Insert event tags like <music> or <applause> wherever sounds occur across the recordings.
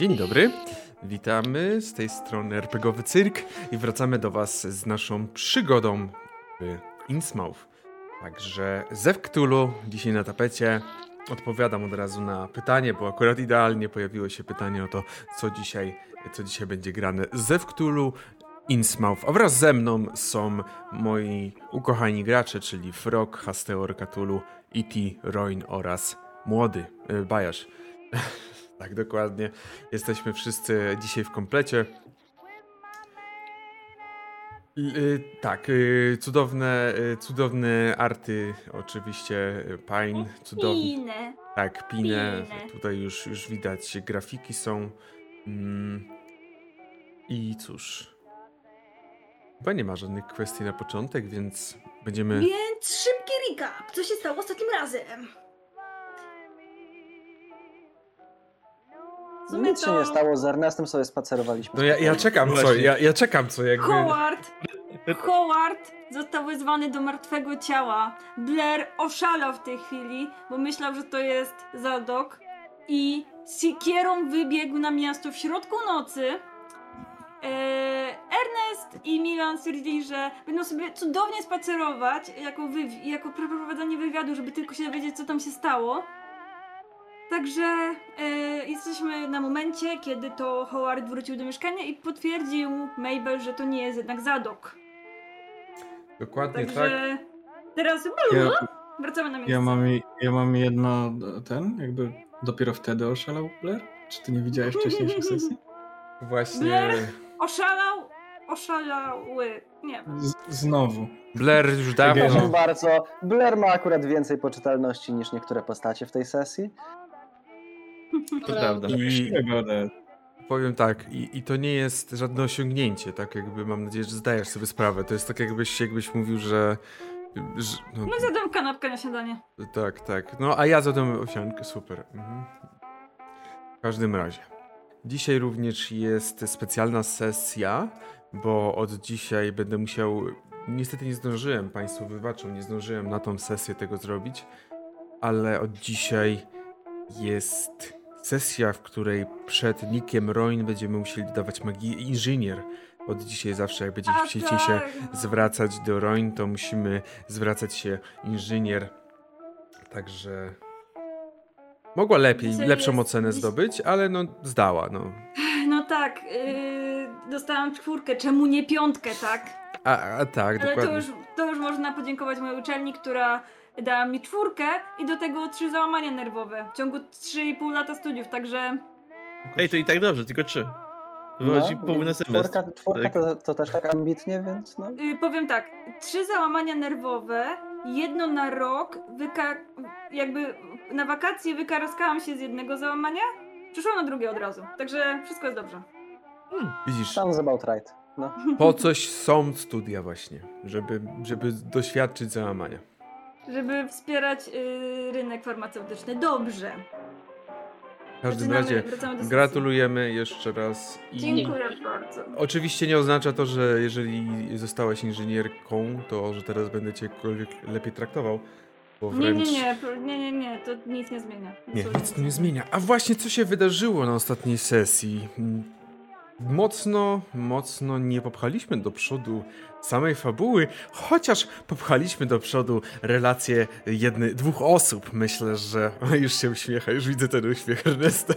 Dzień dobry, witamy z tej strony RPGowy Cyrk i wracamy do Was z naszą przygodą w Innsmouth. Także Zew Cthulhu dzisiaj na tapecie. Odpowiadam od razu na pytanie, bo akurat idealnie pojawiło się pytanie o to, co dzisiaj, co dzisiaj będzie grane. Zew Cthulhu, Innsmouth, a wraz ze mną są moi ukochani gracze, czyli Frog, Hasteor, Cthulhu, E.T., Roin oraz młody y, Bajasz. <laughs> tak, dokładnie. Jesteśmy wszyscy dzisiaj w komplecie. Y, tak, y, cudowne, y, cudowne arty, oczywiście Pine, cudowne. Pinę. Tak, Pinę. Pinę. Tutaj już, już widać grafiki są. Mm. I cóż. Chyba nie ma żadnych kwestii na początek, więc będziemy. Więc szybki recap. Co się stało ostatnim razem? W sumie Nic się to nie stało, z Ernestem sobie spacerowaliśmy. No ja, ja czekam co, ja, ja czekam co jakby. Howard, Howard został wezwany do martwego ciała. Blair oszalał w tej chwili, bo myślał, że to jest Zadok i sikierą wybiegł na miasto w środku nocy. Eee, Ernest i Milan stwierdzili, że będą sobie cudownie spacerować jako, wywi- jako przeprowadzanie wywiadu, żeby tylko się dowiedzieć, co tam się stało. Także e, jesteśmy na momencie, kiedy to Howard wrócił do mieszkania i potwierdził Mabel, że to nie jest jednak Zadok. Dokładnie tak. Także teraz Ja, wracamy na miejsce. ja, mam, ja mam jedno, ten, jakby dopiero wtedy oszalał Blair? Czy ty nie widziałeś wcześniejszych <laughs> sesji? Właśnie. Blair? Oszalał, oszalały, nie wiem. Z, znowu. Blair już dawno. Proszę bardzo, Blair ma akurat więcej poczytalności niż niektóre postacie w tej sesji. To prawda. I-. Powiem tak, i, i to nie jest żadne osiągnięcie, tak jakby mam nadzieję, że zdajesz sobie sprawę. To jest tak jakbyś, jakbyś mówił, że. że no, No zjadłem kanapkę na śniadanie. tak, tak. No a ja zadam osiągę, super. Mhm. W każdym razie. Dzisiaj również jest specjalna sesja, bo od dzisiaj będę musiał. Niestety nie zdążyłem, Państwo wybaczą, nie zdążyłem na tą sesję tego zrobić, ale od dzisiaj jest sesja, w której przed Nikiem Roin będziemy musieli dawać magii inżynier. Od dzisiaj zawsze, jak będziecie chcieli się tak, zwracać do Roin, to musimy zwracać się inżynier. Także mogła lepiej, Dzisiaj lepszą jest- ocenę dziś- zdobyć, ale no zdała, no. No tak, yy, dostałam czwórkę, czemu nie piątkę, tak? A, a tak, Ale to dokładnie. już, to już można podziękować mojej uczelni, która dała mi czwórkę i do tego trzy załamania nerwowe w ciągu 3,5 lata studiów, także Ej, to i tak dobrze, tylko trzy. Wychodzi no, połowę na semestr. czwórka, czwórka Tak. to, to też tak ambitnie, więc no. yy, powiem tak, trzy załamania nerwowe, jedno na rok, wyka- jakby na wakacje wykaraskałam się z jednego załamania, przyszłam na drugie od razu, także wszystko jest dobrze. Widzisz, Sounds about right. No. po coś są studia właśnie, żeby, żeby doświadczyć załamania. Żeby wspierać yy, rynek farmaceutyczny. Dobrze. W każdym razie gratulujemy jeszcze raz. I Dziękuję bardzo. oczywiście nie oznacza to, że jeżeli zostałaś inżynierką, to że teraz będę cię lepiej traktował. Wręcz... nie, nie, nie, nie, nie, to nic nie zmienia. Nie, nic nie zmienia. A właśnie, co się wydarzyło na ostatniej sesji? Mocno, mocno nie popchaliśmy do przodu samej fabuły, chociaż popchaliśmy do przodu relacje jednej, dwóch osób. Myślę, że <laughs> już się uśmiecha, już widzę ten uśmiech Ernesta.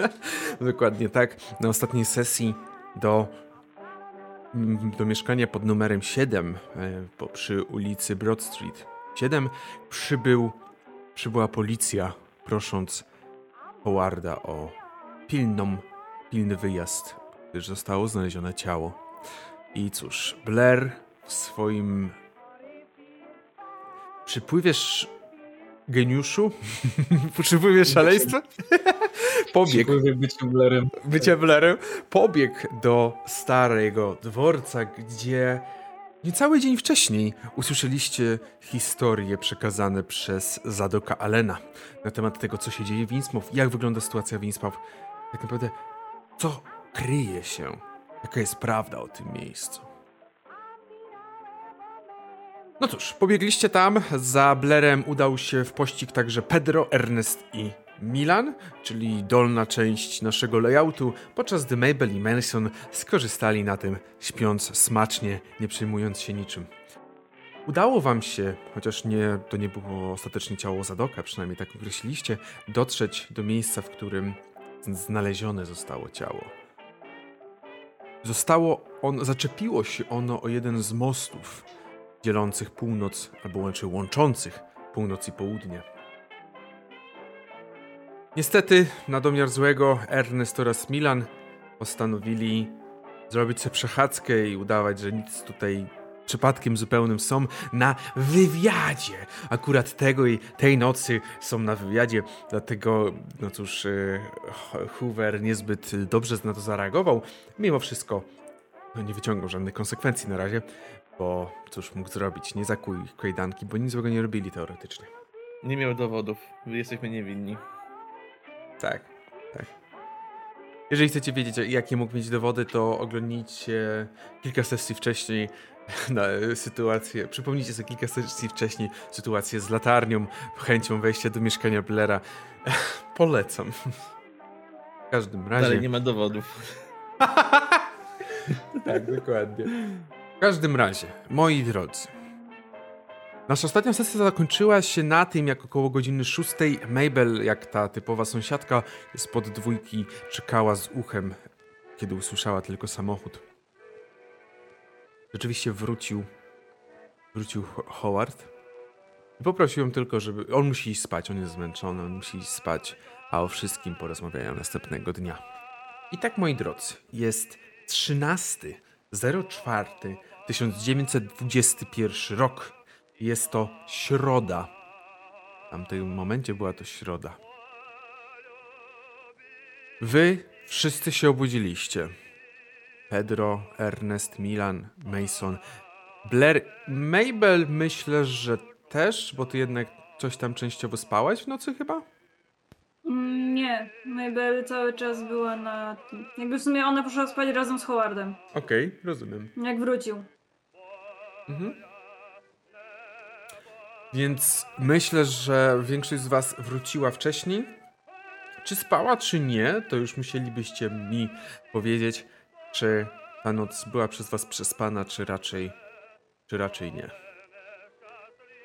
<laughs> Dokładnie tak. Na ostatniej sesji do, do mieszkania pod numerem 7 e, przy ulicy Broad Street 7 przybył przybyła policja, prosząc Howarda o pilną, pilny wyjazd, gdyż zostało znalezione ciało. I cóż, Blair w swoim <laughs> przypływie sz... geniuszu, <laughs> przypływie szaleństwa, pobiegł, byciu Blairem. bycie Blairem, pobiegł do starego dworca, gdzie niecały dzień wcześniej usłyszeliście historie przekazane przez Zadoka Allena na temat tego, co się dzieje w Innsmouth, jak wygląda sytuacja w Innsmouth, tak naprawdę co kryje się, jaka jest prawda o tym miejscu. No cóż, pobiegliście tam, za Blerem udał się w pościg także Pedro, Ernest i Milan, czyli dolna część naszego layoutu, podczas gdy Mabel i Manson skorzystali na tym, śpiąc smacznie, nie przejmując się niczym. Udało wam się, chociaż nie, to nie było ostatecznie ciało Zadoka, przynajmniej tak określiliście, dotrzeć do miejsca, w którym znalezione zostało ciało. Zostało on, zaczepiło się ono o jeden z mostów dzielących północ, albo łączy łączących północ i południe. Niestety, na domiar złego, Ernest oraz Milan postanowili zrobić sobie przechadzkę i udawać, że nic tutaj przypadkiem zupełnym są na wywiadzie. Akurat tego i tej nocy są na wywiadzie, dlatego, no cóż, e, Hoover niezbyt dobrze na to zareagował. Mimo wszystko, no nie wyciągał żadnych konsekwencji na razie, bo cóż mógł zrobić? Nie zakuj kajdanki, bo nic złego nie robili teoretycznie. Nie miał dowodów. Jesteśmy niewinni. Tak, tak. Jeżeli chcecie wiedzieć, jakie mógł mieć dowody, to oglądnijcie kilka sesji wcześniej na sytuację. Przypomnijcie sobie kilka sesji wcześniej sytuację z latarnią, chęcią wejścia do mieszkania Blera. <laughs> Polecam. W każdym razie. Ale nie ma dowodów. <laughs> tak, dokładnie. W każdym razie, moi drodzy. Nasza ostatnia sesja zakończyła się na tym, jak około godziny szóstej Mabel, jak ta typowa sąsiadka, spod dwójki czekała z uchem, kiedy usłyszała tylko samochód. Rzeczywiście wrócił, wrócił Ho- Howard i poprosił ją tylko, żeby... On musi iść spać, on jest zmęczony, on musi iść spać, a o wszystkim porozmawiają następnego dnia. I tak, moi drodzy, jest 13 04 1921 rok. Jest to środa. W tamtym momencie była to środa. Wy wszyscy się obudziliście. Pedro, Ernest, Milan, Mason, Blair, Mabel myślę, że też, bo ty jednak coś tam częściowo spałaś w nocy chyba? Mm, Nie, Mabel cały czas była na. Jakby w sumie ona poszła spać razem z Howardem, Okej, rozumiem. jak wrócił. Mhm. Więc myślę, że większość z Was wróciła wcześniej. Czy spała, czy nie, to już musielibyście mi powiedzieć, czy ta noc była przez Was przespana, czy raczej, czy raczej nie.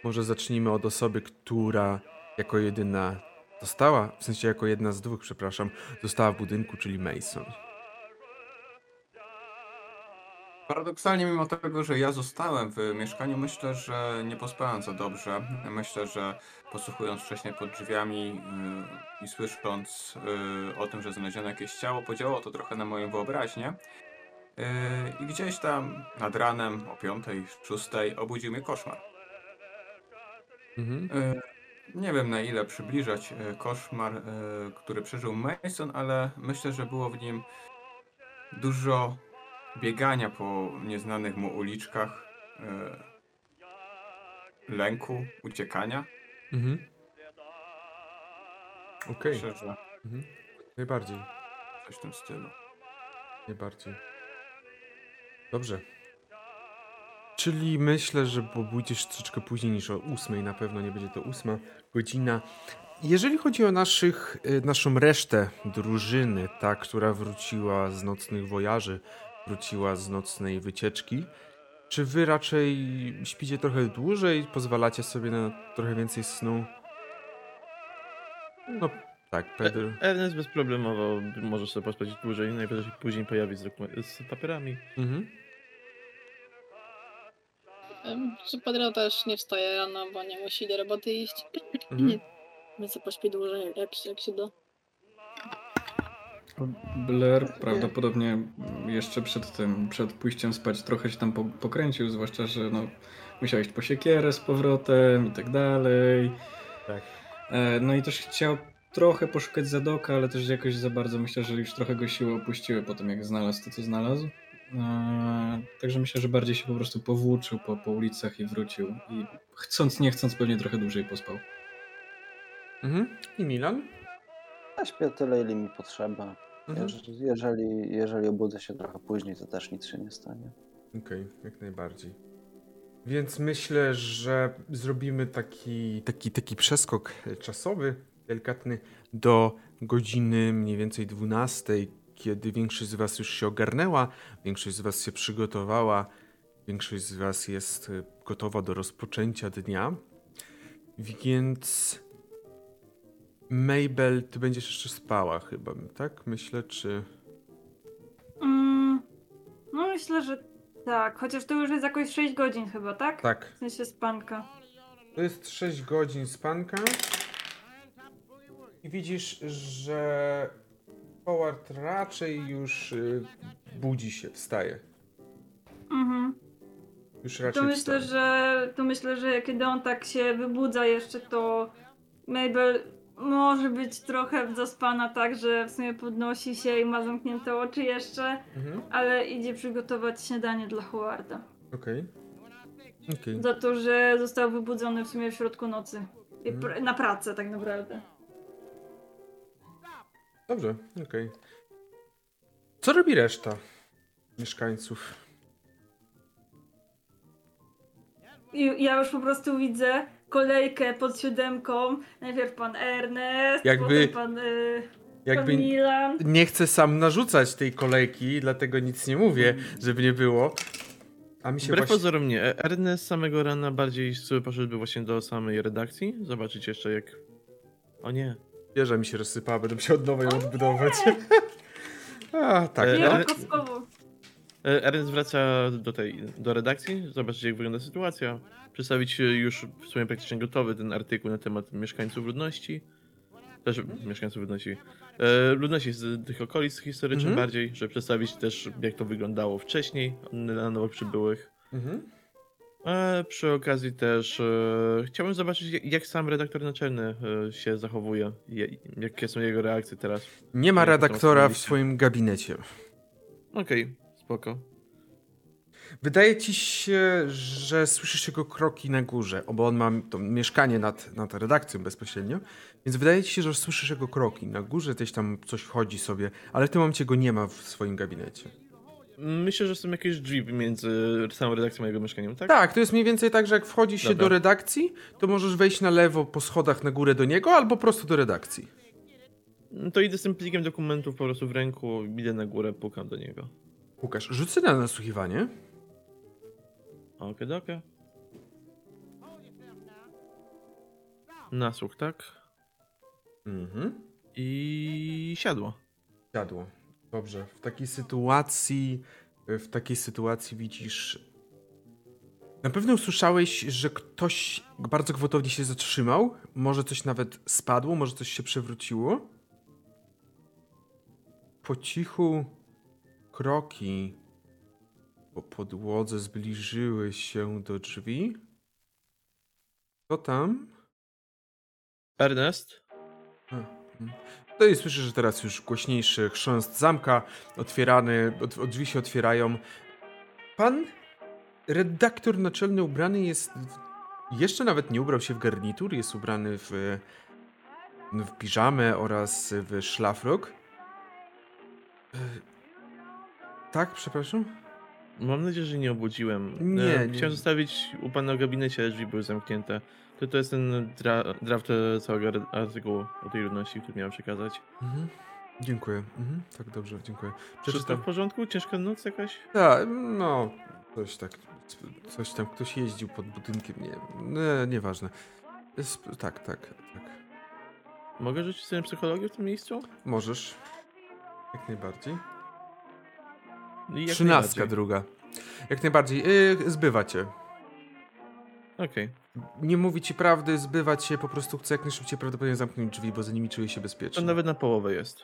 Może zacznijmy od osoby, która jako jedyna została, w sensie jako jedna z dwóch, przepraszam, została w budynku, czyli Mason. Paradoksalnie, mimo tego, że ja zostałem w mieszkaniu, myślę, że nie pospałem za dobrze. Myślę, że posłuchując wcześniej pod drzwiami yy, i słysząc yy, o tym, że znaleziono jakieś ciało, podziałało to trochę na moją wyobraźnię. Yy, I gdzieś tam nad ranem o 5, 6 obudził mnie koszmar. Mhm. Yy, Nie wiem na ile przybliżać yy, koszmar, yy, który przeżył Mason, ale myślę, że było w nim dużo biegania po nieznanych mu uliczkach, yy, lęku, uciekania. Mhm. Okej, że mhm. najbardziej. coś w tym stylu. Najbardziej. Dobrze. Czyli myślę, że pójdziesz troszeczkę później niż o ósmej, na pewno nie będzie to ósma godzina. Jeżeli chodzi o naszych, y, naszą resztę drużyny, ta, która wróciła z nocnych wojaży, wróciła z nocnej wycieczki, czy wy raczej śpicie trochę dłużej, pozwalacie sobie na trochę więcej snu? No tak, Pedro. Ernest bezproblemowo może sobie pospać dłużej, najwyżej później pojawi z, z papierami. Mhm. Czy Pedro też nie wstaje rano, bo nie musi do roboty iść. Mhm. <clears throat> Więc sobie pośpi dłużej, jak, jak się da. Blair prawdopodobnie jeszcze przed tym, przed pójściem spać trochę się tam po, pokręcił, zwłaszcza, że no, musiał iść po siekierę z powrotem i tak dalej. Tak. E, no i też chciał trochę poszukać Zadoka, ale też jakoś za bardzo myślę, że już trochę go siły opuściły po tym, jak znalazł to, co znalazł. E, także myślę, że bardziej się po prostu powłóczył po, po ulicach i wrócił. I chcąc, nie chcąc, pewnie trochę dłużej pospał. Mhm. I Milan? Ja śpię tyle, ile mi potrzeba. Mhm. Jeż- Jeżeli, jeżeli obudzę się trochę później, to też nic się nie stanie. Okej, jak najbardziej. Więc myślę, że zrobimy taki, taki, taki przeskok czasowy delikatny do godziny mniej więcej 12, kiedy większość z was już się ogarnęła, większość z was się przygotowała, większość z was jest gotowa do rozpoczęcia dnia. Więc Mabel, ty będziesz jeszcze spała chyba, tak? Myślę, czy... Mm, no myślę, że tak. Chociaż to już jest jakoś 6 godzin chyba, tak? Tak. W sensie spanka. To jest 6 godzin spanka. I widzisz, że Howard raczej już y, budzi się, wstaje. Mhm. Już raczej To myślę, wstaje. że to myślę, że kiedy on tak się wybudza jeszcze, to Mabel może być trochę zaspana tak, że w sumie podnosi się i ma zamknięte oczy jeszcze, Mhm. ale idzie przygotować śniadanie dla Howarda. Okej. Okej. Za to, że został wybudzony w sumie w środku nocy. Mhm. pr- na pracę tak naprawdę. Dobrze, okej. Co robi reszta mieszkańców? I ja już po prostu widzę kolejkę pod siódemką. Najpierw pan Ernest, Jakby- potem pan, y, pan Jakby Milan. nie chcę sam narzucać tej kolejki, dlatego nic nie mówię, żeby nie było. A mi się Wbrew właśnie... pozorom nie. Ernest z samego rana bardziej poszedłby właśnie do samej redakcji. Zobaczyć jeszcze jak... O nie. Wieża mi się rozsypała, będę musiał od nowa ją odbudować. <laughs> A, tak. E, Nie, no. kostkowo. E, Ernest wraca do tej, do redakcji, zobaczyć jak wygląda sytuacja, przedstawić e, już w sumie praktycznie gotowy ten artykuł na temat mieszkańców ludności, też mieszkańców ludności, e, ludności z tych okolic historycznych Mhm. bardziej, żeby przedstawić też jak to wyglądało wcześniej dla nowo przybyłych. Mhm. E, przy okazji też e, chciałbym zobaczyć jak, jak sam redaktor naczelny e, się zachowuje, je, jakie są jego reakcje teraz. Nie ma redaktora w swoim gabinecie. Okej, spoko. Wydaje ci się, że słyszysz jego kroki na górze, bo on ma to mieszkanie nad, nad redakcją bezpośrednio, więc wydaje ci się, że słyszysz jego kroki. Na górze gdzieś tam coś chodzi sobie, ale w tym momencie go nie ma w swoim gabinecie. Myślę, że są jakieś drzwi między samą redakcją a jego mieszkaniem, tak? Tak, to jest mniej więcej tak, że jak wchodzi się Dobra. do redakcji, to możesz wejść na lewo po schodach na górę do niego, albo prosto do redakcji. No To idę z tym plikiem dokumentów po prostu w ręku, idę na górę, pukam do niego. Łukasz, rzucę na nasłuchiwanie. Okej, okay, Nasłuch, tak? Mhm. I siadło. Siadło. Dobrze. W takiej sytuacji, w takiej sytuacji widzisz. Na pewno usłyszałeś, że ktoś bardzo gwałtownie się zatrzymał. Może coś nawet spadło, może coś się przewróciło. Po cichu kroki po podłodze zbliżyły się do drzwi. Co tam? Ernest? No i słyszę, że teraz już głośniejszy chrząst zamka, otwierany, od, od drzwi się otwierają. Pan redaktor naczelny ubrany jest, jeszcze nawet nie ubrał się w garnitur, jest ubrany w, w piżamę oraz w szlafrok. Tak, przepraszam? Mam nadzieję, że nie obudziłem. Nie, E, nie. Chciałem zostawić u pana w gabinecie, ale drzwi były zamknięte. To, to jest ten dra draft e, całego artykułu o tej ludności, który miałem przekazać. Mhm. Dziękuję. Mhm. Tak, dobrze, dziękuję. Wszystko Przeczytam. w porządku? Ciężka noc jakaś? Tak, no, coś tak, coś tam, ktoś jeździł pod budynkiem, nie, nie nieważne. Sp- tak, tak, tak. Mogę rzucić sobie psychologię w tym miejscu? Możesz. Jak najbardziej. Jak Trzynastka druga. Jak najbardziej. Yy, zbywa cię. Okej. Nie mówi ci prawdy, zbywa cię, po prostu chce jak najszybciej prawdopodobnie zamknąć drzwi, bo za nimi czuje się To bezpiecznie. nawet na połowę jest.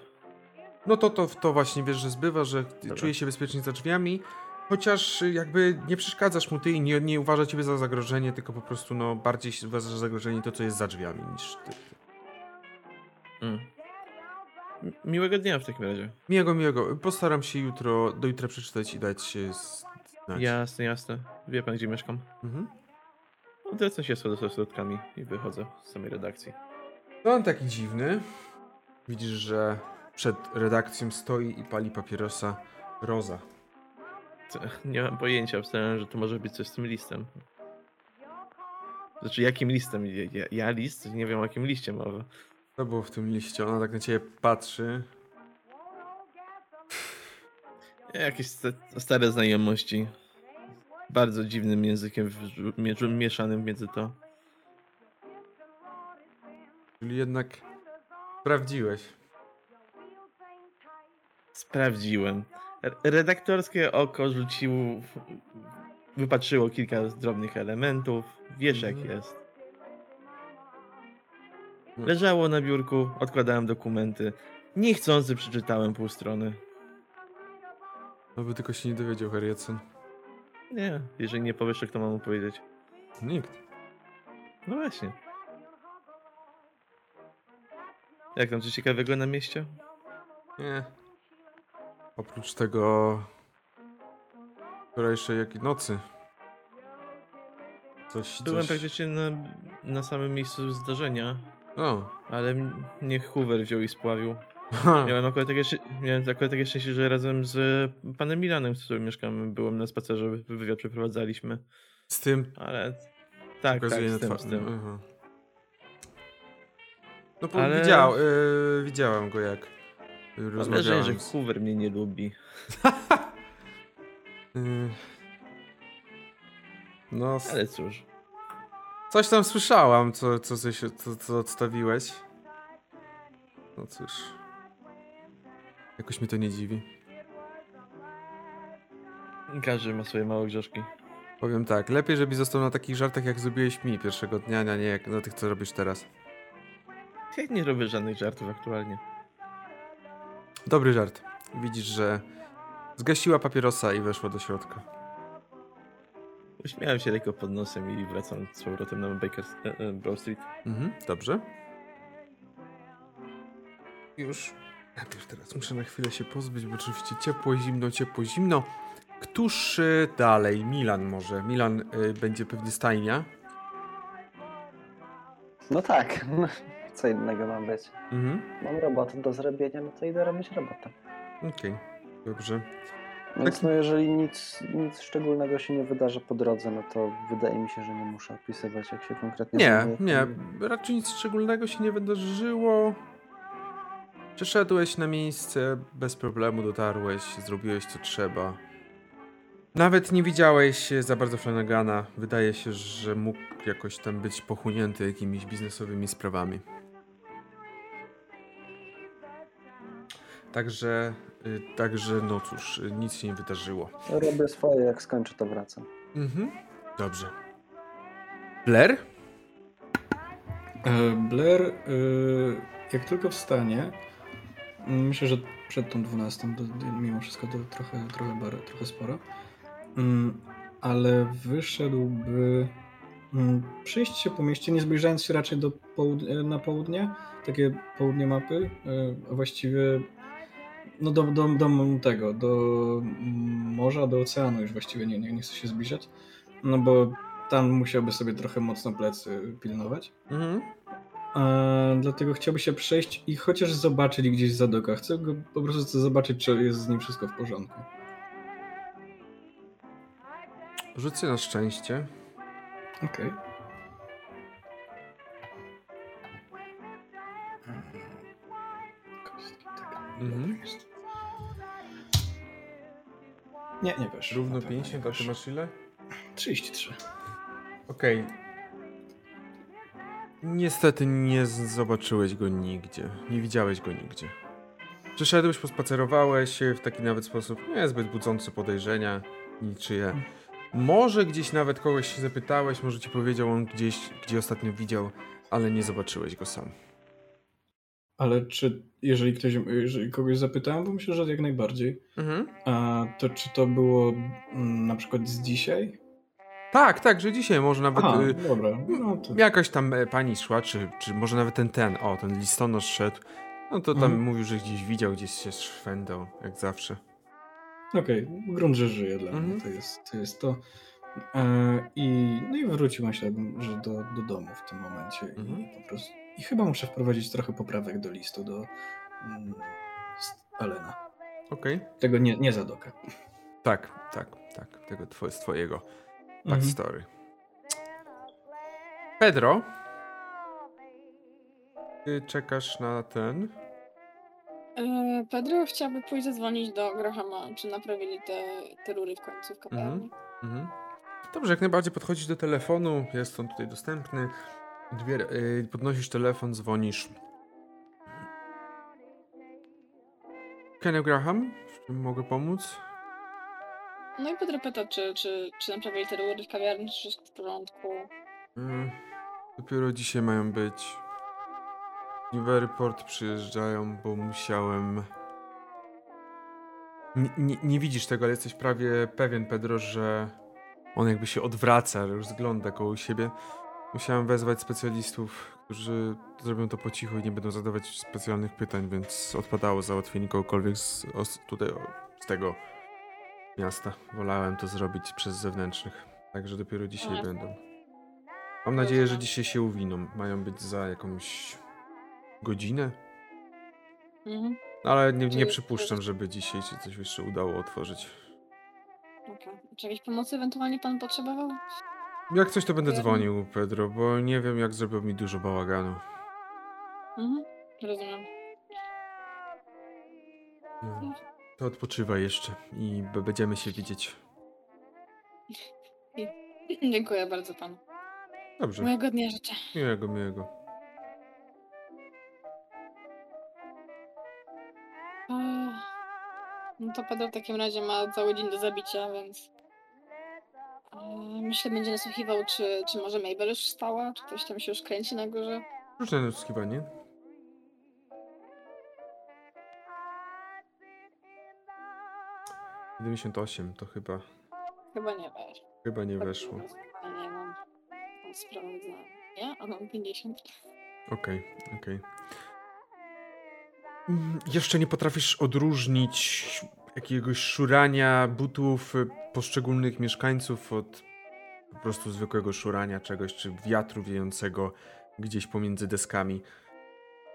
No to, to, to właśnie wiesz, że zbywa, że czuje się bezpiecznie za drzwiami. Chociaż jakby nie przeszkadzasz mu ty i nie, nie uważa ciebie za zagrożenie, tylko po prostu no bardziej się uważa za zagrożenie to, co jest za drzwiami niż ty. Mm. Miłego dnia w takim razie. Miłego, miłego. Postaram się jutro, do jutra przeczytać i dać się znać. Jasne, jasne. Wie pan, gdzie mieszkam? Mhm. Odwracam się ze środkami i wychodzę z samej redakcji. To on taki dziwny. Widzisz, że przed redakcją stoi i pali papierosa Roza. Co? Nie mam pojęcia, myślałem, że to może być coś z tym listem. Znaczy, jakim listem? Ja, ja, ja list? Nie wiem, o jakim liście mowa. Co było w tym liście? Ona tak na ciebie patrzy. Jakieś sta- stare znajomości. Bardzo dziwnym językiem wrzu- mie- mieszanym między to. Czyli jednak sprawdziłeś. Sprawdziłem. R- Redaktorskie oko rzuciło, wypatrzyło kilka drobnych elementów. Wiesz jak Mhm. jest. No. Leżało na biurku, odkładałem dokumenty. Niechcący przeczytałem pół strony. No by tylko się nie dowiedział, Harrietson. Nie, jeżeli nie powiesz, to kto mam mu powiedzieć? Nikt. No właśnie. Jak tam coś ciekawego na mieście? Nie. Oprócz tego wczorajszej jak i nocy. Coś, Byłem coś... praktycznie na, na samym miejscu zdarzenia, O. ale mnie Hoover wziął i spławił. Ha. Miałem akurat takie, miałem akurat takie szczęście, że razem z panem Milanem, z którym mieszkamy, byłem na spacerze, wy- wywiad przeprowadzaliśmy, Z tym ale tak, tak, z tym, z tym. Aha. No bo Ale- widział, y, widziałem go jak y, Mam rozmawiałem. wrażenie, że Hoover mnie nie lubi. No, <laughs> Ale cóż, coś tam słyszałam, co, co, co, co odstawiłeś. No cóż. Jakoś mi to nie dziwi. każdy ma swoje małe grzeszki. Powiem tak, lepiej, żebyś został na takich żartach, jak zrobiłeś mi pierwszego dnia, a nie jak na tych, co robisz teraz. Ja nie robię żadnych żartów aktualnie. Dobry żart. Widzisz, że zgasiła papierosa i weszła do środka. Uśmiałem się lekko pod nosem i wracam z powrotem na Baker e, e, Broad Street. Mhm, dobrze. Już. Najpierw teraz muszę na chwilę się pozbyć, bo oczywiście ciepło, zimno, ciepło, zimno. Któż y, dalej? Milan może. Milan y, będzie pewnie stajnia. No tak, <laughs> co innego mam być. Mhm, Mam robotę do zrobienia, no to idę robić robotę. okej. Dobrze. Więc Tak. no jeżeli nic, nic szczególnego się nie wydarzy po drodze, no to wydaje mi się, że nie muszę opisywać, jak się konkretnie Nie, nie. Raczej nic szczególnego się nie wydarzyło. Przyszedłeś na miejsce, bez problemu dotarłeś, zrobiłeś co trzeba. Nawet nie widziałeś za bardzo Flanagana. Wydaje się, że mógł jakoś tam być pochłonięty jakimiś biznesowymi sprawami. Także, y, także no cóż, y, nic się nie wydarzyło. Robię swoje, jak skończę, to wracam. Mhm. Dobrze. Blair? E, Blair, e, jak tylko wstanie, myślę, że przed tą 12, to mimo wszystko to trochę, trochę, bar, trochę sporo, mm, ale wyszedłby mm, przejść się po mieście, nie zbliżając się raczej do na południe, takie południe mapy, e, a właściwie no do, do, do tego, do morza, do oceanu już właściwie nie, nie, nie chcę się zbliżać, no bo tam musiałby sobie trochę mocno plecy pilnować. Mhm. E, dlatego chciałby się przejść i chociaż zobaczyć gdzieś Zadoka. Chcę go po prostu chcę zobaczyć, czy jest z nim wszystko w porządku. Rzucę na szczęście. Okej. Kostki, Mhm. Nie, nie wiesz. Równo Na pewno nie 50, a ty masz ile? 33. Okej. Niestety nie zobaczyłeś go nigdzie. Nie widziałeś go nigdzie. Przyszedłeś, pospacerowałeś w taki nawet sposób niezbyt budzący podejrzenia niczyje. Może gdzieś nawet kogoś się zapytałeś, może ci powiedział on gdzieś, gdzie ostatnio widział, ale nie zobaczyłeś go sam. Ale czy jeżeli ktoś, jeżeli kogoś zapytałem, bo myślę, że jak najbardziej, Mhm. a to czy to było mm, na przykład z dzisiaj? Tak, tak, że dzisiaj może nawet Aha, y, dobra. No to... jakaś tam e, pani szła, czy, czy może nawet ten ten, o, ten listonosz szedł. No to tam Mhm. mówił, że gdzieś widział, gdzieś się szwendał, jak zawsze. Okej, grunt, że żyje dla Mhm. mnie, to jest to. Jest to. E, i, no i wrócił myślałbym, że do, do domu w tym momencie Mhm. i po prostu. I chyba muszę wprowadzić trochę poprawek do listu do mm, Alena. Okej. Tego nie, nie Zadoka. Tak, tak, tak. Tego twoje, z twojego Mhm. backstory. Pedro? Ty czekasz na ten. E, Pedro chciałby pójść zadzwonić do Grahama, czy naprawili te, te rury w końcu w kopalni. Mhm. Dobrze, jak najbardziej podchodzisz do telefonu, jest on tutaj dostępny. Odbier- y, podnosisz telefon, dzwonisz. Kenny Graham, w czym mogę pomóc? No i Pedro pyta, czy, czy, czy naprawili te rury w kawiarni, czy wszystko w porządku. Y, dopiero dzisiaj mają być. Niwe Report przyjeżdżają, bo musiałem. Nie, nie, nie widzisz tego, ale jesteś prawie pewien, Pedro, że on jakby się odwraca, rozgląda koło siebie. Musiałem wezwać specjalistów, którzy zrobią to po cichu i nie będą zadawać specjalnych pytań, więc odpadało załatwienie kogokolwiek z, os- tutaj z tego miasta. Wolałem to zrobić przez zewnętrznych, także dopiero dzisiaj No, będą. Mam nadzieję, że dzisiaj się uwiną. Mają być za jakąś godzinę, Mhm. ale nie, nie przypuszczam, żeby dzisiaj się coś jeszcze udało otworzyć. Czy jakiejś pomocy ewentualnie pan potrzebował? Jak coś, to będę dzwonił, Pedro, bo nie wiem, jak zrobił mi dużo bałaganu. Mhm. Rozumiem. No, to odpoczywaj jeszcze i b- będziemy się widzieć. <laughs> Dziękuję bardzo panu. Dobrze, Miłego dnia życzę. miłego, miłego. O, No to Pedro w takim razie ma cały dzień do zabicia, więc... Myślę, będzie nasłuchiwał, czy, czy może Mabel już wstała, czy ktoś tam się już kręci na górze. Różne nasłuchiwanie. Siedemdziesiąt osiem to chyba, Chyba nie wiesz. chyba nie weszło. Nie mam. mam sprawdzę. Nie? A mam 50. Okej, okej. Mm, Jeszcze nie potrafisz odróżnić jakiegoś szurania butów y, poszczególnych mieszkańców od po prostu zwykłego szurania czegoś, czy wiatru wiejącego gdzieś pomiędzy deskami,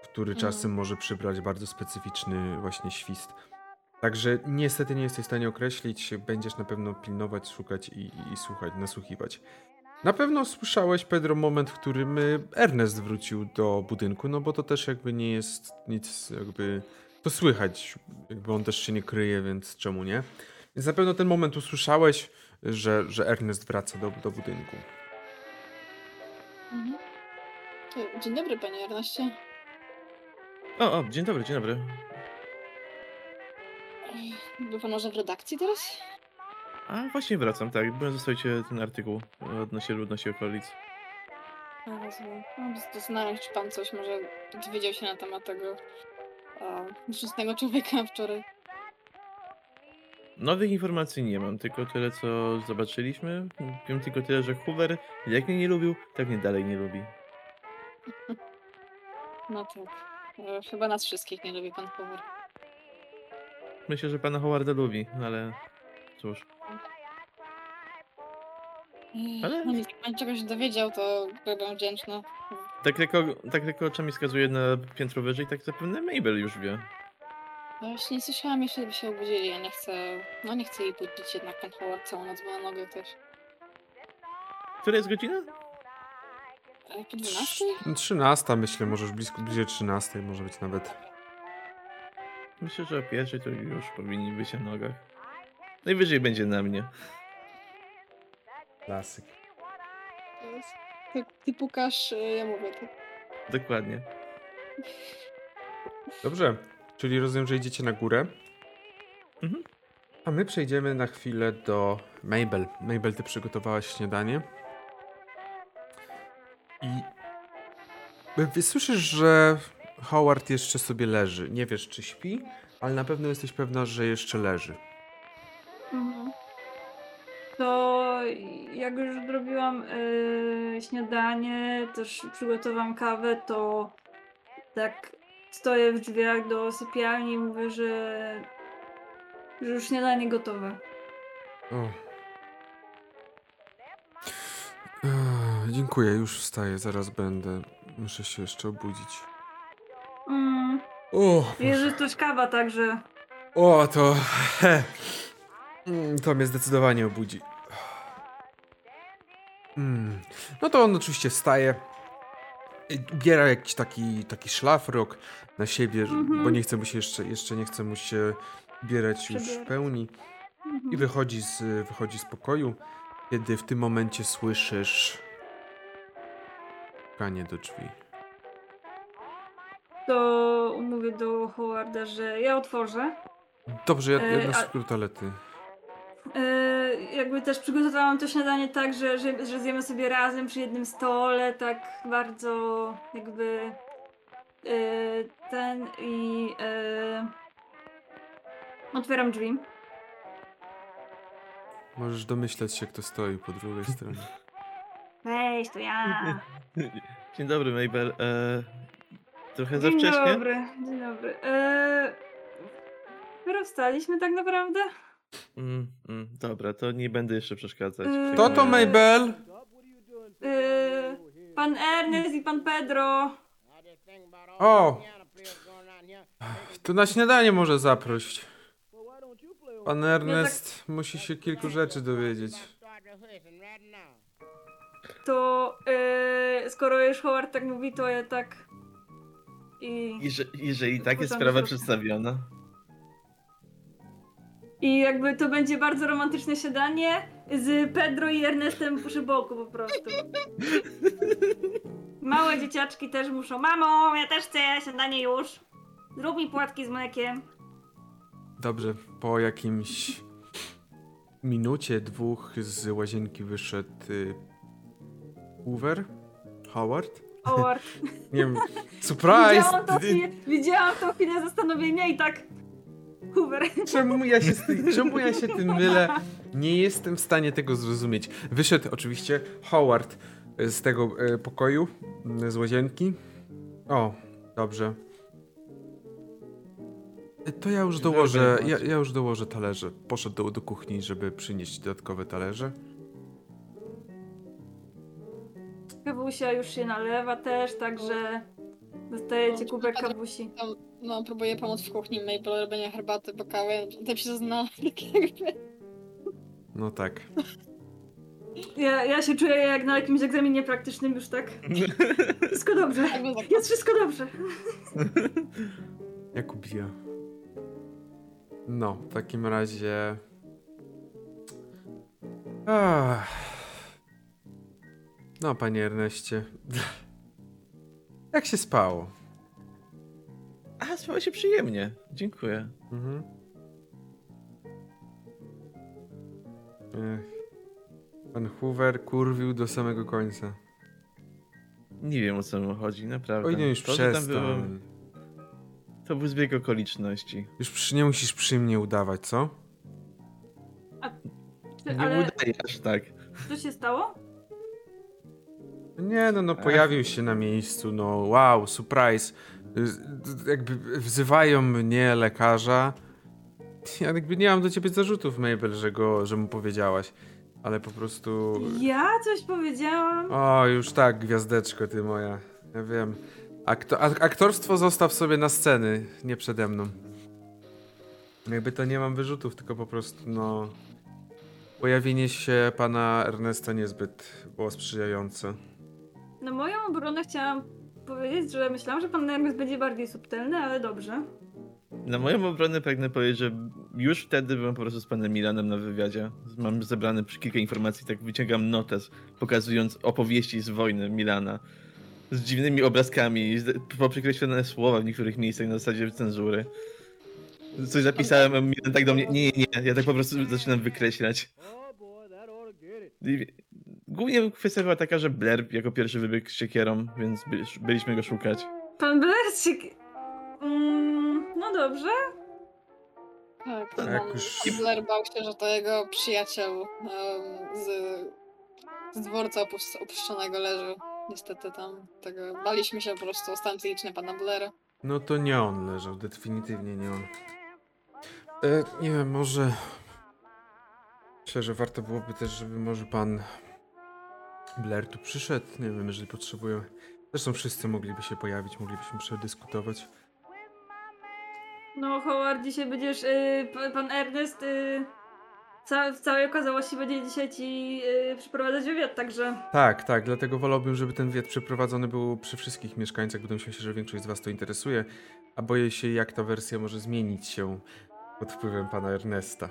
który Mhm. czasem może przybrać bardzo specyficzny właśnie świst. Także niestety nie jesteś w stanie określić, będziesz na pewno pilnować, szukać i, i, i słuchać, nasłuchiwać. Na pewno słyszałeś, Pedro, moment, w którym y, Ernest wrócił do budynku, no bo to też jakby nie jest nic, jakby to słychać, jakby on też się nie kryje, więc czemu nie? Więc na pewno ten moment usłyszałeś, że, że Ernest wraca do, do budynku. Mhm. Dzień dobry, panie Erneście. O, o, dzień dobry, dzień dobry. Był pan może w redakcji teraz? A właśnie wracam, tak. Byłem zostawić ten artykuł odnośnie ludności okolic. A, rozumiem. No, Zastanawiam się, czy pan coś może dowiedział się na temat tego nieszczęsnego człowieka wczoraj. Nowych informacji nie mam, tylko tyle co zobaczyliśmy. Wiem tylko tyle, że Hoover jak mnie nie lubił, tak mnie dalej nie lubi. No tak. E, Chyba nas wszystkich nie lubi pan Hoover. Myślę, że pana Howarda lubi, ale cóż. Ale- No nic, jak pan czegoś dowiedział, to byłbym wdzięczna. Tak tylko, tak tylko oczami wskazuje na piętro wyżej, tak zapewne Mabel już wie. Ja Właśnie nie słyszałam jeszcze, żeby się obudzili. Ja nie chcę... No nie chcę jej budzić jednak pan Howard całą noc, bo na nogę też. Która jest godzina? E, Po 12? 13 myślę, może już blisko, bliżej 13 może być nawet. Myślę, że o pierwszej to już powinni być na nogach. Najwyżej będzie na mnie. Klasyk. To jest- Ty, ty pukasz, e, ja mówię. tak. Dokładnie. Dobrze, czyli rozumiem, że idziecie na górę. Mhm. A my przejdziemy na chwilę do Mabel. Mabel, ty przygotowałaś śniadanie. I wy słyszysz, że Howard jeszcze sobie leży. Nie wiesz, czy śpi, ale na pewno jesteś pewna, że jeszcze leży. Mhm. To jak już zrobiłam e, śniadanie, też przygotowałam kawę, to tak stoję w drzwiach do sypialni i mówię, że, że już śniadanie gotowe. O. Ech, dziękuję, już wstaję, zaraz będę. Muszę się jeszcze obudzić. Mm, O, jest, że też kawa także. O, to. Mm, To mnie zdecydowanie obudzi. Mm. No to on oczywiście wstaje. Ubiera jakiś taki, taki szlafrok na siebie, Mhm. bo nie chce mu się jeszcze, jeszcze nie chce mu się ubierać już w pełni. I Mhm. wychodzi z, wychodzi z pokoju, kiedy w tym momencie słyszysz pukanie do drzwi. To mówię do Howarda, że ja otworzę. Dobrze, ja, E, ja na a- skrót toalety. E, jakby też przygotowałam to śniadanie tak, że, że, że zjemy sobie razem przy jednym stole, tak bardzo jakby e, ten i e, otwieram drzwi. Możesz domyśleć się, kto stoi po drugiej stronie. Weź, to ja. <laughs> Dzień dobry, Mabel. E, trochę za Dzień wcześnie? dobry, dzień dobry. E, wstaliśmy tak naprawdę? Mm, mm, dobra, to nie będę jeszcze przeszkadzać. Yy, Kto to Eee. Mabel? E, pan Ernest i pan Pedro. O! To na śniadanie może zaprosić. Pan Ernest musi się kilku rzeczy dowiedzieć. To e, skoro już Howard tak mówi, to ja tak. I, Jeże, jeżeli tak jest sprawa przedstawiona. I jakby to będzie bardzo romantyczne siadanie z Pedro i Ernestem przy boku po prostu. Małe dzieciaczki też muszą. Mamo, ja też chcę śniadanie już. Zrób mi płatki z mlekiem. Dobrze, po jakimś minucie, dwóch z łazienki wyszedł y, Hoover? Howard? Howard. Nie wiem, surprise! Widziałam to, chwilę, widziałam to chwilę zastanowienia i tak. Hoover. Czemu ja, się czemu ja się tym mylę? Nie jestem w stanie tego zrozumieć. Wyszedł oczywiście Howard z tego e, pokoju, m, z łazienki. O, dobrze. E, To ja już dołożę, ja, ja już dołożę talerze. Poszedł do, do kuchni, żeby przynieść dodatkowe talerze. Kawusia już się nalewa też, także dostajecie No, kubek kawusi. Tam, no, próbuję pomóc w kuchni Mabel robienia herbaty, bo kawę, tam się zna, <laughs> tak jakby. No tak. Ja, ja się czuję jak na jakimś egzaminie praktycznym już tak. Wszystko dobrze. jakby tak. Jest wszystko dobrze. <laughs> Jakubia. No, w takim razie. Ach. No, panie Erneście. Jak się spało? A, spało się przyjemnie. Dziękuję. Mhm. Ech. Pan Hoover kurwił do samego końca. Nie wiem o co mu chodzi, naprawdę. Oj, nie, już To, przestań. To był zbieg okoliczności. Już przy, nie musisz przy mnie udawać, co? Czy, Nie ale udaje aż tak. co się stało? Nie, no, no pojawił się na miejscu, no wow, surprise. Jakby wzywają mnie, lekarza. Ja jakby nie mam do ciebie zarzutów, Mabel, że, go, że mu powiedziałaś. Ale po prostu... Ja coś powiedziałam? O, już tak, gwiazdeczko ty moja. Ja wiem. Akto ak- aktorstwo zostaw sobie na sceny, nie przede mną. Jakby to nie mam wyrzutów, tylko po prostu, no... Pojawienie się pana Ernesta niezbyt było sprzyjające. Na moją obronę chciałam powiedzieć, że myślałam, że pan Ernest będzie bardziej subtelny, ale dobrze. Na moją obronę pragnę powiedzieć, że już wtedy byłem po prostu z panem Milanem na wywiadzie. Mam zebrane przy kilka informacji, tak wyciągam notes, pokazując opowieści z wojny Milana. Z dziwnymi obrazkami, poprzekreślone słowa w niektórych miejscach na zasadzie cenzury. Coś zapisałem, a Milan tak do mnie, nie, nie, nie, ja tak po prostu zaczynam wykreślać. Głównie kwestia była taka, że Blair jako pierwszy wybiegł z siekierą, więc byli- byliśmy go szukać. Pan Blair się... Mm, no dobrze. Tak, Tak, już- I Blair bał się, że to jego przyjaciel em, z, z dworca opusz- opuszczonego leży. Niestety tam tego baliśmy się po prostu o stan psychiczny pana Blaira. No to nie on leżał, definitywnie nie on. E, nie wiem, może... Myślę, że warto byłoby też, żeby może pan Blair tu przyszedł. Nie wiem, jeżeli potrzebują. Zresztą wszyscy mogliby się pojawić, moglibyśmy przedyskutować. No Howard, dzisiaj będziesz... y, pa- pan Ernest... y, ca- w całej okazałości będzie dzisiaj ci yy, przyprowadzać wywiad, także Tak, tak, dlatego wolałbym, żeby ten wiat przeprowadzony był przy wszystkich mieszkańcach, bo myślę się, że większość z was to interesuje, a boję się, jak ta wersja może zmienić się pod wpływem pana Ernesta.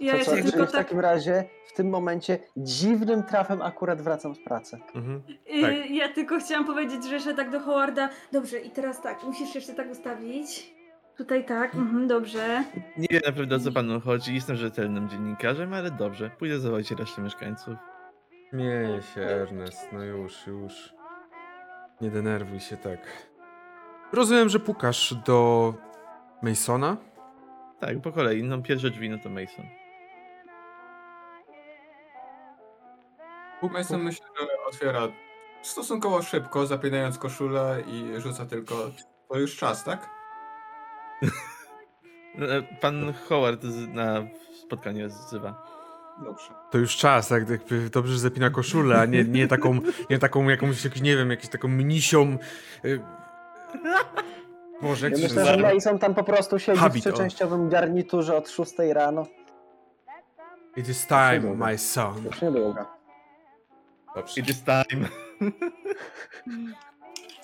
Ja Co, co, tylko w tak... takim razie w tym momencie dziwnym trafem akurat wracam z pracy. Mhm. Yy, Tak. Ja tylko chciałam powiedzieć, że jeszcze tak do Howarda. Dobrze, i teraz tak, musisz jeszcze tak ustawić. Tutaj tak, mhm, dobrze. Nie wiem naprawdę o co panu chodzi. Jestem rzetelnym dziennikarzem, ale dobrze. Pójdę zawołać resztę mieszkańców. Śmieje się Ernest, no już, już. Nie denerwuj się tak. Rozumiem, że pukasz do Masona? Tak, po kolei. No pierwsze drzwi, no to Mason. Mason myślę, że otwiera stosunkowo szybko, zapinając koszulę i rzuca tylko. To już czas, tak? <laughs> Pan Howard na spotkanie zzywa. Dobrze. To już czas, jak jakby dobrze, że zapina koszulę, a nie, nie taką, nie taką jakąś, jakąś, nie wiem, jakąś taką mnisią... Y... Boże, jak Ja myślę, że? Mason tam po prostu siedzi Habit, w o. trzyczęściowym garniturze od 6 rano. It is time, my son. Już niedługo. Dobrze. It is time. <laughs>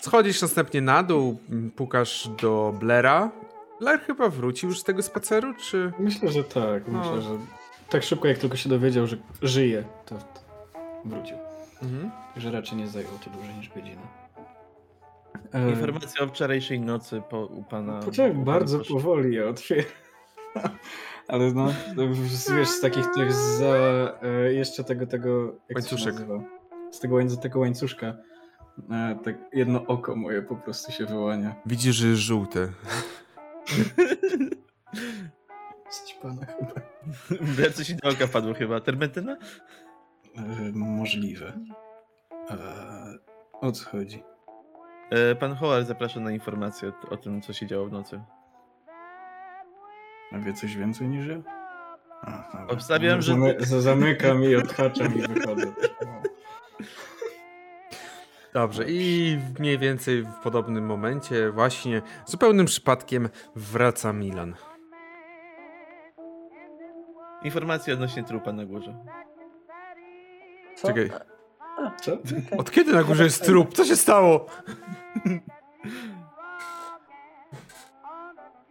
Schodzisz następnie na dół, pukasz do Blaira. Blair chyba wrócił już z tego spaceru, czy... Myślę, że tak. No. Myślę, że tak szybko jak tylko się dowiedział, że żyje, to wrócił. Mhm. Że raczej nie zajęło to dłużej niż godzinę. E, Informacja o wczorajszej nocy po, u pana. Poczekaj, u pana bardzo proszę. powoli je otwieram. <laughs> Ale no, wiesz, z takich tych za e, jeszcze tego, tego, jak Łańcuszek. Z tego, łańc- tego łańcuszka. E, tak jedno oko moje po prostu się wyłania. Widzisz, że jest żółte. <laughs> Ścipana chyba. Brat, coś do oka padło chyba. Termentyna? E, możliwe. E, o co chodzi? E, Pan Howard zaprasza na informację o- o tym, co się działo w nocy. A wie coś więcej niż ja? A. Obstawiam, że- Zamy- za- Zamykam i odhaczam i wychodzę. <laughs> Dobrze, i mniej więcej w podobnym momencie, właśnie zupełnym przypadkiem, wraca Milan. Informacja odnośnie trupa na górze. Co? Czekaj, Co? od kiedy na górze jest trup? Co się stało?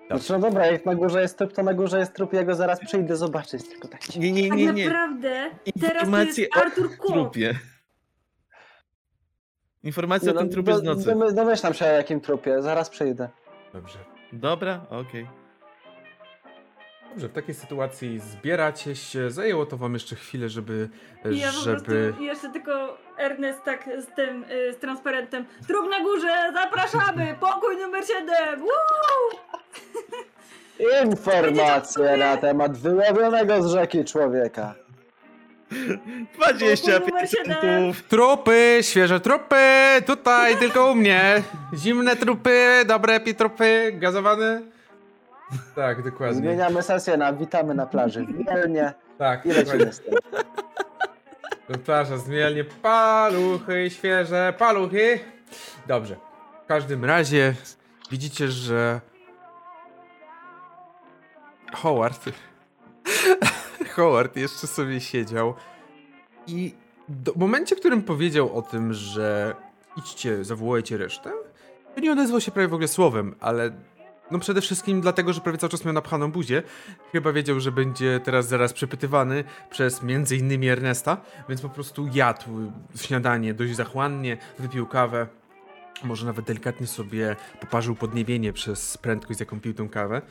Znaczy, no dobra, jak na górze jest trup, to na górze jest trup, ja go zaraz przyjdę zobaczyć, tylko tak Nie, nie, Tak nie, nie. naprawdę, teraz to Informacje jest o Artur Kło. trupie. Informacja Nie, o tym trupie z do- nocy. domy- Domyślam się o jakim trupie, zaraz przyjdę. Dobrze. Dobra, okej. Dobrze, w takiej sytuacji zbieracie się. Zajęło to wam jeszcze chwilę, żeby. I ja po żeby... prostu jeszcze tylko Ernest tak z tym, y, z transparentem. Trup na górze, zapraszamy, <laughs> pokój numer 7. Woo! Informacje na temat wyłowionego z rzeki człowieka. 25 numer siedem. centów. Trupy, świeże trupy! Tutaj, <laughs> tylko u mnie. Zimne trupy, dobre trupy, gazowane. Tak, dokładnie. Zmieniamy sesję na witamy na plaży Mielnie Tak, i lecimy z tym. Plaża zmielnie, paluchy, świeże paluchy. Dobrze. W każdym razie widzicie, że Howard Howard jeszcze sobie siedział i do, w momencie, w którym powiedział o tym, że idźcie, zawołajcie resztę, to nie odezwał się prawie w ogóle słowem, ale no przede wszystkim dlatego, że prawie cały czas miał napchaną buzię. Chyba wiedział, że będzie teraz zaraz przepytywany przez między innymi Ernesta, więc po prostu jadł śniadanie dość zachłannie, wypił kawę, może nawet delikatnie sobie poparzył podniebienie przez prędkość, z jaką pił tę kawę.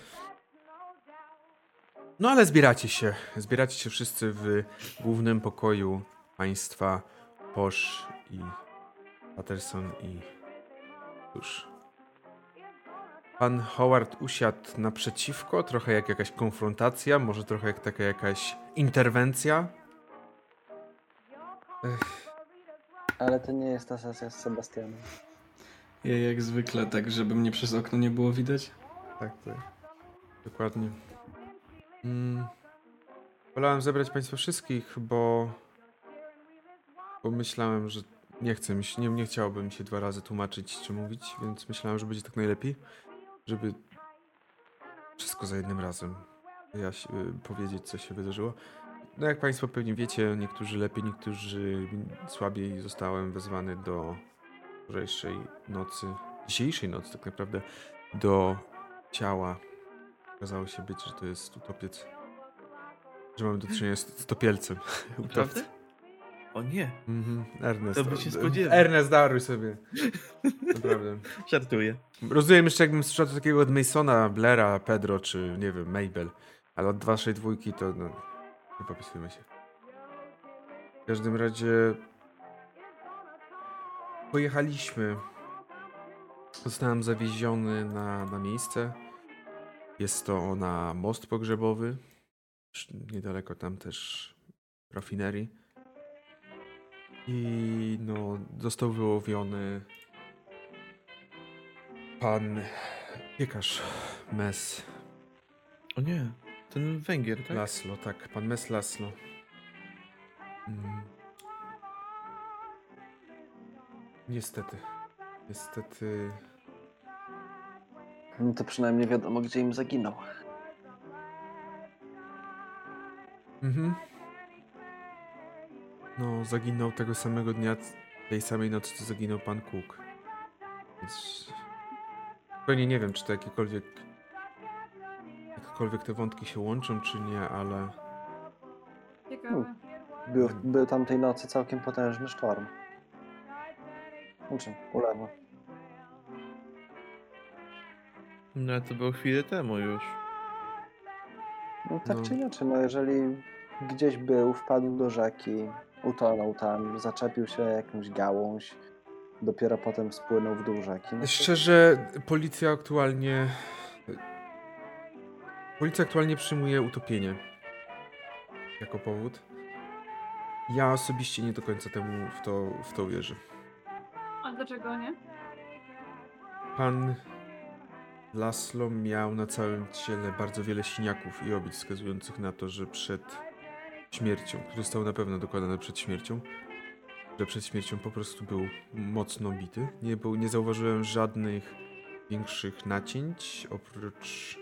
No ale zbieracie się, zbieracie się wszyscy w głównym pokoju państwa Posz i Patterson i cóż. Pan Howard usiadł naprzeciwko, trochę jak jakaś konfrontacja, może trochę jak taka jakaś interwencja. Ale to nie jest ta sesja z Sebastianem. Ja jak zwykle, tak żeby mnie przez okno nie było widać. Tak, tak. Dokładnie. Mm. Wolałem zebrać Państwa wszystkich, bo. Bo myślałem, że nie chcę się, nie, nie chciałbym się dwa razy tłumaczyć czy mówić, więc myślałem, że będzie tak najlepiej, żeby wszystko za jednym razem wyjaś- y, powiedzieć, co się wydarzyło. No jak Państwo pewnie wiecie, niektórzy lepiej, niektórzy słabiej zostałem wezwany do wczorajszej nocy, dzisiejszej nocy tak naprawdę, do ciała. Okazało się być, że to jest utopiec. Że mamy do czynienia z z topielcem. <laughs> Naprawdę? O nie, Mhm, Ernest. To by się spodziewał. Ernest, daruj sobie. <laughs> Naprawdę. żartuję. Rozumiem jeszcze jakbym słyszał takiego od Masona, Blaira, Pedro, czy nie wiem, Mabel. Ale od waszej dwójki to no, nie popisujmy się. W każdym razie pojechaliśmy. Zostałem zawieziony na, na miejsce. Jest to na most pogrzebowy. Niedaleko tam też rafinerii. I no, został wyłowiony pan piekarz Mes O nie, ten Węgier, tak? Laslo, tak, pan Mes Laslo. Mm. Niestety, niestety, No to przynajmniej wiadomo, gdzie im zaginął. mhm. No, zaginął tego samego dnia, tej samej nocy, co zaginął pan Cook. Więc zupełnie nie wiem, czy to jakiekolwiek, jakkolwiek te wątki się łączą, czy nie, ale Ciekawe. Był, był tamtej nocy całkiem potężny sztorm. Znaczy, ulewa. No to było chwilę temu już. No tak No. czy inaczej, no jeżeli gdzieś był, wpadł do rzeki, utonął tam, zaczepił się jakąś gałąź, dopiero potem spłynął w dół rzeki. No to- Szczerze, policja aktualnie. Policja aktualnie przyjmuje utopienie jako powód. Ja osobiście nie do końca temu w to, w to wierzę. A dlaczego nie? Pan Laslo miał na całym ciele bardzo wiele siniaków i obić wskazujących na to, że przed śmiercią, które zostały na pewno dokonane przed śmiercią, że przed śmiercią po prostu był mocno bity. Nie, był, nie zauważyłem żadnych większych nacięć, oprócz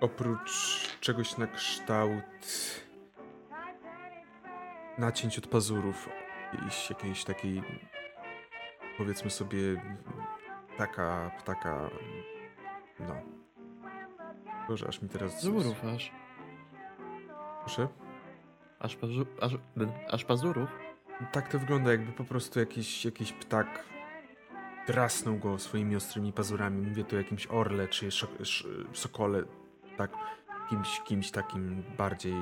oprócz czegoś na kształt nacięć od pazurów jakiejś takiej powiedzmy sobie taka, taka no Boże, aż mi teraz Pazurów aż. Proszę? Aż, pazu, aż, aż pazurów? Tak to wygląda, jakby po prostu jakiś, jakiś ptak drasnął go swoimi ostrymi pazurami. Mówię tu o jakimś orle czy szok, sz, sokole, tak, kimś, kimś takim bardziej...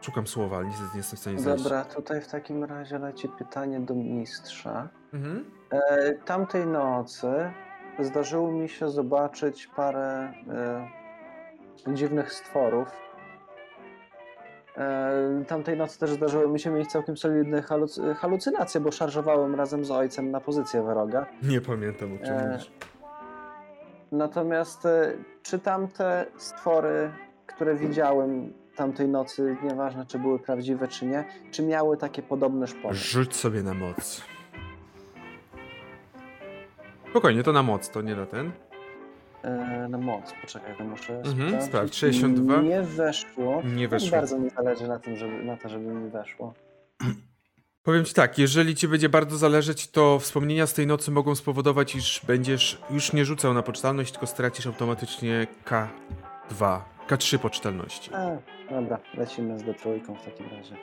Szukam słowa, ale niestety nie jestem w stanie znaleźć. Dobra, tutaj w takim razie leci pytanie do mistrza. Mhm. E, tamtej nocy zdarzyło mi się zobaczyć parę e, dziwnych stworów. E, tamtej nocy też zdarzyło mi się mieć całkiem solidne haluc- halucynacje, bo szarżowałem razem z ojcem na pozycję wroga. Nie pamiętam o czym E, mówisz. Natomiast e, czy tamte stwory, które widziałem tamtej nocy, nieważne czy były prawdziwe czy nie, czy miały takie podobne szpony? Rzuć sobie na moc. Spokojnie, to na moc, to nie na ten. E, na moc, poczekaj, to muszę Mhm, sprawdzić. sprawdź, 62. Nie weszło. Nie Tak weszło. Bardzo mi zależy na tym, żeby, na to, żeby mi weszło. <clears throat> Powiem ci tak, jeżeli ci będzie bardzo zależeć, to wspomnienia z tej nocy mogą spowodować, iż będziesz już nie rzucał na poczytalność, tylko stracisz automatycznie K2, K3 poczytalności. A, dobra, lecimy z D3 w takim razie.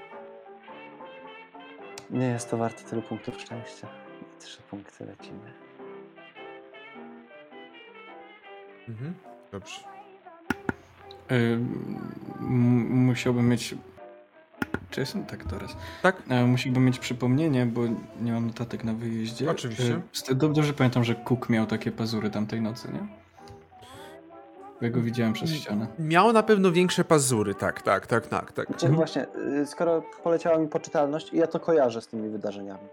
Nie jest to warte tylu punktów szczęścia. Trzy punkty lecimy. Mhm. Dobrze. Y, m- musiałbym mieć. Czy jestem tak teraz? Tak? E, musiałbym mieć przypomnienie, bo nie mam notatek na wyjeździe. Oczywiście. E, Dobrze pamiętam, że Cook miał takie pazury tamtej nocy, nie? Bo ja go widziałem przez ścianę. Miało na pewno większe pazury, tak, tak, tak, tak, tak. Znaczy, Mhm. właśnie, y, skoro poleciała mi poczytalność, ja to kojarzę z tymi wydarzeniami.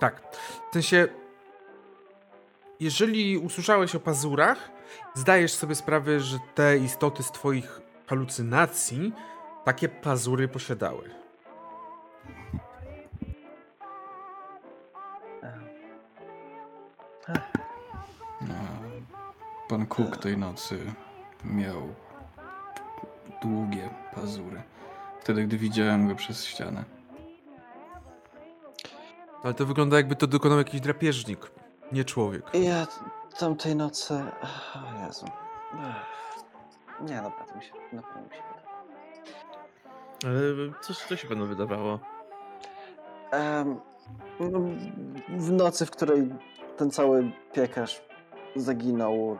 Tak. W sensie, jeżeli usłyszałeś o pazurach, zdajesz sobie sprawę, że te istoty z twoich halucynacji takie pazury posiadały. E. Pan Cook tej nocy miał długie pazury. Wtedy, gdy widziałem go przez ścianę. Ale to wygląda jakby to dokonał jakiś drapieżnik, nie człowiek. Ja tamtej nocy... O Jezu. Nie, dobra, to mi się, na pewno mi się wydaje. Ale co, co się panu wydawało? Em, no, w nocy, w której ten cały piekarz zaginął,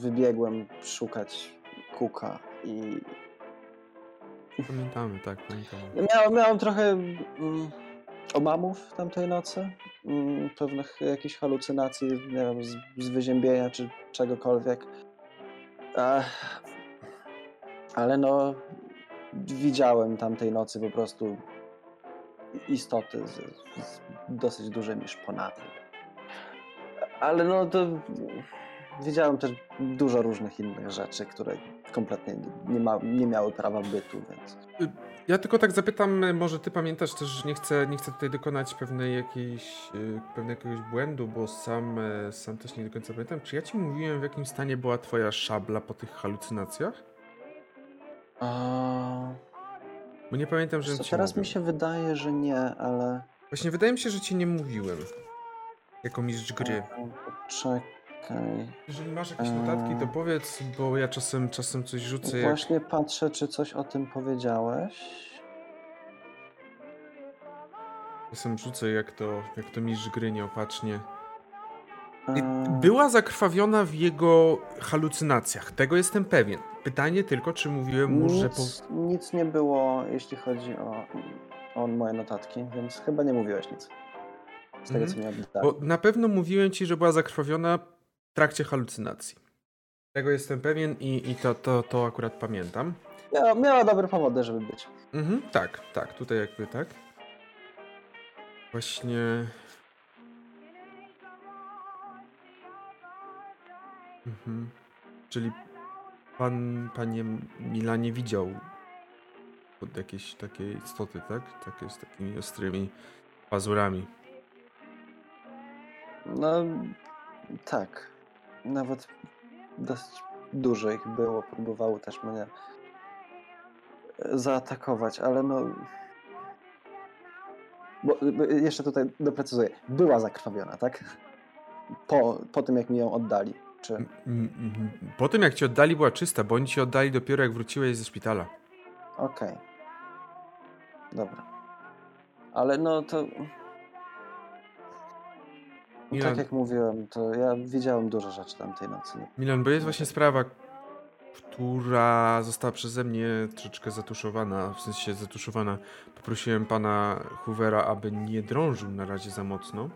wybiegłem szukać kuka i Pamiętamy, tak, pamiętamy. miałem, miałem trochę mm, omamów tamtej nocy, mm, pewnych jakichś halucynacji, nie wiem, z, z wyziębienia czy czegokolwiek. Ale no, widziałem tamtej nocy po prostu istoty z, z dosyć dużymi szponami. Ale no to widziałem też dużo różnych innych rzeczy, które kompletnie nie, ma, nie miały prawa bytu, więc... Ja tylko tak zapytam, może ty pamiętasz też, że nie chcę, nie chcę tutaj dokonać pewnej jakiejś, y, pewnego jakiegoś błędu, bo sam, e, sam też nie do końca pamiętam. Czy ja ci mówiłem, w jakim stanie była twoja szabla po tych halucynacjach? A... Bo nie pamiętam, że Co, teraz mówił. mi się wydaje, że nie, ale... Właśnie wydaje mi się, że ci nie mówiłem. Jako mistrz gry. Czekaj. Jeżeli masz jakieś notatki, to Eee. powiedz, bo ja czasem, czasem coś rzucę jak... Właśnie patrzę, czy coś o tym powiedziałeś. Czasem rzucę jak to, jak to mistrz gry nieopatrznie. Eee, Była zakrwawiona w jego halucynacjach, tego jestem pewien. Pytanie tylko, czy mówiłem mu, że po... nic, nic nie było, jeśli chodzi o, o moje notatki, więc chyba nie mówiłeś nic. Z tego, Mhm. co mi oddali. Bo na pewno mówiłem ci, że była zakrwawiona w trakcie halucynacji. Tego jestem pewien i, i to, to, to akurat pamiętam. Miała, miała dobre powody, żeby być. Mhm, tak, tak, tutaj jakby tak. Właśnie. Mhm. Czyli pan, panie Milanie widział od jakiejś takiej istoty, tak? Takie z takimi ostrymi pazurami. No, tak. Nawet dosyć dużo ich było. Próbowały też mnie zaatakować, ale no. Bo, jeszcze tutaj doprecyzuję. Była zakrwawiona, tak? Po, po tym, jak mi ją oddali. Czy... M- m- m- Po tym jak ci oddali była czysta, bo oni ci oddali dopiero jak wróciłeś ze szpitala. Okej. Dobra. Ale no to. No, Milan- tak jak mówiłem, to ja widziałem dużo rzeczy tamtej nocy. Milan, bo jest właśnie sprawa, która została przeze mnie troszeczkę zatuszowana, w sensie zatuszowana. Poprosiłem pana Hoovera, aby nie drążył na razie za mocno.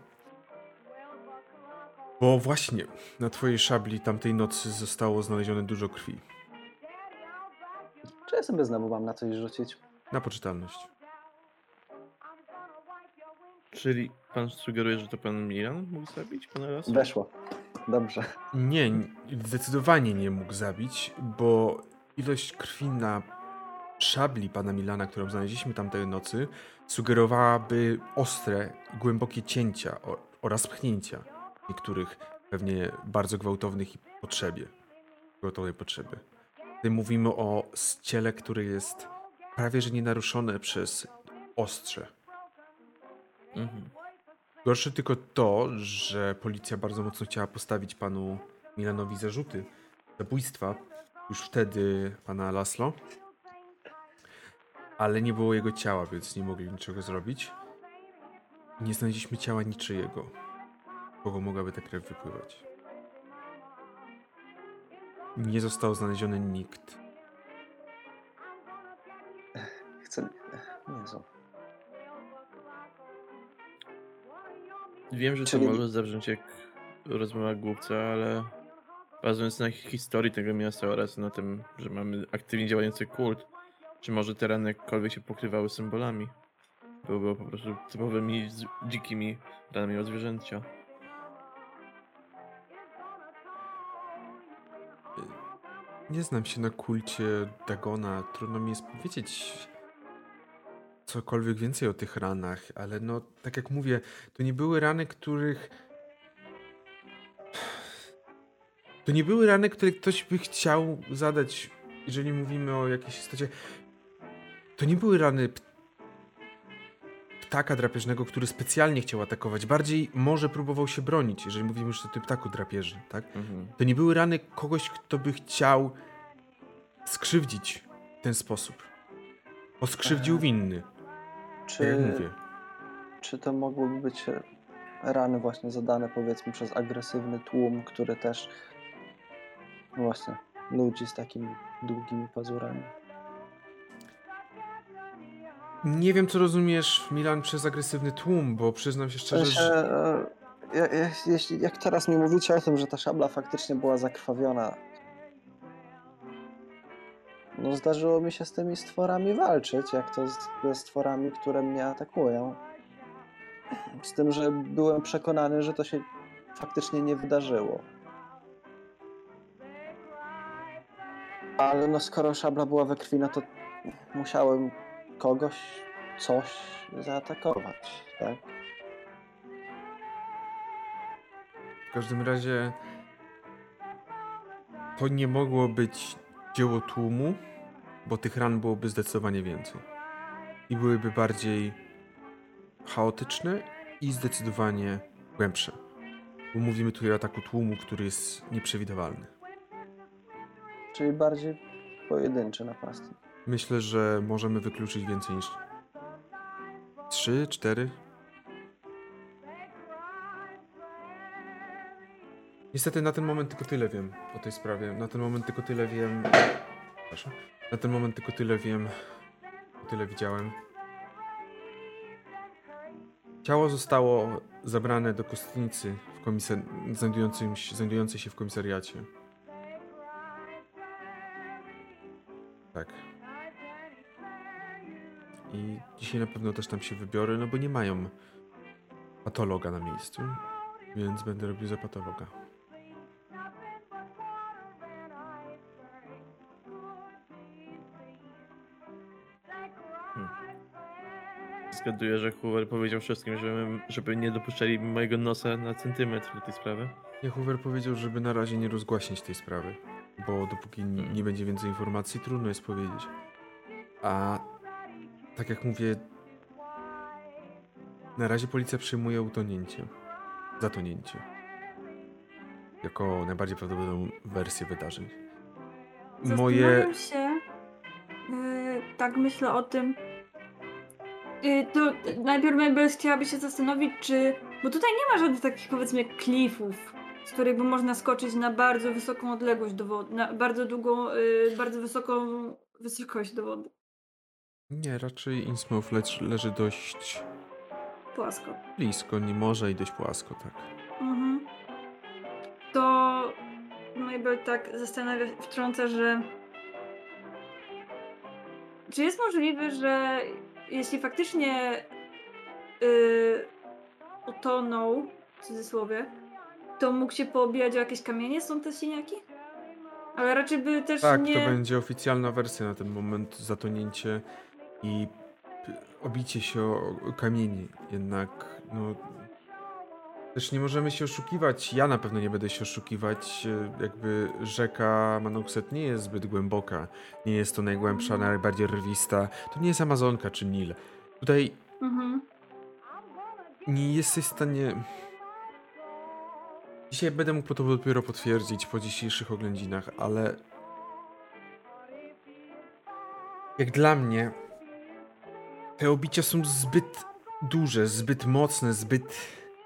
Bo właśnie na twojej szabli tamtej nocy zostało znalezione dużo krwi. Czy ja sobie znowu mam na coś rzucić? Na poczytalność. Czyli pan sugeruje, że to pan Milan mógł zabić pana Lasu? Weszło. Dobrze. Nie, zdecydowanie nie mógł zabić, bo ilość krwi na szabli pana Milana, którą znaleźliśmy tamtej nocy, sugerowałaby ostre, i głębokie cięcia oraz pchnięcia niektórych pewnie bardzo gwałtownych i potrzebie. Gwałtownej potrzeby. Tutaj mówimy o ciele, które jest prawie że nienaruszone przez ostrze. Mhm. Gorsze tylko to, że policja bardzo mocno chciała postawić panu Milanowi zarzuty zabójstwa. Już wtedy pana Laslo. Ale nie było jego ciała, więc nie mogli niczego zrobić. Nie znaleźliśmy ciała niczyjego. Kogo mogłaby ta krew wypływać? Nie został znaleziony nikt. Chcę. Jezu. Wiem, że Czyli- to może zabrzmieć jak rozmowa głupca, ale bazując na historii tego miasta oraz na tym, że mamy aktywnie działający kult, czy może te rany jakkolwiek się pokrywały symbolami? Byłyby po prostu typowymi dzikimi ranami od zwierzęcia. Nie znam się na kulcie Dagona. Trudno mi jest powiedzieć cokolwiek więcej o tych ranach, ale no, tak jak mówię, to nie były rany, których To nie były rany, które ktoś by chciał zadać, jeżeli mówimy o jakiejś istocie. To nie były rany ptaka drapieżnego, który specjalnie chciał atakować. Bardziej może próbował się bronić, jeżeli mówimy już o tym ptaku drapieży, tak? Mhm. To nie były rany kogoś, kto by chciał skrzywdzić w ten sposób. Bo skrzywdził Aha. winny, Czy, mówię. czy to mogłyby być rany właśnie zadane powiedzmy przez agresywny tłum, który też właśnie ludzi z takimi długimi pazurami? Nie wiem, co rozumiesz, Milan, przez agresywny tłum, bo przyznam się szczerze, że... e, ja- ja- jeśli, jak teraz mi mówicie o tym, że ta szabla faktycznie była zakrwawiona, no zdarzyło mi się z tymi stworami walczyć, jak to ze stworami, które mnie atakują. Z tym, że byłem przekonany, że to się faktycznie nie wydarzyło. Ale no skoro szabla była we krwi, no to musiałem kogoś, coś zaatakować, tak? W każdym razie to nie mogło być dzieło tłumu, bo tych ran byłoby zdecydowanie więcej. I byłyby bardziej chaotyczne i zdecydowanie głębsze. Bo mówimy tutaj o ataku tłumu, który jest nieprzewidywalny. Czyli bardziej pojedynczy napastnik. Myślę, że możemy wykluczyć więcej niż trzy, cztery. Niestety na ten moment tylko tyle wiem o tej sprawie. Na ten moment tylko tyle wiem. Przepraszam. Na ten moment tylko tyle wiem. Tyle widziałem. Ciało zostało zabrane do kostnicy w komisar... się, znajdującej się w komisariacie. Tak. I dzisiaj na pewno też tam się wybiorę, no bo nie mają patologa na miejscu, więc będę robił za patologa. Zgaduję, że Hoover powiedział wszystkim, żeby, żeby nie dopuszczali mojego nosa na centymetr do tej sprawy. Nie, Hoover powiedział, żeby na razie nie rozgłaśniać tej sprawy, bo dopóki n- nie będzie więcej informacji, trudno jest powiedzieć. A tak jak mówię, na razie policja przyjmuje utonięcie, zatonięcie, jako najbardziej prawdopodobną wersję wydarzeń. Moje... Zastanawiam się, yy, tak myślę o tym, to najpierw Mabel chciałaby się zastanowić, czy, bo tutaj nie ma żadnych takich powiedzmy klifów, z których by można skoczyć na bardzo wysoką odległość do wody, na bardzo długą, yy, bardzo wysoką wysokość do wody, Nie, raczej Innsmouth leży, leży dość płasko. blisko, nie może i dość płasko, tak. Mhm. To Mabel tak zastanawia, wtrąca, że czy jest możliwe, że jeśli faktycznie yy, utonął, w cudzysłowie, to mógł się poobijać o jakieś kamienie? Są te siniaki? Ale raczej by też Tak, nie... to będzie oficjalna wersja na ten moment, zatonięcie i obicie się o, o kamieni. Jednak, no. Też nie możemy się oszukiwać. Ja na pewno nie będę się oszukiwać. e, Jakby rzeka Manokset nie jest zbyt głęboka. Nie jest to najgłębsza, najbardziej rwista. To nie jest Amazonka czy Nil. Tutaj Mhm. nie jesteś w stanie. Dzisiaj będę mógł to dopiero potwierdzić po dzisiejszych oględzinach, ale. Jak dla mnie, te obicia są zbyt duże, zbyt mocne, zbyt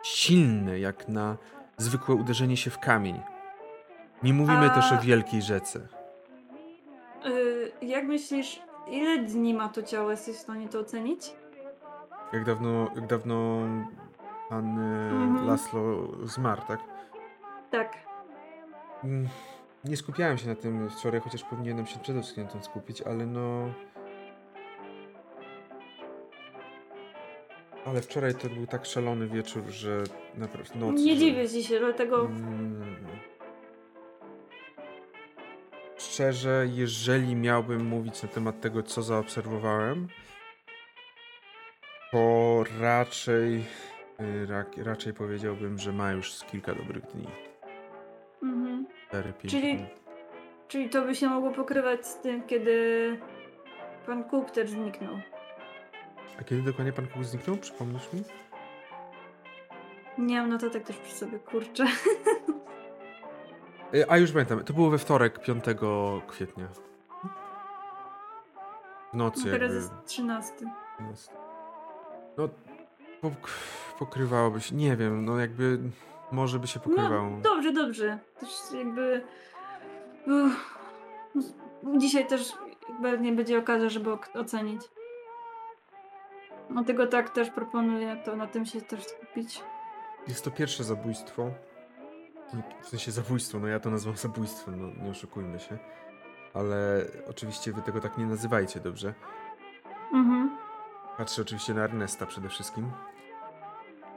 silne, jak na zwykłe uderzenie się w kamień. Nie mówimy A- też o wielkiej rzece. Yy, jak myślisz, ile dni ma to ciało? Jesteś w stanie to ocenić? Jak dawno, jak dawno pan e, Mhm. Laszlo zmarł, tak? Tak. Mm, Nie skupiałem się na tym wczoraj, chociaż powinienem się przede wszystkim na tym skupić, ale no. Ale wczoraj to był tak szalony wieczór, że naprawdę noc. Nie że- dziwię ci się, dlatego... Mm. Szczerze, jeżeli miałbym mówić na temat tego, co zaobserwowałem, to raczej, y, ra, raczej powiedziałbym, że ma już kilka dobrych dni. Mhm. 4, 5 Czyli- minut. Czyli to by się mogło pokrywać z tym, kiedy pan Cook też zniknął. A kiedy dokładnie pan Cook zniknął? Przypomnisz mi? Nie mam notatek też przy sobie, kurczę. E, A już pamiętam, to było we wtorek, 5 kwietnia. W nocy Teraz jakby. jest 13. jest. No, pok pokrywałoby się, nie wiem, no jakby może by się pokrywało. No, dobrze, dobrze. Też jakby... Uff. Dzisiaj też jakby nie będzie okazji, żeby ocenić. Dlatego tak też proponuję to na tym się też skupić. Jest to pierwsze zabójstwo. W sensie zabójstwo, no ja to nazywam zabójstwem, no nie oszukujmy się. Ale oczywiście wy tego tak nie nazywajcie, dobrze? Mhm. Patrzę oczywiście na Ernesta przede wszystkim.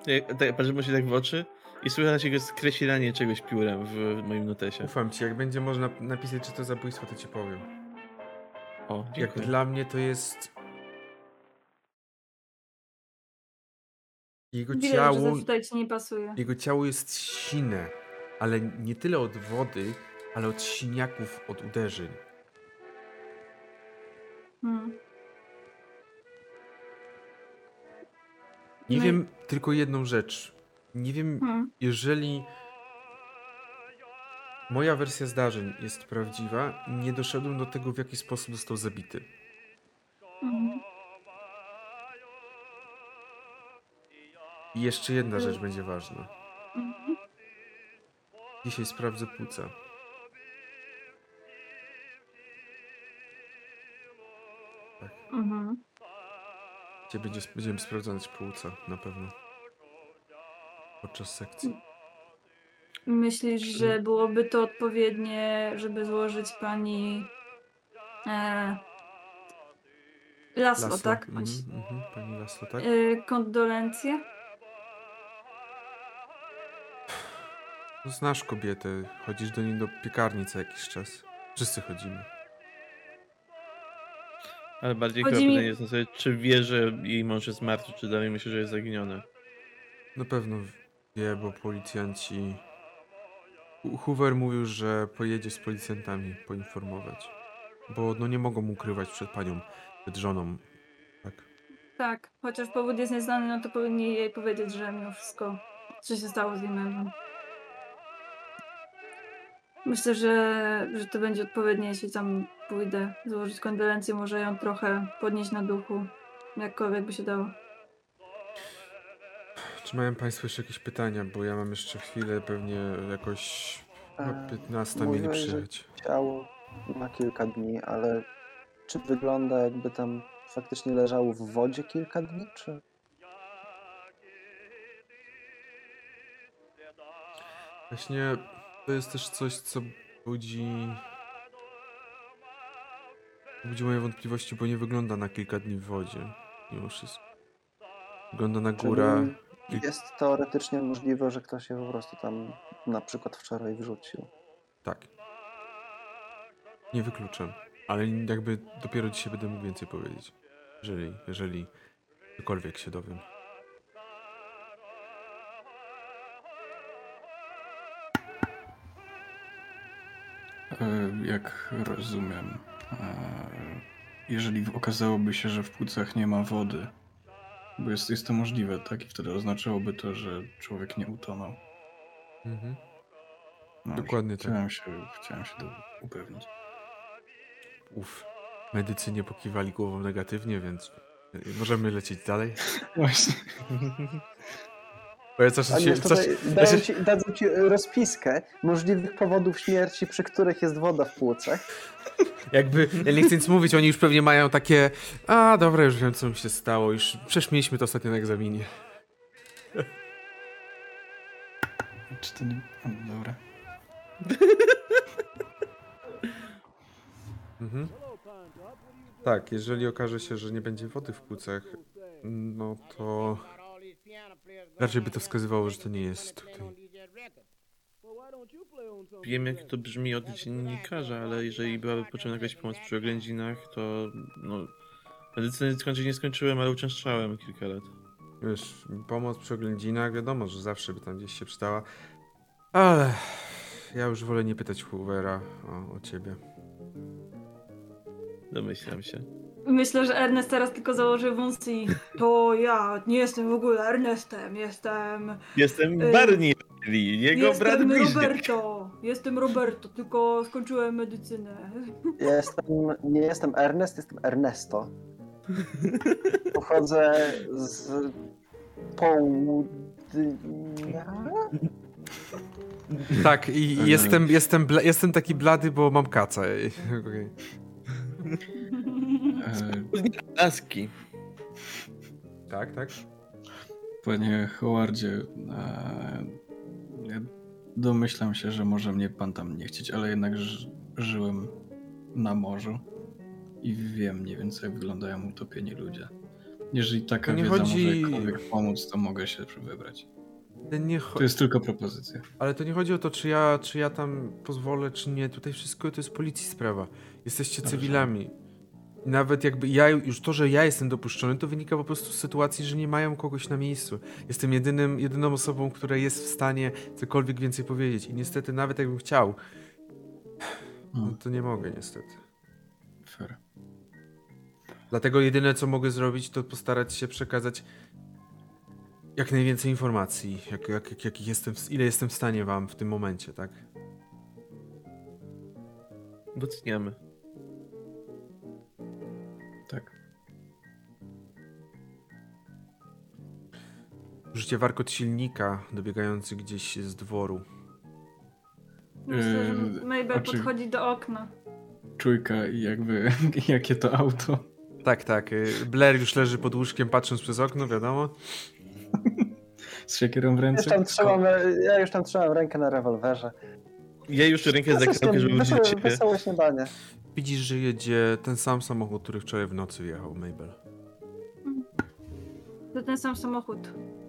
Jak- tak, Patrzę mu się tak w oczy i słychać jego skreślanie czegoś piórem w moim notesie. Ufam ci, jak będzie można napisać, czy to zabójstwo, to ci powiem. O, Jak dziękuję. dla mnie to jest... Jego ciało... tutaj ci nie pasuje. Jego ciało jest sine, ale nie tyle od wody, ale od siniaków, od uderzeń. Hmm. Nie No i- wiem tylko jedną rzecz. Nie wiem, Hmm. jeżeli moja wersja zdarzeń jest prawdziwa, nie doszedłem do tego, w jaki sposób został zabity. Mhm. I jeszcze jedna rzecz będzie ważna. Mhm. Dzisiaj sprawdzę płuca. Mhm. Dzisiaj będzie, będziemy sprawdzać płuca, na pewno. Podczas sekcji. Myślisz, że byłoby to odpowiednie, żeby złożyć pani e, Laslo, Laslo, tak? Mhm, mhm, pani Laslo, tak? E, kondolencje? No, Znasz kobietę, chodzisz do niej do piekarni co jakiś czas. Wszyscy chodzimy. Ale bardziej Chodzi chyba mi- pytanie jest na sobie, czy wie, że jej mąż jest martwy, czy dalej myśli, że jest zaginiony. Na pewno wie, bo policjanci... Hu- Hoover mówił, że pojedzie z policjantami poinformować. Bo no nie mogą ukrywać przed panią, przed żoną. Tak. Tak, chociaż powód jest nieznany, no to powinni jej powiedzieć, że mimo wszystko, co się stało z jej mężem. Myślę, że, że to będzie odpowiednie, jeśli tam pójdę złożyć kondolencje, może ją trochę podnieść na duchu, jakkolwiek by się dało. Czy mają państwo jeszcze jakieś pytania? Bo ja mam jeszcze chwilę, pewnie jakoś... E, 15 mieli mówiłeś, że przyjechać. Ciało ma kilka dni, ale czy wygląda jakby tam faktycznie leżało w wodzie kilka dni, czy... Właśnie to jest też coś, co budzi. Budzi moje wątpliwości, bo nie wygląda na kilka dni w wodzie. Mimo wszystko. Wygląda na górę. Czyli jest teoretycznie możliwe, że ktoś się po prostu tam na przykład wczoraj wrzucił. Tak. Nie wykluczam. Ale jakby dopiero dzisiaj będę mógł więcej powiedzieć. Jeżeli, jeżeli cokolwiek się dowiem. Jak rozumiem, e, jeżeli okazałoby się, że w płucach nie ma wody, bo jest, jest to możliwe, tak? I wtedy oznaczałoby to, że człowiek nie utonął. Mhm. No, Dokładnie tak. chciałem Się, chciałem się to upewnić. Uf. Medycy nie pokiwali głową negatywnie, więc możemy lecieć dalej. <laughs> Właśnie. <laughs> Bo ja coś coś, dają ci, dadzą ci rozpiskę możliwych powodów śmierci, przy których jest woda w płucach. Jakby, ja nie chcę nic mówić, oni już pewnie mają takie a dobra, już wiem co mi się stało, już przeszmieliśmy to ostatnio na egzaminie. Czy to nie... O, dobra. <laughs> Mhm. Tak, jeżeli okaże się, że nie będzie wody w płucach, no to raczej by to wskazywało, że to nie jest tutaj. Wiem, jak to brzmi od dziennikarza, ale jeżeli byłaby potrzebna jakaś pomoc przy oględzinach, to no... Medycyny skończyć nie skończyłem, ale uczęszczałem kilka lat. Wiesz, pomoc przy oględzinach, wiadomo, że zawsze by tam gdzieś się przydała, ale ja już wolę nie pytać Hoovera o, o ciebie. Domyślam się. Myślę, że Ernest teraz tylko założy wąsy i to ja nie jestem w ogóle Ernestem, jestem... Jestem Y, Barney, jego brat jestem bliźniak. Roberto, jestem Roberto, tylko skończyłem medycynę. Jestem, nie jestem Ernest, jestem Ernesto. Pochodzę z południa. Tak, i jestem, jestem, bla, jestem taki blady, bo mam kaca. E, Laski. Tak, tak. Panie Howardzie, e, ja domyślam się, że może mnie pan tam nie chcieć, ale jednak ży żyłem na morzu i wiem mniej więcej jak wyglądają utopieni ludzie. Jeżeli taka nie wiedza chodzi- może jakkolwiek pomóc, to mogę się wybrać. Nie To jest tylko propozycja. ale to nie chodzi o to, czy ja, czy ja tam pozwolę, czy nie. Tutaj wszystko to jest policji sprawa. Jesteście Dobrze. cywilami. I nawet jakby ja, już to, że ja jestem dopuszczony, to wynika po prostu z sytuacji, że nie mają kogoś na miejscu. Jestem jedynym, jedyną osobą, która jest w stanie cokolwiek więcej powiedzieć. I niestety, nawet jakbym chciał, no Hmm, to nie mogę niestety. fair. Dlatego jedyne, co mogę zrobić, to postarać się przekazać jak najwięcej informacji, jak, jak, jak, jakich jestem, ile jestem w stanie wam w tym momencie, tak? Doceniamy. Życie warkot silnika dobiegający gdzieś z dworu. Myślę, że Yy, Mabel a czy- podchodzi do okna. Czujka i jakby <laughs> jakie to auto. Tak, tak. y, Blair już leży pod łóżkiem, patrząc przez okno, wiadomo. Z siekierą w Już ręce. tam trzymam, ja już tam trzymam rękę na rewolwerze. Ja już rękę zakryłem, żeby użyć ciebie. Wesołe śniadanie. Widzisz, że jedzie ten sam samochód, który wczoraj w nocy wjechał, Mabel. To ten sam samochód.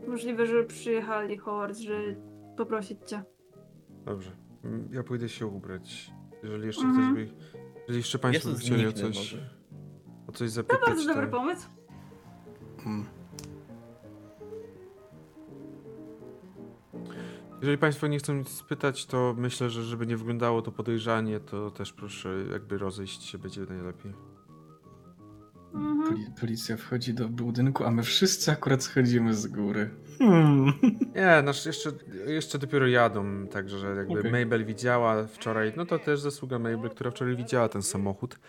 Możliwe, że przyjechali Howard, żeby poprosić cię. Dobrze. Mm, Ja pójdę się ubrać. Jeżeli jeszcze Mhm. ktoś by... Jeżeli jeszcze państwo Ja by chcieli o coś, może. o coś To zapytać, bardzo dobry to... pomysł. Mm. Jeżeli Państwo nie chcą nic spytać, to myślę, że żeby nie wyglądało to podejrzanie, to też proszę jakby rozejść się, będzie najlepiej. Mhm. Poli policja wchodzi do budynku, a my wszyscy akurat schodzimy z góry. Hmm. Nie, nasz jeszcze, jeszcze dopiero jadą, także że jakby Okej. Mabel widziała wczoraj, no to też zasługa Mabel, która wczoraj widziała ten samochód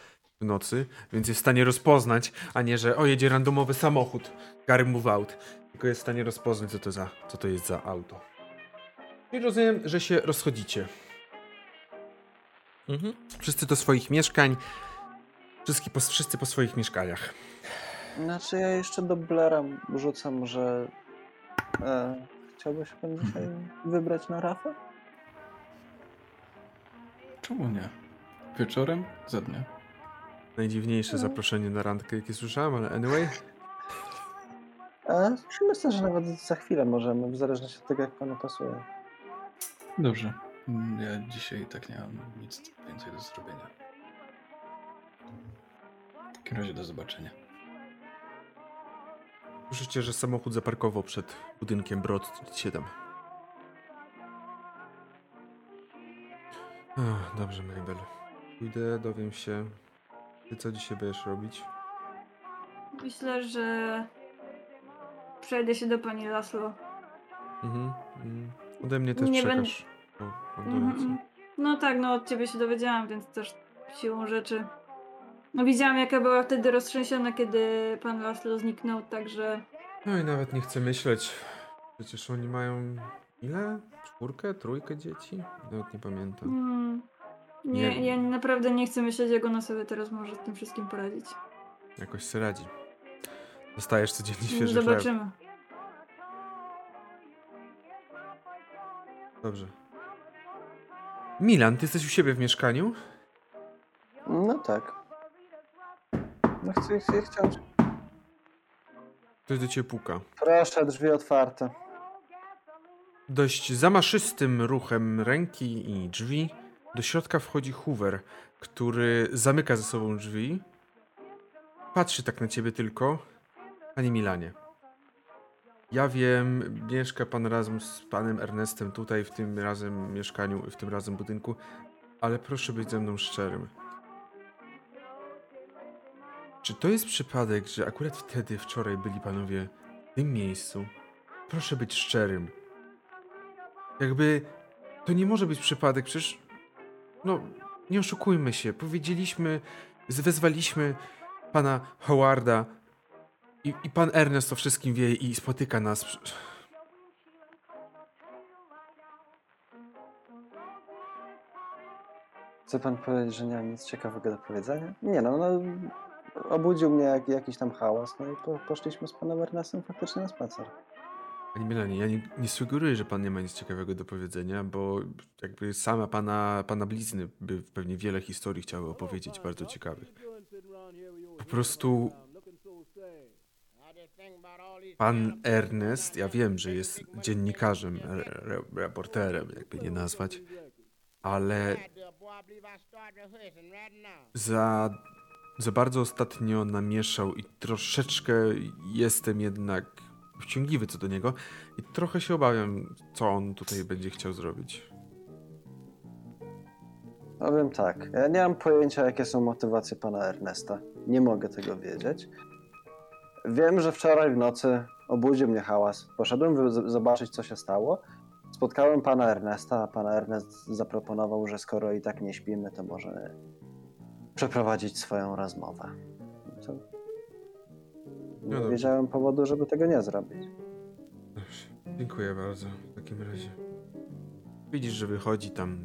w nocy, więc jest w stanie rozpoznać, a nie, że o, jedzie randomowy samochód, Gary move out, tylko jest w stanie rozpoznać, co to, za, co to jest za auto. I rozumiem, że się rozchodzicie. Mhm. Wszyscy do swoich mieszkań, wszyscy po, wszyscy po swoich mieszkaniach. Znaczy ja jeszcze do Blera rzucam, że e, chciałbyś pan dzisiaj wybrać na rafę? Czemu nie? Wieczorem? Za dnia. Najdziwniejsze No. zaproszenie na randkę, jakie słyszałem, ale anyway. E, myślę, że nawet za chwilę możemy, w zależności od tego, jak panu pasuje. Dobrze. Mm, Ja dzisiaj tak nie mam nic więcej do zrobienia. W takim razie do zobaczenia. Słyszycie, że samochód zaparkował przed budynkiem Brod 7. Ach, dobrze, Mabel. Pójdę, dowiem się. Ty co dzisiaj będziesz robić? Myślę, że przejdę się do pani Laslo. Mhm. mhm. Ode mnie też Nie przekaż. O, kondolencje. Mhm. No tak, no od ciebie się dowiedziałam, więc też siłą rzeczy. No widziałam jaka była wtedy roztrzęsiona, kiedy pan Laslo zniknął, także No i nawet nie chcę myśleć. Przecież oni mają ile? Czwórkę, trójkę dzieci? Nawet nie pamiętam. mm, nie, Nie. ja naprawdę nie chcę myśleć, jak ona sobie teraz może z tym wszystkim poradzić. Jakoś se radzi. Dostajesz codziennie świeży chleb. Zobaczymy. Dobrze. Milan, ty jesteś u siebie w mieszkaniu? No tak. No chcę, chcę, chciałem... Ktoś do ciebie puka. Proszę, drzwi otwarte. Dość zamaszystym ruchem ręki i drzwi do środka wchodzi Hoover, który zamyka ze sobą drzwi. Patrzy tak na ciebie tylko. Panie Milanie. Ja wiem, mieszka pan razem z panem Ernestem tutaj, w tym razem mieszkaniu, w tym razem budynku, ale proszę być ze mną szczerym. Czy to jest przypadek, że akurat wtedy, wczoraj byli panowie w tym miejscu? Proszę być szczerym. Jakby to nie może być przypadek, przecież. No, nie oszukujmy się. Powiedzieliśmy, wezwaliśmy pana Howarda i, i pan Ernest o wszystkim wie i spotyka nas. Chce pan powiedzieć, że nie mam nic ciekawego do powiedzenia? Nie no, no obudził mnie jak, jakiś tam hałas, no i po, poszliśmy z panem Ernestem faktycznie na spacer. Pani Melanie, ja nie, nie sugeruję, że pan nie ma nic ciekawego do powiedzenia, bo jakby sama pana, pana blizny by pewnie wiele historii chciały opowiedzieć, bardzo ciekawych. Po prostu pan Ernest, ja wiem, że jest dziennikarzem, re, reporterem, jakby nie nazwać, ale za, za bardzo ostatnio namieszał i troszeczkę jestem jednak wciągliwy co do niego i trochę się obawiam, co on tutaj będzie chciał zrobić. Powiem tak, ja nie mam pojęcia, jakie są motywacje pana Ernesta. Nie mogę tego wiedzieć. Wiem, że wczoraj w nocy obudził mnie hałas. Poszedłem zobaczyć, co się stało. Spotkałem pana Ernesta, a pan Ernest zaproponował, że skoro i tak nie śpimy, to może przeprowadzić swoją rozmowę. To... Nie dobrze. wiedziałem powodu, żeby tego nie zrobić. Dobrze, dziękuję bardzo w takim razie. Widzisz, że wychodzi tam,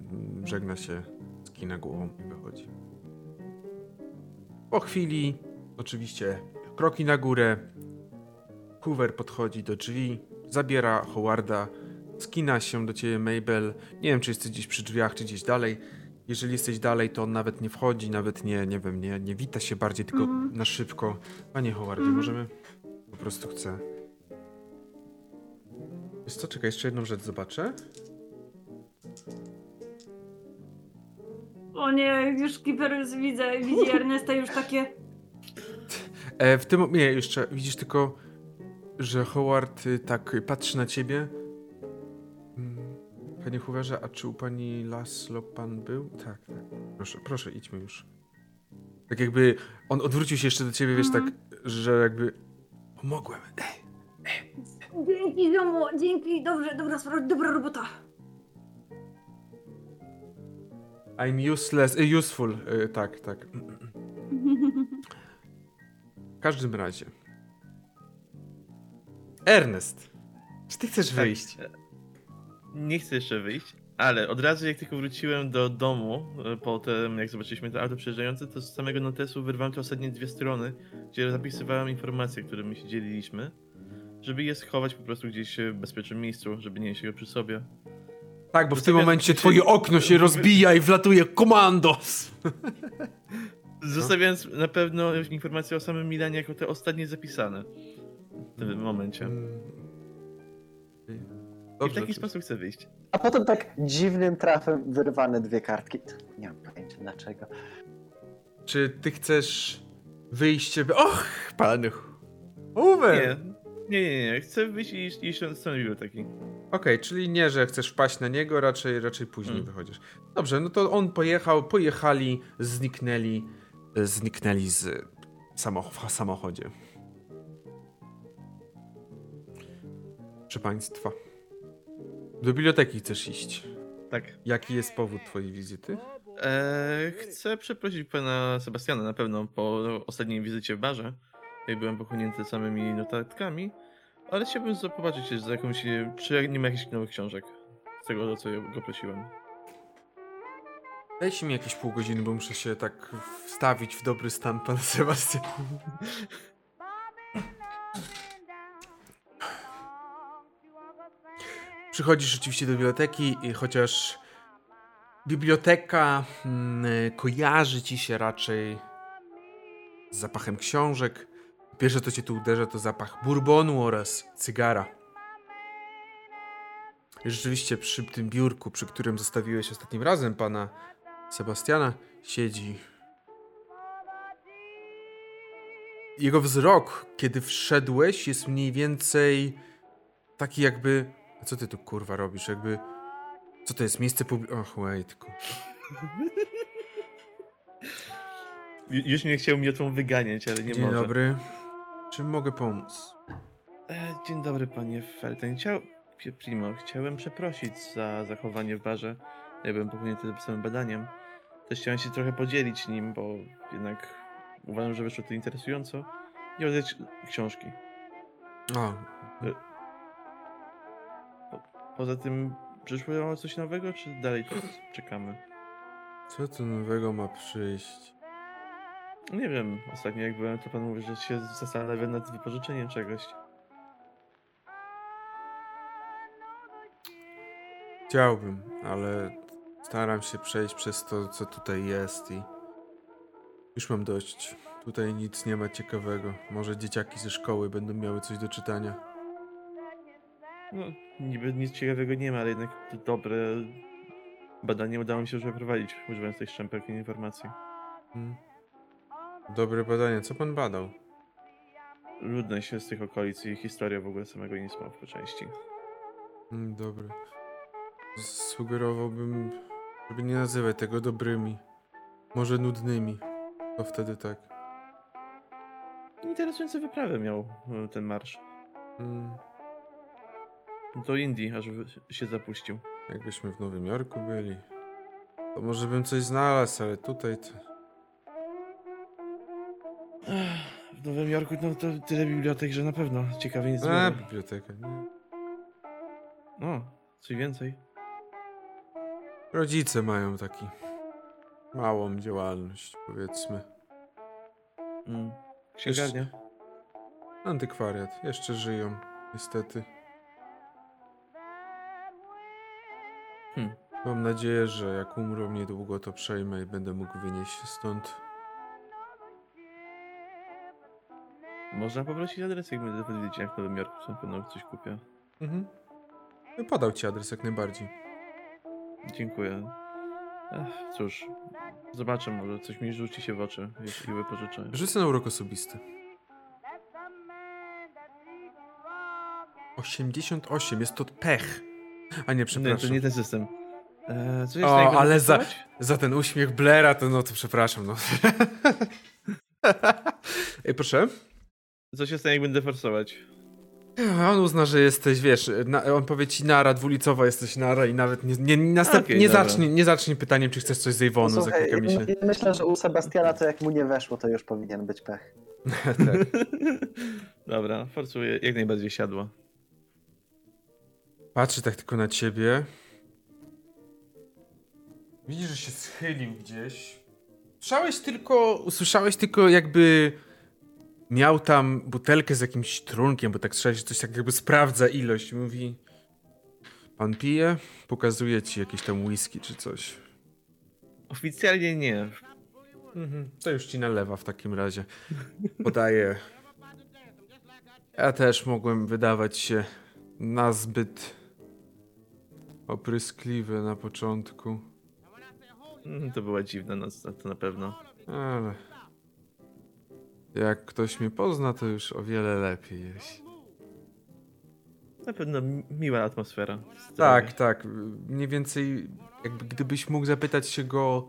żegna się, skina głową i wychodzi. Po chwili, oczywiście, kroki na górę. Hoover podchodzi do drzwi, zabiera Howarda, skina się do ciebie Mabel. Nie wiem, czy jesteś gdzieś przy drzwiach, czy gdzieś dalej. Jeżeli jesteś dalej, to on nawet nie wchodzi, nawet nie, nie wiem, nie, nie wita się bardziej, tylko Mhm. na szybko. Panie Howardzie, Mhm. możemy? Po prostu chcę. Wiesz co, czekaj, jeszcze jedną rzecz zobaczę. O nie, już Skipper już widzę, widzi <laughs> Ernesta już takie... E, w tym, nie, jeszcze widzisz tylko, że Howard y, tak y, patrzy na ciebie. Panie Hooverze, a czy u pani Laszlo pan był? Tak, tak. Proszę, proszę, idźmy już. Tak jakby on odwrócił się jeszcze do ciebie, wiesz, tak, że jakby pomogłem. Ej, Dzięki, ziomo, dzięki, dobrze, dobra, sprawa, dobra robota. I'm useless, y, useful, y, tak, tak. W każdym razie. Ernest, czy ty chcesz Tak. Nie chcę jeszcze wyjść, ale od razu jak tylko wróciłem do domu, e, po tym jak zobaczyliśmy to auto przejeżdżające, to z samego notesu wyrwałem te ostatnie dwie strony, gdzie zapisywałem informacje, którymi się dzieliliśmy, żeby je schować po prostu gdzieś w bezpiecznym miejscu, żeby nie nieść go przy sobie. Tak, bo w tym Zostawiam momencie się- twoje okno się rozbija i wlatuje komandos. <laughs> Zostawiając na pewno informacje o samym Milanie jako te ostatnie zapisane w tym momencie. I w. Dobrze, taki czy- sposób chcę wyjść. A potem tak dziwnym trafem wyrwane dwie kartki. Nie mam pojęcia dlaczego. Czy ty chcesz wyjść. Och, pan Hoover! Nie, nie, nie, nie. chcę wyjść i iść- do strony biblioteki. Okej, czyli nie, że chcesz wpaść na niego, raczej, raczej później Mm. wychodzisz. Dobrze, no to on pojechał, pojechali, zniknęli, e, zniknęli z samoch w samochodzie. Proszę państwa, do biblioteki chcesz iść. Tak. Jaki jest powód twojej wizyty? Eee, chcę przeprosić pana Sebastiana na pewno po ostatniej wizycie w barze, jak byłem pochłonięty samymi notatkami, ale chciałbym zobaczyć za jakąś, czy nie ma jakichś nowych książek z tego, o co ja go prosiłem. Dajcie mi jakieś pół godziny, bo muszę się tak wstawić w dobry stan, pan Sebastian. <laughs> Przychodzisz oczywiście do biblioteki i chociaż biblioteka mm, kojarzy ci się raczej z zapachem książek, pierwsze co cię tu uderza to zapach bourbonu oraz cygara. Rzeczywiście przy tym biurku, przy którym zostawiłeś ostatnim razem pana Sebastiana, siedzi. Jego wzrok, kiedy wszedłeś, jest mniej więcej taki jakby... A co ty tu kurwa robisz? Jakby... Co to jest? Miejsce publiczne... Och, wait. Już nie chciał mnie tą wyganiać, ale nie Dzień może. dobry. Czym mogę pomóc? E, dzień dobry, panie Felten. Chciał... Primo, chciałem przeprosić za zachowanie w barze. Ja byłem pochłonięty tym samym badaniem. Też chciałem się trochę podzielić nim, bo jednak uważam, że wyszło to interesująco. I oddać książki. O, Poza tym, przyszło coś nowego, czy dalej czekamy? co tu nowego ma przyjść? Nie wiem, ostatnio jak byłem, to pan mówił, że się zastanawia nad wypożyczeniem czegoś. Chciałbym, ale staram się przejść przez to, co tutaj jest i już mam dość. Tutaj nic nie ma ciekawego. Może dzieciaki ze szkoły będą miały coś do czytania. No, niby nic ciekawego nie ma, ale jednak to dobre badanie udało mi się już przeprowadzić, używając tej szczępelki informacji. Hmm. Dobre badanie. Co pan badał? Ludność z tych okolic i historia w ogóle samego Innsmouth po części. Hmm, dobre. Sugerowałbym, żeby nie nazywać tego dobrymi. Może nudnymi. To wtedy tak. Interesujące wyprawy miał e, ten marsz. Hmm. Do Indii, aż się zapuścił. Jakbyśmy w Nowym Jorku byli. To może bym coś znalazł, ale tutaj to... Ech, W Nowym Jorku no to tyle bibliotek, że na pewno ciekawie nic nie biblioteka, nie? O, coś więcej. Rodzice mają taki małą działalność, powiedzmy. Mm. Księgarnia. Antykwariat. Jeszcze żyją, niestety. Hmm. Mam nadzieję, że jak umrą niedługo, to przejmę i będę mógł wynieść się stąd. Można poprosić adres, jak będę powiedzieć, jak w Nowym Jorku są pewno coś kupię. Mhm. No, Podał ci adres jak najbardziej. Dziękuję. Ech, cóż, zobaczę, może coś mi rzuci się w oczy, jeśli wypożyczę. Rzucę na urok osobisty. 88, jest to pech. A nie, Nie, przepraszam. to nie ten system. Eee, co O, ale za, za ten uśmiech Blaira, to no to przepraszam, no. <laughs> Ej, proszę. Co się stanie, jak będę forsować? On uzna, że jesteś, wiesz, na, on powie ci nara, dwulicowa jesteś nara i nawet nie, nie, następ, Okej, nie, dobra. zacznie, nie zacznie pytaniem, czy chcesz coś z Ivonu za Słuchaj, kilka miesięcy. ja myślę, że u Sebastiana to jak mu nie weszło, to już powinien być pech. tak. <laughs> <laughs> Dobra, forsuję, jak najbardziej siadło. Patrzy tak tylko na ciebie. Widzisz, że się schylił gdzieś. Słyszałeś tylko, usłyszałeś tylko jakby miał tam butelkę z jakimś trunkiem, bo tak słyszałeś, że coś tak jakby sprawdza ilość. Mówi, pan pije? Pokazuje ci jakieś tam whisky czy coś. Oficjalnie nie. Mhm, to już ci nalewa w takim razie. <laughs> Podaję. Ja też mogłem wydawać się nazbyt opryskliwy na początku, Mm, To była dziwna noc, to- to na pewno. ale jak ktoś mnie pozna, to już o wiele lepiej jest. Na pewno mi- miła atmosfera. Tak, tak. Mniej więcej, jakby gdybyś mógł zapytać się go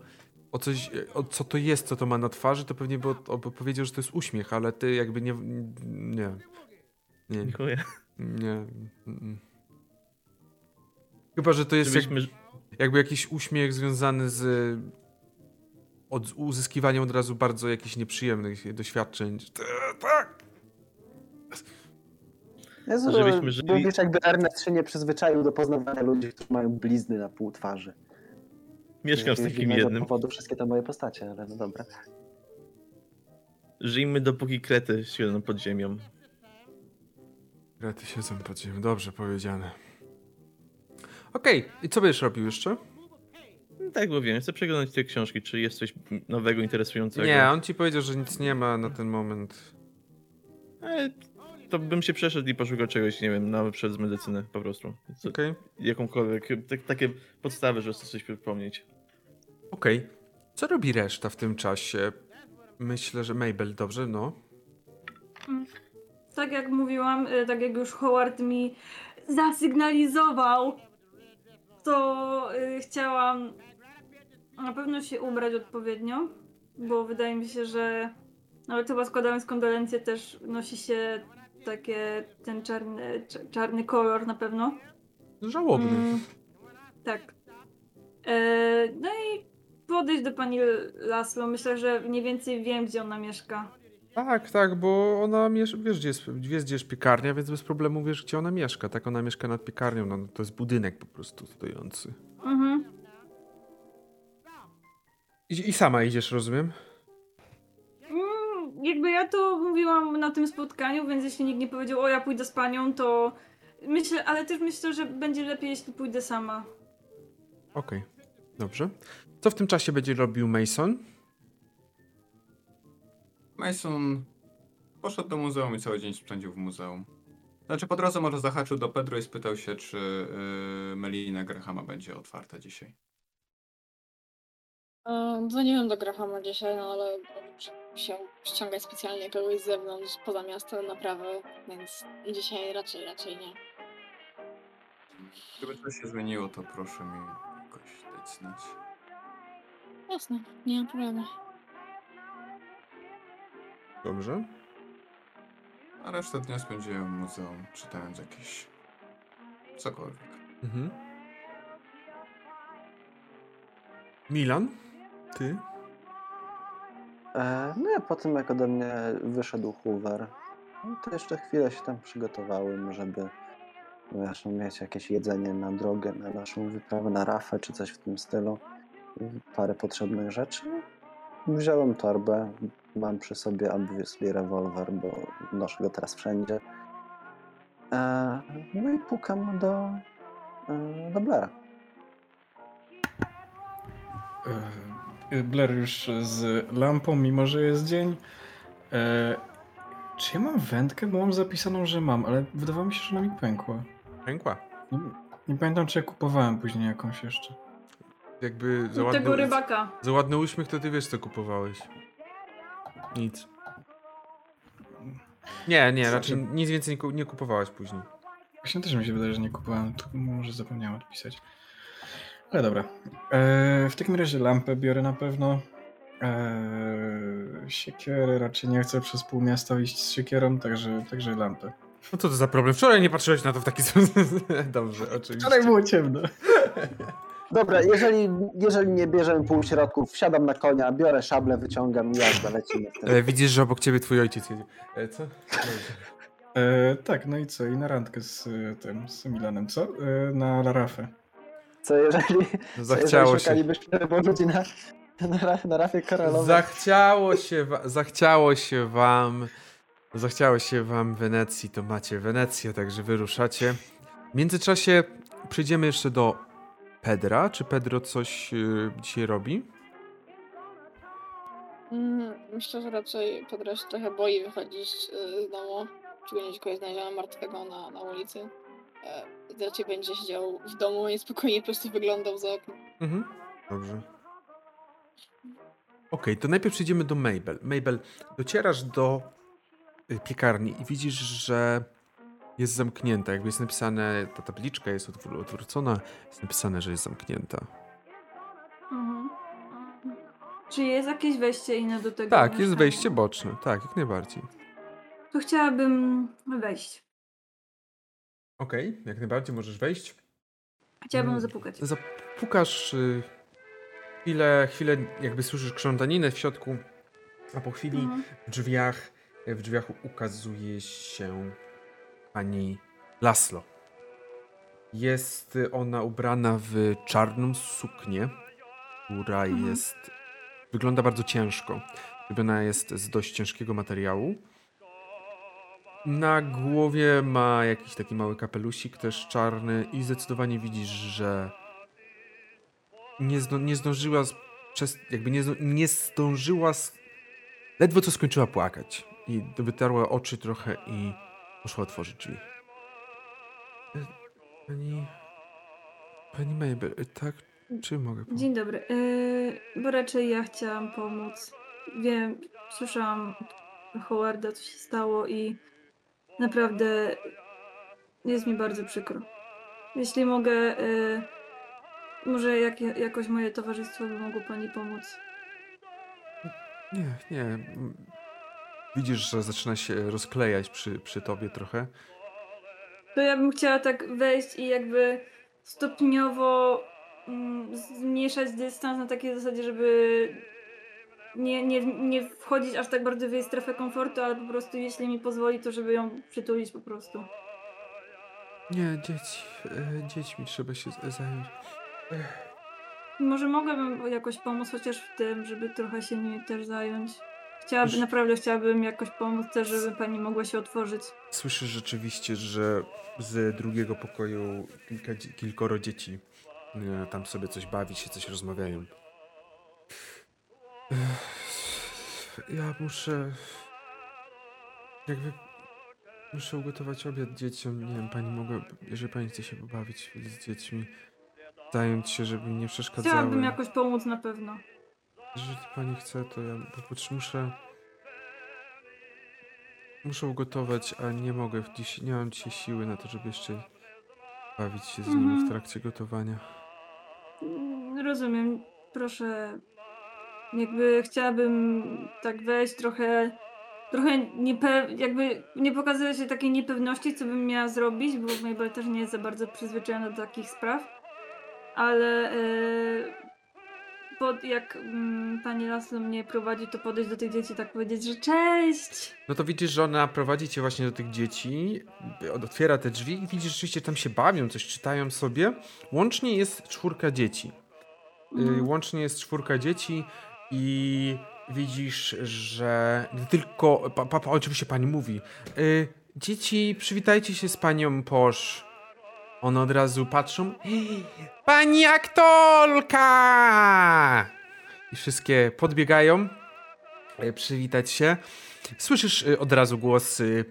o coś, o co to jest, co to ma na twarzy, to pewnie by powiedział, że to jest uśmiech, ale ty jakby nie. Nie. Nie, Dziękuję. Nie. mm-mm. Chyba, że to jest jak, jakby jakiś uśmiech związany z od, uzyskiwaniem od razu bardzo jakichś nieprzyjemnych doświadczeń. Tak! Jezu, Żebyśmy żyli- Mówisz, jakby Ernest się nie przyzwyczaił do poznawania ludzi, którzy mają blizny na pół twarzy. Mieszkam z takim jednym. powodu wszystkie te moje postacie, ale no dobra. Żyjmy dopóki krety siedzą pod ziemią. Kraty siedzą pod ziemią. Dobrze powiedziane. Okej, i co będziesz robił jeszcze? No Tak mówiłem, chcę przeglądać te książki, czy jest coś nowego, interesującego. Nie, on ci powiedział, że nic nie ma na ten moment. Ale to bym się przeszedł i poszukał czegoś, nie wiem, na przez medycynę po prostu. Co, Okej. Jakąkolwiek, tak, takie podstawy, żeby coś przypomnieć. Okej. Co robi reszta w tym czasie? Myślę, że Mabel, dobrze, no. Tak jak mówiłam, y, tak jak już Howard mi zasygnalizował, to y, chciałam na pewno się ubrać odpowiednio, bo wydaje mi się, że nawet chyba składając kondolencje też nosi się takie ten czarny, cz- czarny kolor na pewno. Żałobny. Mm, tak. E, no i podejść do pani Laslo. Myślę, że mniej więcej wiem, gdzie ona mieszka. Tak, tak, bo ona wiesz gdzie, jest, wiesz, gdzie jest piekarnia, więc bez problemu wiesz, gdzie ona mieszka. Tak, ona mieszka nad piekarnią, no, to jest budynek po prostu stojący. Mhm. I, I sama idziesz, rozumiem? Mm, jakby ja to mówiłam na tym spotkaniu, więc jeśli nikt nie powiedział, o ja pójdę z panią, to myślę, ale też myślę, że będzie lepiej, jeśli pójdę sama. Okej, dobrze. Co w tym czasie będzie robił Mason? Mason poszedł do muzeum i cały dzień spędził w muzeum. Znaczy po drodze może zahaczył do Pedro i spytał się, czy yy, Melina Grahama będzie otwarta dzisiaj. E, Dzwoniłem do Grahama dzisiaj, no ale musiał ściągać specjalnie kogoś z zewnątrz, poza miasto na naprawę, więc dzisiaj raczej, raczej nie. Gdyby coś się zmieniło, to proszę mi jakoś dać znać. Jasne, nie ma problemu. Dobrze. A resztę dnia spędziłem w muzeum, czytając jakieś... cokolwiek. Mhm. Milan? Ty? E, no ja po tym, jak ode mnie wyszedł Hoover, no to jeszcze chwilę się tam przygotowałem, żeby wiesz, no, mieć jakieś jedzenie na drogę, na naszą wyprawę na rafę, czy coś w tym stylu. Parę potrzebnych rzeczy. Wziąłem torbę, mam przy sobie obviously rewolwer, bo noszę go teraz wszędzie. E, no i pukam do, e, do Blaira. E, Blair już z lampą, mimo że jest dzień. E, czy ja mam wędkę? Bo mam zapisaną, że mam, ale wydawało mi się, że ona mi pękła. Pękła. Nie, nie pamiętam, czy ja kupowałem później jakąś jeszcze. Jakby za Od tego ładny, rybaka. za ładny uśmiech, to ty wiesz, co kupowałeś. Nic. Nie, nie, raczej nic więcej nie, ku- nie kupowałeś później. Właśnie też mi się wydaje, że nie kupowałem, może zapomniałem odpisać. Ale dobra. E, w takim razie lampę biorę na pewno. E, siekierę raczej nie chcę przez pół miasta iść z siekierą, także, także lampę. No co to za problem? Wczoraj nie patrzyłeś na to w taki <laughs> sposób. Dobrze, oczywiście. Wczoraj było ciemno. Dobra, jeżeli, jeżeli nie bierzemy półśrodków, wsiadam na konia, biorę szablę, wyciągam i jazda, lecimy. E, widzisz, że obok ciebie twój ojciec jedzie. E, co? E, tak, no i co? I na randkę z e, tym, z Milanem, co? E, na Larafę. Co jeżeli, co Zachciało jeżeli się. szukalibyśmy ludzi na, na, na rafie koralowej? Zachciało się, wa- zachciało się wam, zachciało się wam Wenecji, to macie Wenecję, także wyruszacie. W międzyczasie przejdziemy jeszcze do Pedra. Czy Pedro coś y, dzisiaj robi? Mm, Myślę, że raczej Pedro się trochę boi wychodzić e, z domu, szczególnie kogoś znajdziemy martwego na, na ulicy. E, Raczej będzie siedział w domu i spokojnie po prostu wyglądał za okno. Mhm. Dobrze. Okej, to najpierw przejdziemy do Mabel. Mabel, docierasz do y, piekarni i widzisz, że jest zamknięta. Jakby jest napisane, ta tabliczka jest odwró- odwrócona, jest napisane, że jest zamknięta. Mhm. Czy jest jakieś wejście inne do tego? Tak, jest mieszkania? wejście boczne. Tak, jak najbardziej. To chciałabym wejść. Okej, jak najbardziej możesz wejść. Chciałabym Mm. zapukać. Zapukasz y, chwilę, chwilę jakby słyszysz krzątaninę w środku, a po chwili Mhm. w drzwiach, w drzwiach ukazuje się pani Laslo. Jest ona ubrana w czarną suknię, która Mhm. jest, wygląda bardzo ciężko. Robiona jest z dość ciężkiego materiału. Na głowie ma jakiś taki mały kapelusik, też czarny i zdecydowanie widzisz, że nie, zdo, nie zdążyła przez, jakby nie, nie zdążyła ledwo co skończyła płakać i wytarła oczy trochę i poszła otworzyć drzwi. E, Pani... Pani Mabel, e, tak? Czy mogę pomóc? Dzień dobry. Yy, bo raczej ja chciałam pomóc. Wiem, słyszałam od Howarda, co się stało i naprawdę jest mi bardzo przykro. Jeśli mogę, y, może jak, jakoś moje towarzystwo by mogło pani pomóc. Nie, nie. Widzisz, że zaczyna się rozklejać przy, przy tobie trochę. To ja bym chciała tak wejść i jakby stopniowo mm, zmniejszać dystans na takiej zasadzie, żeby nie, nie, nie wchodzić aż tak bardzo w jej strefę komfortu, ale po prostu jeśli mi pozwoli, to żeby ją przytulić po prostu. Nie, dzieci, e, dziećmi trzeba się z- zająć. Może mogłabym jakoś pomóc chociaż w tym, żeby trochę się nimi też zająć. Chciałabym, naprawdę chciałabym jakoś pomóc też, żeby pani mogła się otworzyć. Słyszysz rzeczywiście, że z drugiego pokoju kilka, kilkoro dzieci e, tam sobie coś bawi się, coś rozmawiają. Ja muszę. Jakby. Muszę ugotować obiad dzieciom. Nie wiem, pani mogła. Jeżeli pani chce się pobawić z dziećmi, zająć się, żeby nie przeszkadzały. Chciałabym jakoś pomóc na pewno. Jeżeli pani chce, to ja muszę. Muszę ugotować, a nie mogę. Dziś, nie mam dzisiaj siły na to, żeby jeszcze bawić się z nimi w Mhm. trakcie gotowania. Rozumiem. Proszę. Jakby chciałabym tak wejść trochę. Trochę niepe- jakby nie pokazuje się takiej niepewności, co bym miała zrobić, bo Mabel też nie jest za bardzo przyzwyczajona do takich spraw. Ale e, pod, jak mm, pani Laslo mnie prowadzi, to podejść do tych dzieci tak powiedzieć, że cześć! No to widzisz, że ona prowadzi cię właśnie do tych dzieci, otwiera te drzwi i widzisz, rzeczywiście tam się bawią, coś czytają sobie. Łącznie jest czwórka dzieci. Y, Mhm. Łącznie jest czwórka dzieci i widzisz, że tylko. Pa, pa, oczywiście pani mówi. Y, dzieci, przywitajcie się z panią Posz. One od razu patrzą. Pani aktorka! I wszystkie podbiegają. y, Przywitać się. Słyszysz y, od razu głosy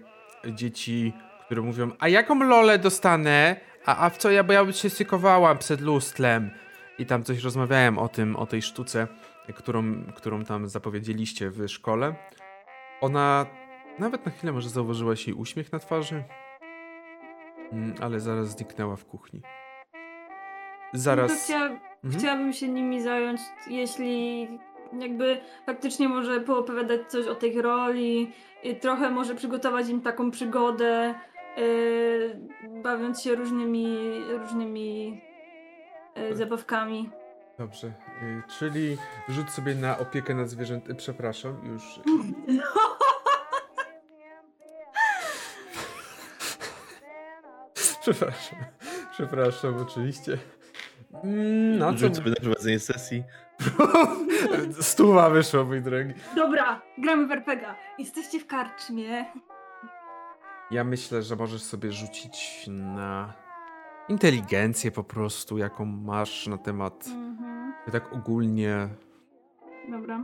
dzieci, które mówią: A jaką lolę dostanę? A, a w co ja, bo ja się stykowałam przed lustrem. I tam coś rozmawiałem o tym, o tej sztuce, którą, którą tam zapowiedzieliście w szkole. Ona nawet na chwilę może zauważyłaś jej uśmiech na twarzy, ale zaraz zniknęła w kuchni. No Zaraz. to chcia, Mhm. Chciałabym się nimi zająć, jeśli jakby faktycznie może poopowiadać coś o tej roli, i trochę może przygotować im taką przygodę, yy, bawiąc się różnymi, różnymi yy, zabawkami. Dobrze. y, Czyli rzuć sobie na opiekę nad zwierzętami. Przepraszam, już. <laughs> Przepraszam. Przepraszam, oczywiście. Mm, Na co? Rzuć sobie na prowadzenie sesji. <laughs> Stuwa wyszło, mój drogi. Dobra, gramy w RPGa. Jesteście w karczmie. Ja myślę, że możesz sobie rzucić na inteligencję po prostu, jaką masz na temat. Mhm. Tak ogólnie Dobra.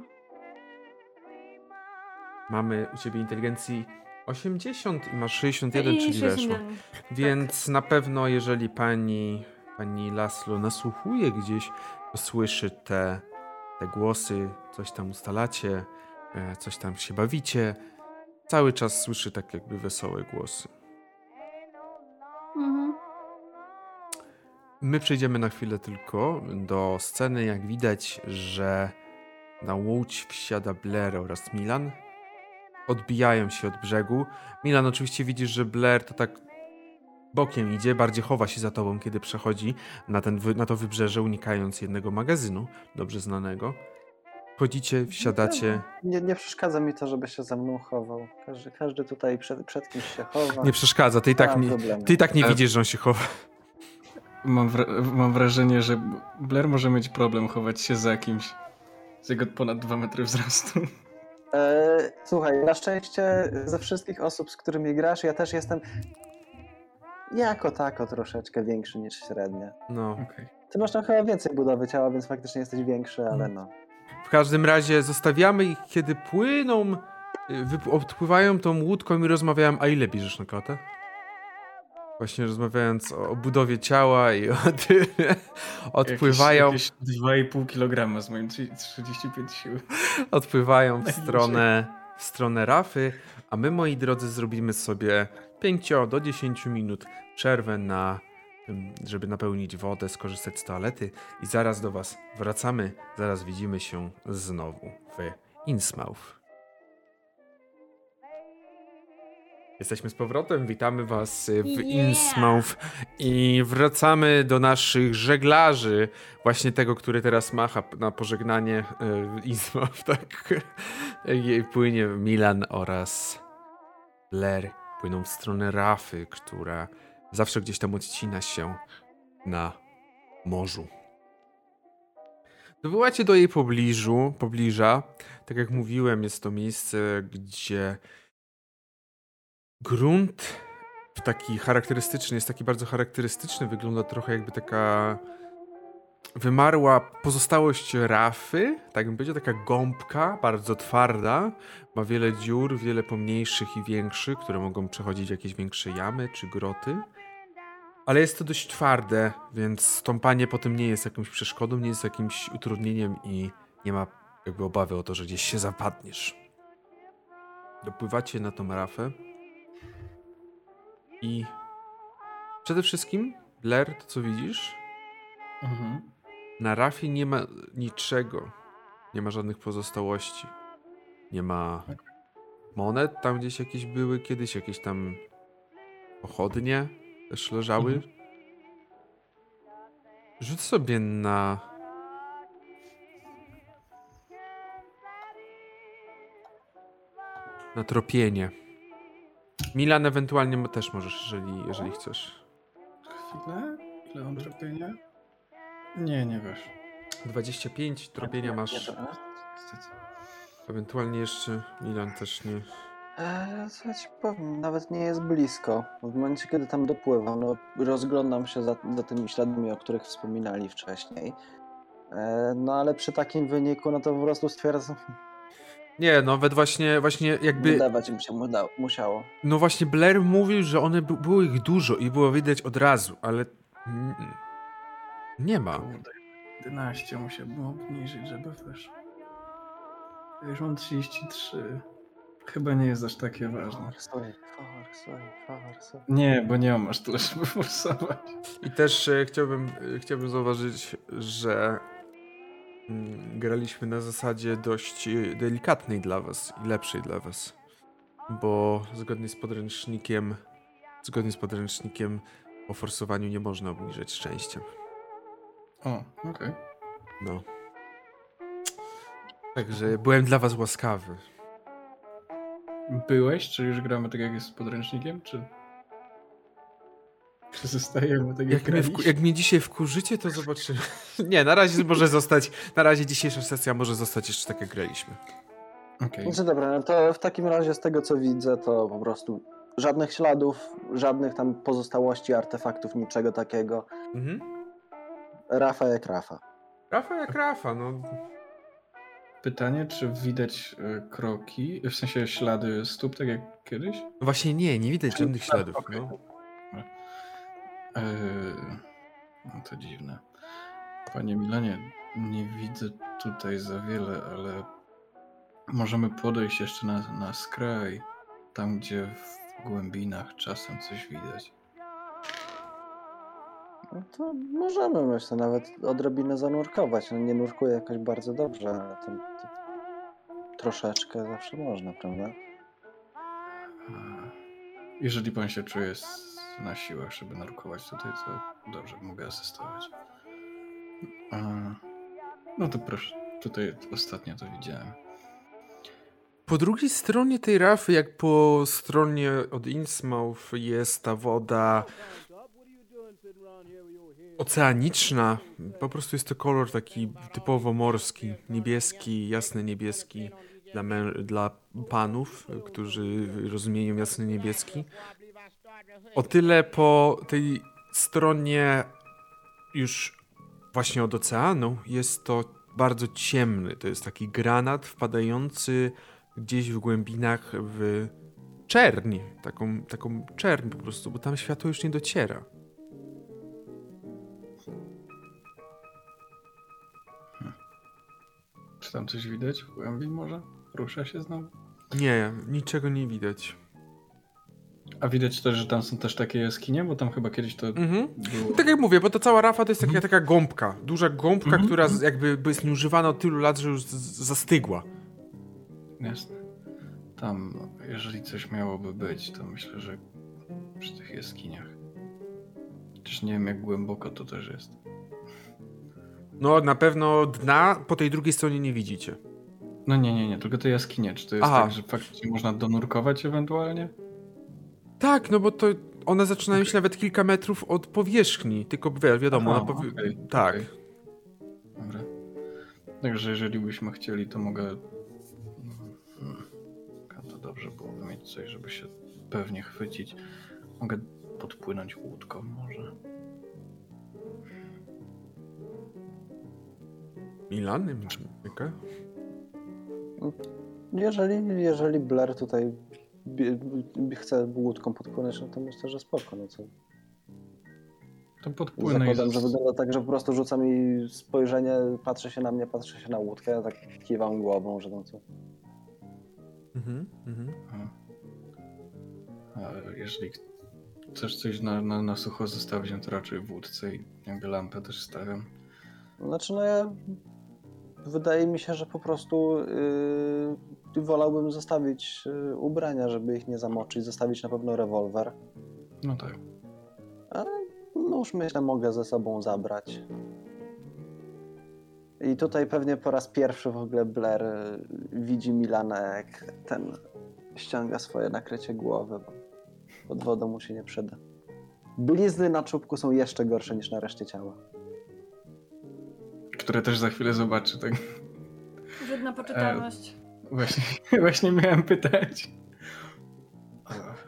mamy u ciebie inteligencji 80 i masz 61, I czyli weszło. 61. Więc na pewno, jeżeli pani, pani Laslo nasłuchuje gdzieś, to słyszy te, te głosy, coś tam ustalacie, e, coś tam się bawicie. Cały czas słyszy tak jakby wesołe głosy. Mhm. My przejdziemy na chwilę tylko do sceny, jak widać, że na łódź wsiada Blair oraz Milan. Odbijają się od brzegu. Milan oczywiście widzisz, że Blair to tak bokiem idzie, bardziej chowa się za tobą, kiedy przechodzi na, ten, na to wybrzeże, unikając jednego magazynu, dobrze znanego. Wchodzicie, wsiadacie. Nie, nie przeszkadza mi to, żeby się za mną chował. Każdy, każdy tutaj przed, przed kimś się chowa. Nie przeszkadza, ty i tak, Nie ty i tak nie E, widzisz, że on się chowa. Mam, wra- mam wrażenie, że Blair może mieć problem chować się za kimś z jego ponad 2 metry wzrostu. E, słuchaj, na szczęście ze wszystkich osób, z którymi grasz, ja też jestem jako tako troszeczkę większy niż średnia. No. Okej. Ty masz tam chyba więcej budowy ciała, więc faktycznie jesteś większy, ale Mm. no. W każdym razie zostawiamy ich, kiedy płyną, y, odpływają tą łódką i rozmawiałem, a ile bierzesz na klatę? Właśnie rozmawiając o, o budowie ciała i o <laughs> tym, odpływają, Jakieś, jakieś 2,5 kg z moim 35 siły. odpływają w stronę, w stronę rafy, a my, moi drodzy, zrobimy sobie 5 do 10 minut przerwę na żeby napełnić wodę, skorzystać z toalety i zaraz do was wracamy. Zaraz widzimy się znowu w Innsmouth. Jesteśmy z powrotem, witamy was w Yeah. Innsmouth i wracamy do naszych żeglarzy. Właśnie tego, który teraz macha na pożegnanie e, w Innsmouth, <laughs> tak? I płynie Milan oraz Blair płyną w stronę Rafy, która zawsze gdzieś tam odcina się na morzu. Dobyłacie do jej pobliżu, pobliża. Tak jak mówiłem, jest to miejsce, gdzie grunt w taki charakterystyczny, jest taki bardzo charakterystyczny, wygląda trochę jakby taka wymarła pozostałość rafy, tak bym powiedział, taka gąbka, bardzo twarda, ma wiele dziur, wiele pomniejszych i większych, które mogą przechodzić jakieś większe jamy czy groty. Ale jest to dość twarde, więc stąpanie po tym nie jest jakąś przeszkodą, nie jest jakimś utrudnieniem i nie ma jakby obawy o to, że gdzieś się zapadniesz. Dopływacie na tą rafę i przede wszystkim, Blair, to co widzisz? Mhm. Na rafie nie ma niczego. Nie ma żadnych pozostałości. Nie ma monet, tam gdzieś jakieś były, kiedyś jakieś tam pochodnie też leżały. Mhm. Rzuć sobie na. Na tropienie. Milan ewentualnie też możesz, jeżeli, jeżeli chcesz. Chwilę. Ile mam tropienia? Nie, nie wiesz. 25 tropienia masz. Ewentualnie jeszcze Milan też nie. Eee, co ja ci powiem, nawet nie jest blisko. W momencie, kiedy tam dopływam, no, rozglądam się za, za tymi śladami, o których wspominali wcześniej. Eee, no ale przy takim wyniku, no to po prostu stwierdzam, Nie, nawet właśnie, właśnie jakby. wydawać im się musiało. No właśnie Blair mówił, że one by, było ich dużo i było widać od razu, ale. Nie ma. Kurde. 11 musiałbym obniżyć, żeby weszło. Ja już mam 33. Chyba nie jest aż takie ważne. Forsuj, forsuj, forsuj. Nie, bo nie mam aż tyle, żeby forsować. I też e, chciałbym, e, chciałbym zauważyć, że graliśmy na zasadzie dość e, delikatnej dla was i lepszej dla was. Bo zgodnie z podręcznikiem, zgodnie z podręcznikiem o forsowaniu nie można obniżać szczęścia. O, okej. No. Także byłem dla was łaskawy. Byłeś, czy już gramy tak jak jest z podręcznikiem, czy... Zostajemy tak jak, Jak mnie, wku, jak mnie dzisiaj wkurzycie, to zobaczymy. <laughs> Nie, na razie może zostać, na razie dzisiejsza sesja może zostać jeszcze tak jak graliśmy. Okej. Znaczy dobra, no to w takim razie z tego co widzę, to po prostu żadnych śladów, żadnych tam pozostałości, artefaktów, niczego takiego. Mhm. Rafa jak Rafa. Rafa jak Rafa, no. Pytanie, czy widać e, kroki, w sensie ślady stóp, tak jak kiedyś? No Właśnie nie, nie widać żadnych śladów. No. Eee, no to dziwne. Panie Milanie, nie widzę tutaj za wiele, ale możemy podejść jeszcze na, na skraj, tam gdzie w głębinach czasem coś widać. No to możemy, myślę, nawet odrobinę zanurkować. No nie nurkuję jakoś bardzo dobrze, ale to, to troszeczkę zawsze można, prawda? Eee, Jeżeli pan się czuje na siłach, żeby nurkować tutaj, to dobrze, mogę asystować. Eee, No to proszę, tutaj ostatnio to widziałem. Po drugiej stronie tej rafy, jak po stronie od Innsmouth, jest ta woda oceaniczna. Po prostu jest to kolor taki typowo morski, niebieski, jasny niebieski dla, dla panów, którzy rozumieją jasny niebieski. O tyle po tej stronie już właśnie od oceanu jest to bardzo ciemny. To jest taki granat wpadający gdzieś w głębinach w czerń. Taką, taką czerń po prostu, bo tam światło już nie dociera. Czy tam coś widać w głębi może? Rusza się znowu? Nie, niczego nie widać. A widać też, że tam są też takie jaskinie, bo tam chyba kiedyś to Mhm. było. Tak jak mówię, bo ta cała rafa to jest taka, Mhm. taka gąbka. Duża gąbka, Mhm, która jakby jest nieużywana od tylu lat, że już zastygła. Jasne. Tam, jeżeli coś miałoby być, to myślę, że przy tych jaskiniach. Chociaż nie wiem, jak głęboko to też jest. No na pewno dna po tej drugiej stronie nie widzicie. No nie, nie, nie, tylko te jaskinie. Czy to jest Aha. tak, że faktycznie można donurkować ewentualnie? Tak, no bo to one zaczynają się nawet kilka metrów od powierzchni, tylko wi- wiadomo, Aha, na powi- okej, tak. okej. Dobra. Także jeżeli byśmy chcieli, to mogę... Hmm. To dobrze byłoby mieć coś, żeby się pewnie chwycić. Mogę podpłynąć łódką może. Milany, okay. Jeżeli, jeżeli Blair tutaj chce łódką podpłynąć, no to myślę, że spoko. No co? To podpłynę i... Zakładam, że wygląda tak, że po prostu rzuca mi spojrzenie, patrzy się na mnie, patrzy się na łódkę, ja tak kiwam głową, że no co. Mhm, mhm. A. A jeżeli chcesz coś na, na, na sucho zostawić, no to raczej w łódce i jakby lampę też stawiam. Znaczy, no ja. Wydaje mi się, że po prostu yy, wolałbym zostawić yy, ubrania, żeby ich nie zamoczyć, zostawić na pewno rewolwer. No tak. Nóż myślę mogę ze sobą zabrać. I tutaj pewnie po raz pierwszy w ogóle Blair y, widzi Milana, jak ten ściąga swoje nakrycie głowy, bo pod wodą mu się nie przyda. Blizny na czubku są jeszcze gorsze niż na reszcie ciała. Które też za chwilę zobaczy, tak? Żadna poczytalność. Właśnie, <laughs> właśnie miałem pytać.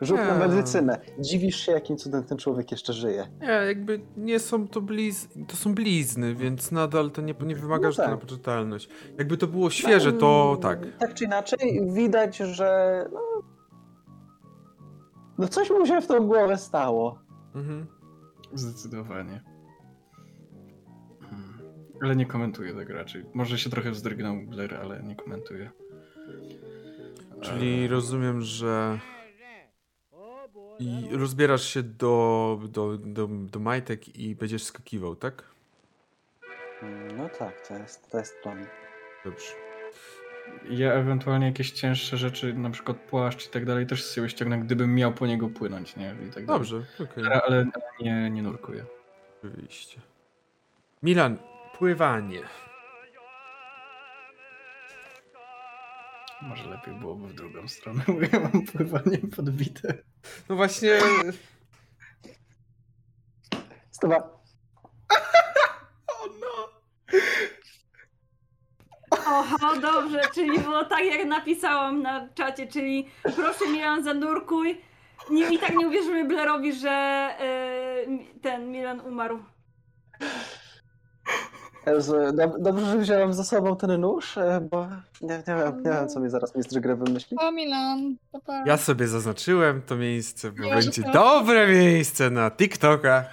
Rzut na medycynę. Dziwisz się, jakim cudem ten człowiek jeszcze żyje. Nie, jakby nie są to blizny, to są blizny, więc nadal to nie, nie wymaga No rzutu na tak. poczytalność. Jakby to było świeże, to tak. Tak czy inaczej, widać, że. No, no coś mu się w tą głowę stało. Mhm. Zdecydowanie. Hmm. Ale nie komentuję tego raczej. Może się trochę wzdrygnął Blair, ale nie komentuję. Czyli rozumiem, że i rozbierasz się do, do, do, do majtek i będziesz skakiwał, tak? No tak, to jest, to jest plan. Dobrze. Ja ewentualnie jakieś cięższe rzeczy, na przykład płaszcz i tak dalej, też z siebie ściągnę, gdybym miał po niego płynąć, nie? I tak dalej. Dobrze, okej. Ale, ale nie, nie nurkuję. Oczywiście. Milan, pływanie. Może lepiej byłoby w drugą stronę, bo ja mam pływanie podbite. No właśnie, Stowa. <laughs> O no! Oho, dobrze, czyli było tak jak napisałam na czacie, czyli proszę Milan zanurkuj. Nie, I tak nie uwierzymy Blairowi, że e, ten Milan umarł. Dobrze, że wziąłem ze sobą ten nóż, e, bo nie, nie, wiem, nie wiem, co mi zaraz mistrz gry wymyśli. O Milan, papa. ja sobie zaznaczyłem to miejsce, bo Ja będzie też. dobre miejsce na TikToka.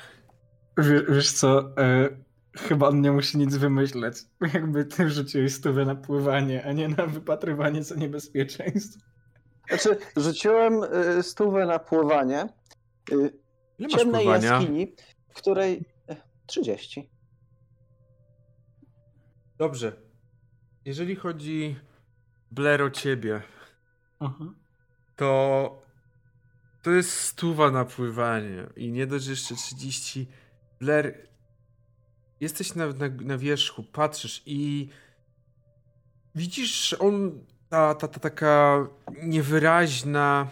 Wiesz, wiesz co, e, chyba on nie musi nic wymyśleć. <laughs> Jakby ty rzuciłeś stówę na pływanie, a nie na wypatrywanie za niebezpieczeństw. Znaczy, rzuciłem y, stówę na pływanie y, w ciemnej pływania? jaskini, w której... e, 30. Dobrze. Jeżeli chodzi Blair o ciebie, Mhm. to to jest stuwa na pływanie i nie dość, jeszcze 30. Blair, jesteś na, na, na wierzchu, patrzysz i widzisz, on, ta, ta, ta taka niewyraźna,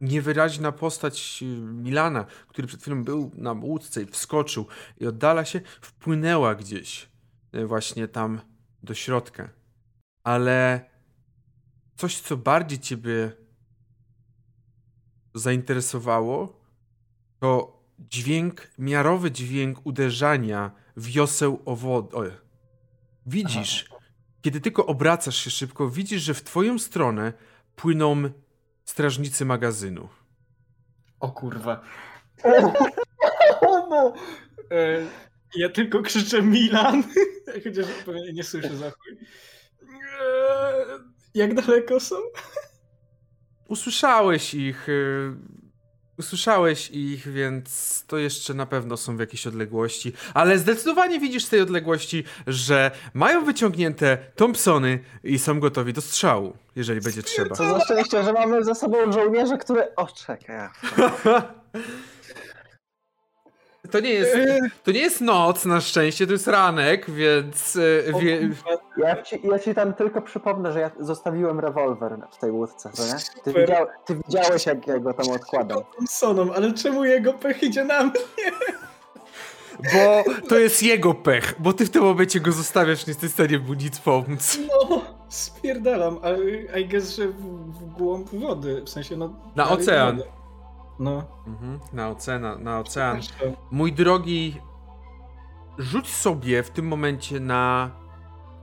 niewyraźna postać y, Milana, który przed chwilą był na łódce i wskoczył i oddala się, wpłynęła gdzieś właśnie tam do środka. Ale coś, co bardziej ciebie zainteresowało, to dźwięk, miarowy dźwięk uderzania wioseł o wodę. Widzisz, kiedy tylko obracasz się szybko, widzisz, że w twoją stronę płyną strażnicy magazynu. O kurwa. no. <laughs> ja tylko krzyczę Milan, <laughs> chociaż pewnie nie słyszę za chuj. Jak daleko są? usłyszałeś ich. y, Usłyszałeś ich, więc to jeszcze na pewno są w jakiejś odległości. Ale zdecydowanie widzisz z tej odległości, że mają wyciągnięte Thompsony i są gotowi do strzału, jeżeli będzie trzeba. Co za szczęście, że mamy ze sobą żołnierze, które... O, czekaj. <laughs> To nie jest, to nie jest noc na szczęście, to jest ranek, więc y, wie, Ja ci, ja ci tam tylko przypomnę, że ja zostawiłem rewolwer w tej łódce, co nie? Ty, widział, ty widziałeś, jak ja go tam odkładam. Thompsonom, ale czemu jego pech idzie na mnie? bo to jest jego pech, bo ty w tym momencie go zostawiasz, nie jesteś w stanie mu nic pomóc. No, spierdalam, ale I guess, że w, w głąb wody, w sensie no... Na ocean. wodę. No, Mhm, na, ocean, na ocean. Mój drogi, rzuć sobie w tym momencie na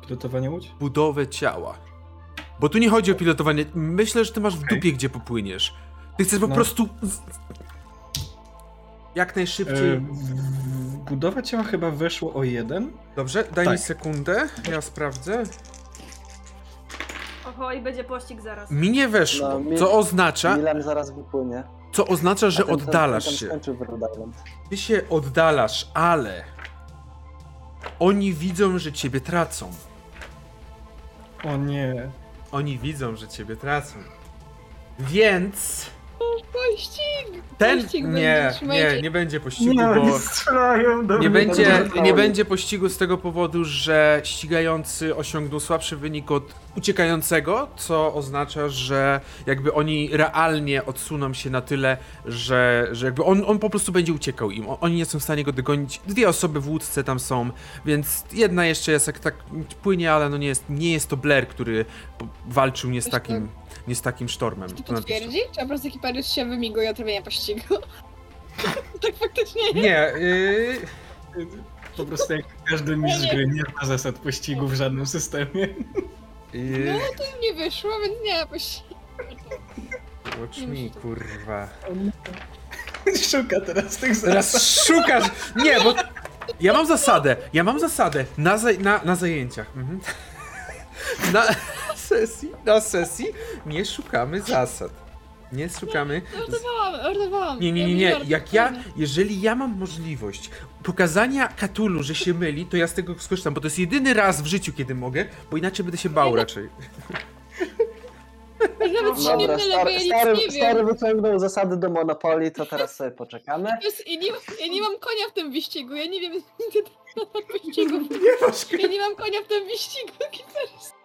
Pilotowanie łódź? budowę ciała. Bo tu nie chodzi o pilotowanie. Myślę, że ty masz w dupie, gdzie popłyniesz. Ty chcesz po No. prostu. Jak najszybciej. E, w- budowa ciała chyba weszło o jeden. Dobrze, daj tak. mi sekundę, ja sprawdzę. Oho, i będzie pościg zaraz. Mi nie weszło, No, mi- co oznacza, Milan zaraz wypłynie. Co oznacza, że ten- ten- oddalasz ten tam się. Ty się oddalasz, ale oni widzą, że ciebie tracą. O nie. Oni widzą, że ciebie tracą. Więc Pościg! ten Pościg nie, będzie, nie, nie będzie pościgu, Nie, bo nie strzelają do nie mnie. będzie, nie będzie pościgu z tego powodu, że ścigający osiągnął słabszy wynik od uciekającego, co oznacza, że jakby oni realnie odsuną się na tyle, że, że jakby on, on po prostu będzie uciekał im. Oni nie są w stanie go dogonić. Dwie osoby w łódce tam są, więc jedna jeszcze jest jak tak płynie, ale no nie jest, nie jest to Blair, który walczył nie z takim, nie z takim sztormem. To To potwierdzi? Czy po prostu ekipariusz się wymiguje od robienia pościgu? <laughs> tak faktycznie jest. Nie, yy, Po prostu jak każdy mistrz gry nie ma zasad pościgu w żadnym systemie. yy, No to nie wyszło, więc nie ma pościgu. watch me, kurwa. <laughs> Szuka teraz tych zasad. Teraz szukasz. Nie, bo. Ja mam zasadę. Ja mam zasadę. Na, zaj- na, na zajęciach. Mhm. Na sesji. Na sesji nie szukamy zasad. Nie szukamy. Ordowałam, ordowałam. Nie, nie, nie, nie. Jak ja, jeżeli ja mam możliwość pokazania Katulu, że się myli, to ja z tego skorzystam, bo to jest jedyny raz w życiu, kiedy mogę, bo inaczej będę się bał raczej. Ja nawet się nie Dobra, mylę, bo stary, ja nic stary, nie stary wiem. wyciągnął zasady do Monopoly, to teraz sobie poczekamy. Jest- Ja nie, ja nie mam konia w tym wyścigu, ja nie wiem <laughs> wyścigu. Nie masz Ja nie mam konia w tym wyścigu. <laughs>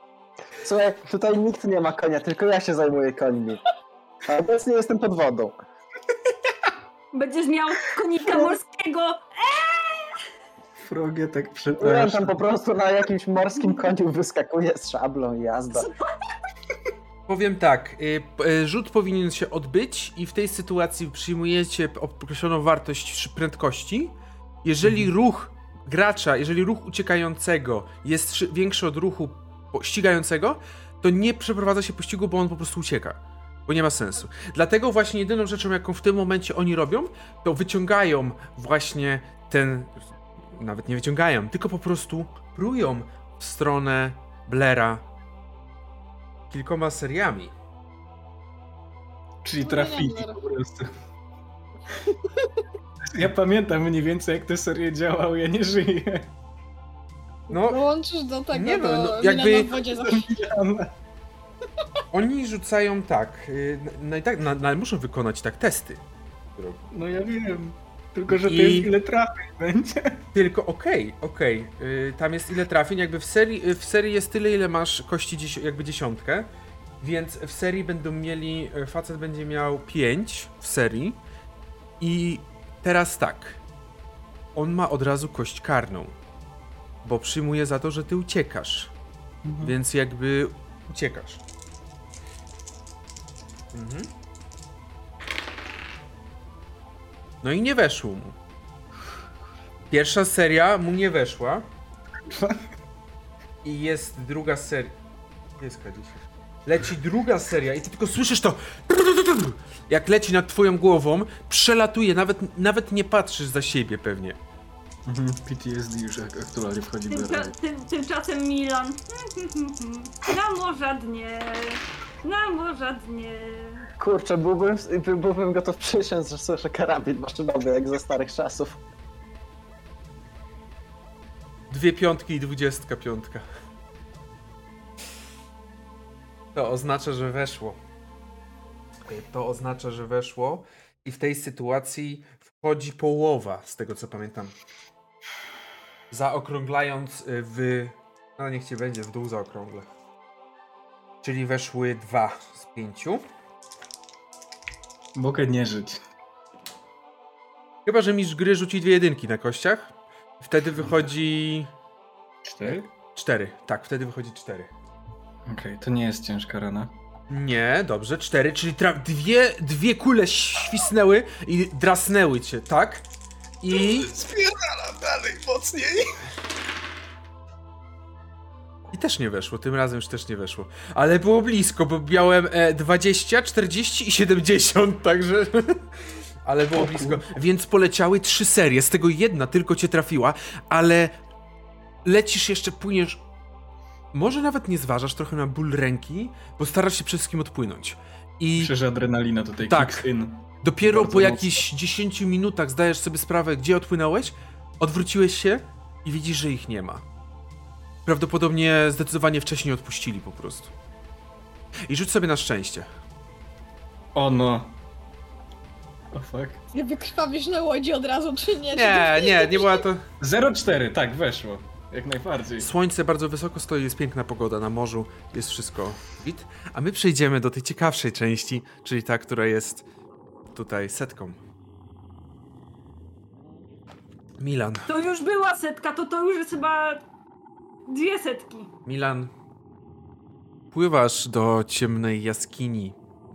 Słuchaj, tutaj nikt nie ma konia, tylko ja się zajmuję końmi. A obecnie jestem pod wodą. Będziesz miał konika morskiego. Frogie tak Ja przepraszam. tam po prostu na jakimś morskim koniu wyskakuje z szablą i jazda. Powiem tak, y, y, rzut powinien się odbyć i w tej sytuacji przyjmujecie określoną wartość prędkości. Jeżeli ruch gracza, jeżeli ruch uciekającego jest szy- większy od ruchu ścigającego, to nie przeprowadza się pościgu, bo on po prostu ucieka. Bo nie ma sensu. Dlatego właśnie jedyną rzeczą, jaką w tym momencie oni robią, to wyciągają właśnie ten. Nawet nie wyciągają, tylko po prostu prują w stronę Blaira kilkoma seriami. Czyli trafili po prostu. Ja pamiętam mniej więcej jak te serie działały, ja nie żyję. No, Dołączysz do tego, Nie no, do no, jakby- <laughs> oni rzucają tak. y, No i tak, no, no, ale muszą wykonać tak testy. No ja wiem. Tylko, że to I- jest ile trafień będzie. Tylko okej, okej. y, Tam jest ile trafień, jakby w serii, y, w serii jest tyle, ile masz kości dzies jakby dziesiątkę. Więc w serii będą mieli. y, Facet będzie miał 5 w serii. I teraz tak. On ma od razu kość karną. Bo przyjmuje za to, że ty uciekasz. Więc jakby uciekasz. Mhm. No i nie weszło mu. Pierwsza seria mu nie weszła. <laughs> I jest druga seria. Jest K10. Leci druga seria i ty tylko słyszysz to. Jak leci nad twoją głową, przelatuje, nawet, nawet nie patrzysz za siebie pewnie. Mhm, PTSD już ak- aktualnie wchodzi w Tymcza, tym, tymczasem Milan. <laughs> Na morza dnie. Na morza dnie. Kurczę, byłbym, byłbym gotów przysiąc, że słyszę karabin maszynowy, jak ze starych czasów. Dwie piątki i dwudziestka piątka. To oznacza, że weszło. To oznacza, że weszło i w tej sytuacji wchodzi połowa, z tego co pamiętam. Zaokrąglając y, w... No niech ci będzie, w dół zaokrąglę. Czyli weszły dwa z pięciu. Mogę nie żyć. Chyba, że mistrz gry rzuci dwie jedynki na kościach. Wtedy wychodzi... Cztery? Cztery. Tak, wtedy wychodzi cztery. Okej, to nie jest ciężka rana. Nie, dobrze, cztery, czyli tra- dwie, dwie kule świsnęły i drasnęły cię, tak? I... Spierdalam dalej, mocniej. I też nie weszło, tym razem już też nie weszło. Ale było blisko, bo miałem e, 20, 40 i 70, także... <laughs> Ale było blisko. Więc poleciały trzy serie, z tego jedna tylko cię trafiła, ale lecisz jeszcze, płyniesz... Może nawet nie zważasz trochę na ból ręki, bo starasz się przede wszystkim odpłynąć. I... Myślę, że adrenalina tutaj Tak. kicks in. Dopiero Bardzo po mocno. jakichś 10 minutach zdajesz sobie sprawę, gdzie odpłynąłeś, odwróciłeś się i widzisz, że ich nie ma. Prawdopodobnie zdecydowanie wcześniej odpuścili po prostu. I rzuć sobie na szczęście. O no. O fuck. Nie wykrwawisz na łodzi od razu, czy nie? Nie, nie, nie była to. 0,4, tak, weszło. Jak najbardziej. Słońce bardzo wysoko stoi, jest piękna pogoda na morzu, jest wszystko git. A my przejdziemy do tej ciekawszej części, czyli ta, która jest tutaj setką. Milan. To już była setka, to to już jest chyba dwie setki. Milan, pływasz do ciemnej jaskini.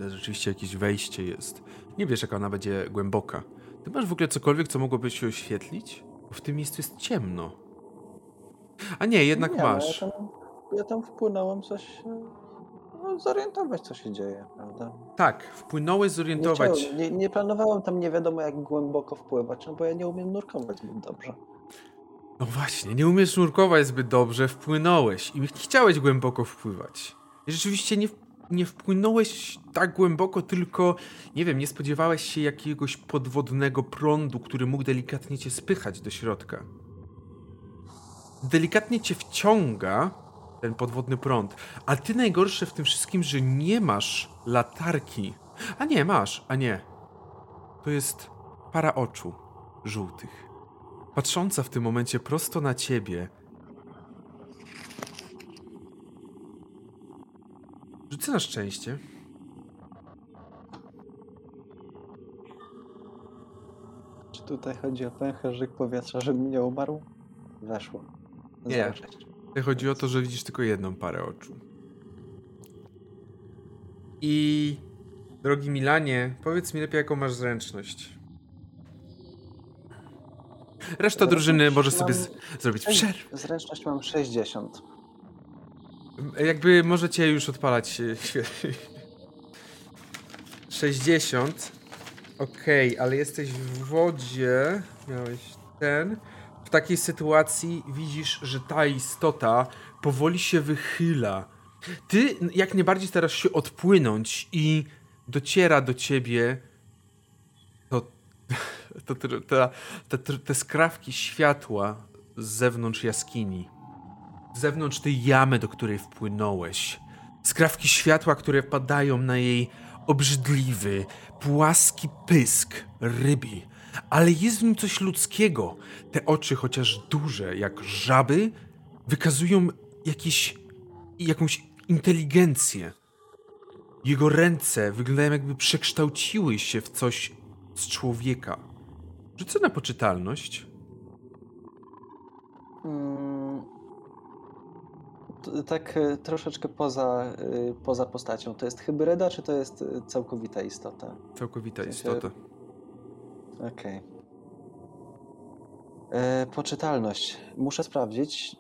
Rzeczywiście jakieś wejście jest. Nie wiesz, jaka ona będzie głęboka. Ty masz w ogóle cokolwiek, co mogłoby się oświetlić? Bo w tym miejscu jest ciemno. A nie, jednak nie, no, masz. Ja tam, ja tam wpłynąłem coś... No, zorientować, co się dzieje, prawda? Tak, wpłynąłeś Nie, zorientować. chciałem, nie, nie planowałem tam nie wiadomo jak głęboko wpływać, no bo ja nie umiem nurkować zbyt dobrze. No właśnie, nie umiesz nurkować zbyt dobrze, wpłynąłeś i chciałeś głęboko wpływać. Rzeczywiście nie, nie wpłynąłeś tak głęboko, tylko, nie wiem, nie spodziewałeś się jakiegoś podwodnego prądu, który mógł delikatnie cię spychać do środka. Delikatnie cię wciąga ten podwodny prąd, a ty najgorsze w tym wszystkim, że nie masz latarki. A nie, masz, a nie. To jest para oczu żółtych patrząca w tym momencie prosto na ciebie. Rzucę na szczęście. Czy tutaj chodzi o pęcherzyk powietrza, żebym nie umarł? Weszło. Nie. 06. Chodzi o to, że widzisz tylko jedną parę oczu. I drogi Milanie, powiedz mi lepiej, jaką masz zręczność. Reszta drużyny może sobie z- zrobić przerwę. Zręczność mam 60. Jakby możecie już odpalać e, świe- <laughs> 60. Okej, ale jesteś w wodzie. Miałeś ten. W takiej sytuacji widzisz, że ta istota powoli się wychyla. Ty jak najbardziej starasz się odpłynąć i dociera do ciebie to, to, to, te, te skrawki światła z zewnątrz jaskini z zewnątrz tej jamy, do której wpłynąłeś. Skrawki światła, które padają na jej obrzydliwy, płaski pysk rybi. Ale jest w nim coś ludzkiego. Te oczy, chociaż duże jak żaby, wykazują jakiś, jakąś inteligencję. Jego ręce wyglądają jakby przekształciły się w coś z człowieka. Rzucę na poczytalność. Mm, t- tak e, troszeczkę poza, y, poza postacią. To jest hybryda, czy to jest y, całkowita istota? Całkowita W sensie- istota. Okej. Okay. Poczytalność. Muszę sprawdzić.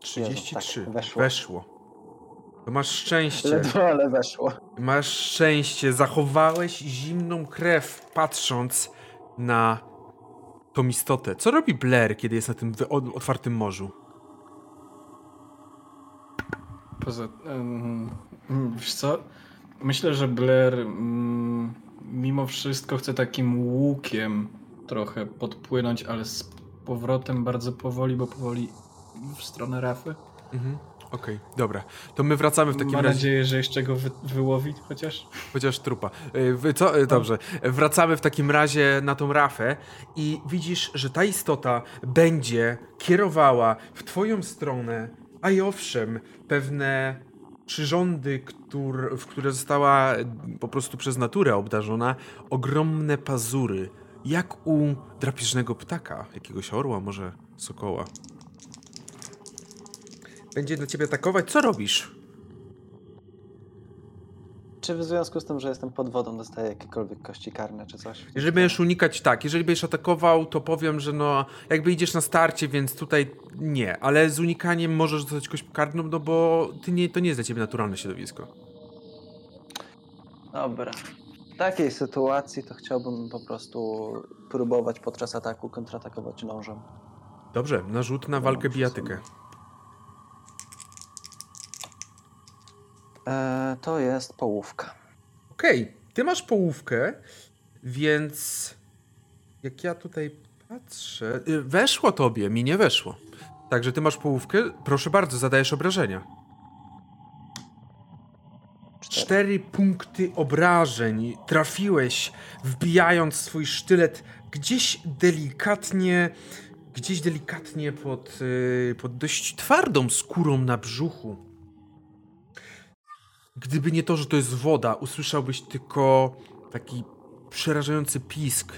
33. Jezu, tak, weszło. weszło. To masz szczęście. Ledwo, ale weszło. Masz szczęście. Zachowałeś zimną krew, patrząc na tą istotę. Co robi Blair, kiedy jest na tym otwartym morzu? Poza. Um, wiesz co? Myślę, że Blair. Um mimo wszystko chcę takim łukiem trochę podpłynąć, ale z powrotem bardzo powoli, bo powoli w stronę rafy. Mhm. Okej, okay, dobra. To my wracamy w takim Mam razie. Mam nadzieję, że jeszcze go wy wyłowić chociaż. Chociaż trupa. Y, wy, co? Y, dobrze. Wracamy w takim razie na tą rafę i widzisz, że ta istota będzie kierowała w twoją stronę, a i owszem, pewne przyrządy, w które została po prostu przez naturę obdarzona, ogromne pazury, jak u drapieżnego ptaka, jakiegoś orła, może sokoła. Będzie na ciebie atakować. Co robisz? Czy w związku z tym, że jestem pod wodą, dostaję jakiekolwiek kości karne czy coś? Jeżeli będziesz unikać, tak. Jeżeli będziesz atakował, to powiem, że no, jakby idziesz na starcie, więc tutaj nie. Ale z unikaniem możesz dostać kość karną, no bo ty nie, to nie jest dla ciebie naturalne środowisko. Dobra. W takiej sytuacji to chciałbym po prostu próbować podczas ataku kontratakować nożem. Dobrze, narzut na walkę bijatykę. E, to jest połówka. Okej, okay. ty masz połówkę, więc jak ja tutaj patrzę. Y, weszło tobie, mi nie weszło. Także ty masz połówkę. Proszę bardzo, zadajesz obrażenia. Cztery. Cztery punkty obrażeń trafiłeś, wbijając swój sztylet gdzieś delikatnie, gdzieś delikatnie pod, y, pod dość twardą skórą na brzuchu. Gdyby nie to, że to jest woda, usłyszałbyś tylko taki przerażający pisk.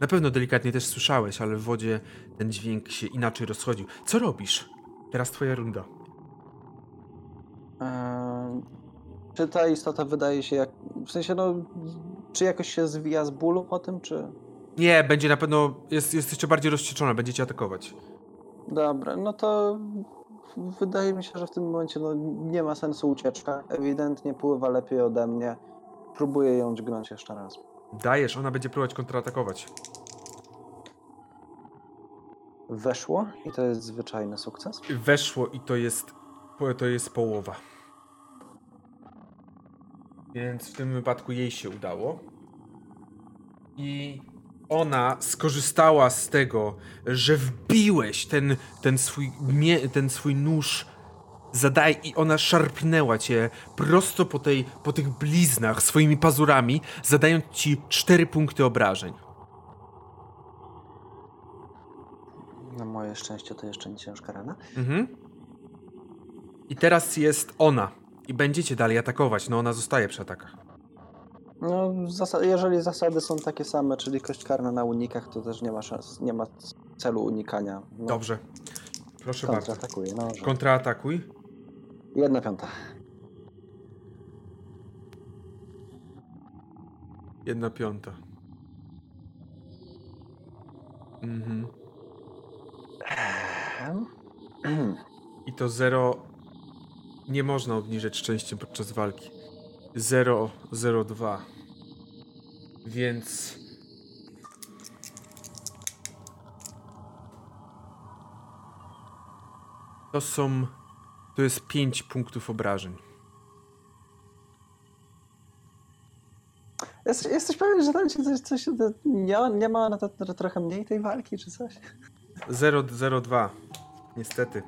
Na pewno delikatnie też słyszałeś, ale w wodzie ten dźwięk się inaczej rozchodził. Co robisz? Teraz twoja runda. Eee, czy ta istota wydaje się jak. W sensie, no. Czy jakoś się zwija z bólu o tym, czy. Nie, będzie na pewno. Jest, jest jeszcze bardziej rozcieczona, będziecie atakować. Dobra, no to wydaje mi się, że w tym momencie no, nie ma sensu ucieczka. Ewidentnie pływa lepiej ode mnie. Próbuję ją dźgnąć jeszcze raz. Dajesz, ona będzie próbować kontratakować. Weszło i to jest zwyczajny sukces? Weszło i to jest, to jest połowa. Więc w tym wypadku jej się udało. I ona skorzystała z tego, że wbiłeś ten, ten, swój, mie, ten swój nóż zadaj i ona szarpnęła cię prosto po, tej, po tych bliznach swoimi pazurami, zadając ci cztery punkty obrażeń. Na moje szczęście to jeszcze nie ciężka rana. Mhm. I teraz jest ona. I będziecie dalej atakować. No ona zostaje przy atakach. No, jeżeli zasady są takie same, czyli kość karna na unikach, to też nie ma szans, nie ma celu unikania. No. Dobrze. Proszę bardzo. Kontraatakuj. No, że... Kontraatakuj. Jedna piąta. Jedna piąta. Mhm. Ehm. I to zero nie można obniżać szczęściem podczas walki. 002. Więc. To są. To jest 5 punktów obrażeń. Jesteś, jesteś pewien, że tam się coś, coś nie, nie ma na to, to trochę mniej tej walki, czy coś? 002. Niestety.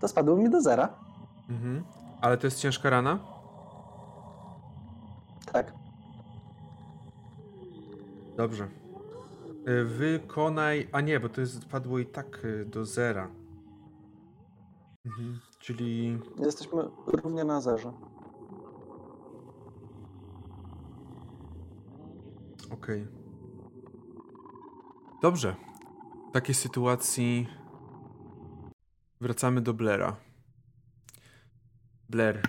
To spadło mi do zera. Mhm. Ale to jest ciężka rana? Tak. Dobrze. Y, wykonaj. A nie, bo to jest padło i tak y, do zera. Mhm. Czyli. Jesteśmy równie na zerze. Okej. Okay. Dobrze. W takiej sytuacji wracamy do Blera. Blair.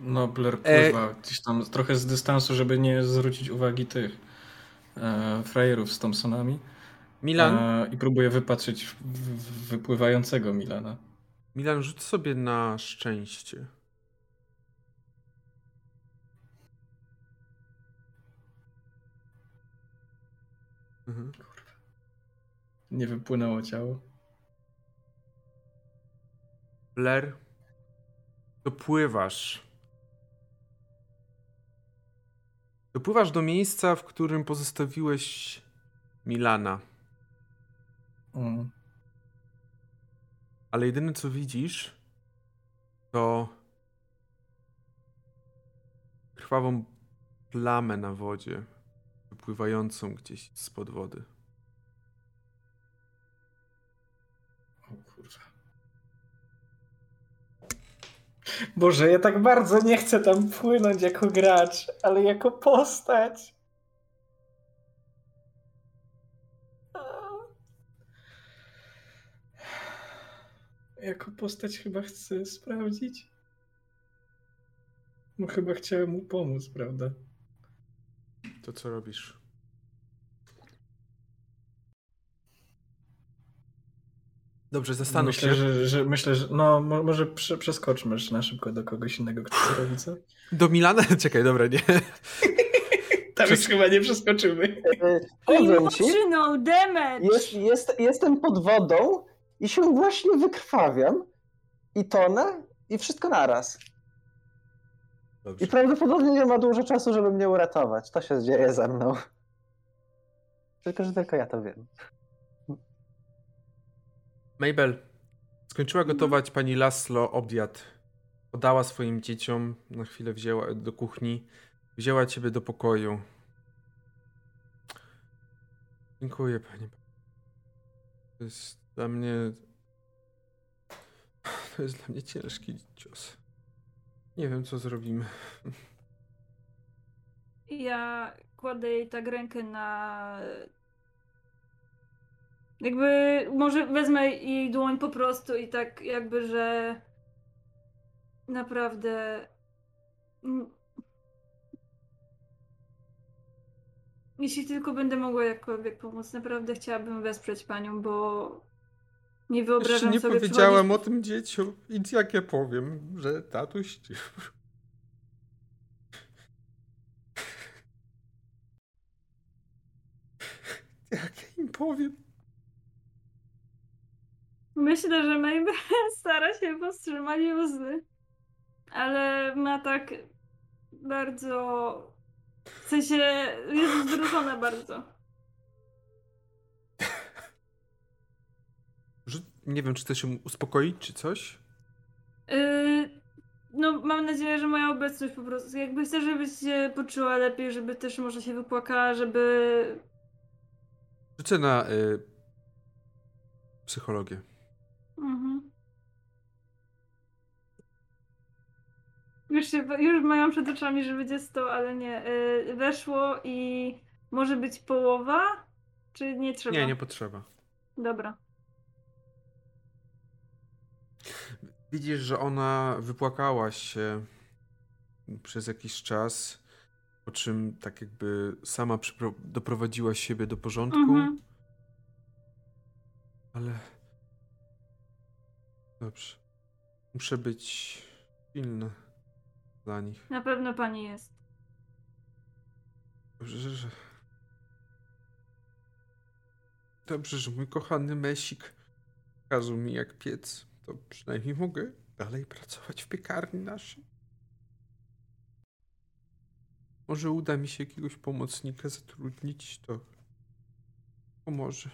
No, Blair pływa e... gdzieś tam trochę z dystansu, żeby nie zwrócić uwagi tych e, frajerów z Thompsonami. Milan. E, I próbuje wypatrzeć w, w, wypływającego Milana. Milan, rzuć sobie na szczęście. Kurwa. Nie wypłynęło ciało. Blair dopływasz. Dopływasz do miejsca, w którym pozostawiłeś Milana. Mm. Ale jedyne co widzisz, to krwawą plamę na wodzie, wypływającą gdzieś spod wody. Boże, ja tak bardzo nie chcę tam płynąć jako gracz, ale jako postać. Jako postać chyba chcę sprawdzić. No chyba chciałem mu pomóc, prawda? To co robisz? Dobrze, zastanów myślę, się. Że, że, myślę, że no mo- może prze, przeskoczmy na szybko do kogoś innego, kto to robi, co? Do Milana? <laughs> Czekaj, dobra, nie. <laughs> Tam już chyba nie przeskoczymy. E, Powiem ci, jest, jest, jestem pod wodą i się właśnie wykrwawiam i tonę i wszystko naraz. Dobrze. I prawdopodobnie nie ma dużo czasu, żeby mnie uratować. To się dzieje ze mną. Tylko, że tylko ja to wiem. Mabel, skończyła gotować pani Laslo obiad. Podała swoim dzieciom, na chwilę wzięła do kuchni, wzięła ciebie do pokoju. Dziękuję pani. To jest dla mnie... To jest dla mnie ciężki cios. Nie wiem, co zrobimy. Ja kładę jej tak rękę na. Jakby może wezmę jej dłoń po prostu i tak jakby, że naprawdę. Jeśli tylko będę mogła jakkolwiek pomóc, naprawdę chciałabym wesprzeć panią, bo nie Jeszcze wyobrażam nie sobie powiedziałem przychodzić- o tym dzieciom. I jak ja powiem, że tatuś... <laughs> Jak ja im powiem? Myślę, że Mabel <laughs> stara się powstrzymać łzy, ale ma tak bardzo. W sensie jest wzruszona bardzo. Nie wiem, czy chcesz się uspokoić, czy coś? Yy, no, mam nadzieję, że moja obecność po prostu. Jakby chcę, żebyś się poczuła lepiej, żeby też może się wypłakała, żeby. Rzucę na y, psychologię. Mhm. Już, się, już mają przed oczami, że będzie 100, ale nie. Yy, weszło i może być połowa? Czy nie trzeba? Nie, nie potrzeba. Dobra. Widzisz, że ona wypłakała się przez jakiś czas, po czym tak jakby sama doprowadziła siebie do porządku, Mhm. ale dobrze. Muszę być pilna dla nich. Na pewno pani jest. Dobrze, że... Dobrze, że mój kochany Mesik kazał mi jak piec. To przynajmniej mogę dalej pracować w piekarni naszej. Może uda mi się jakiegoś pomocnika zatrudnić, to pomoże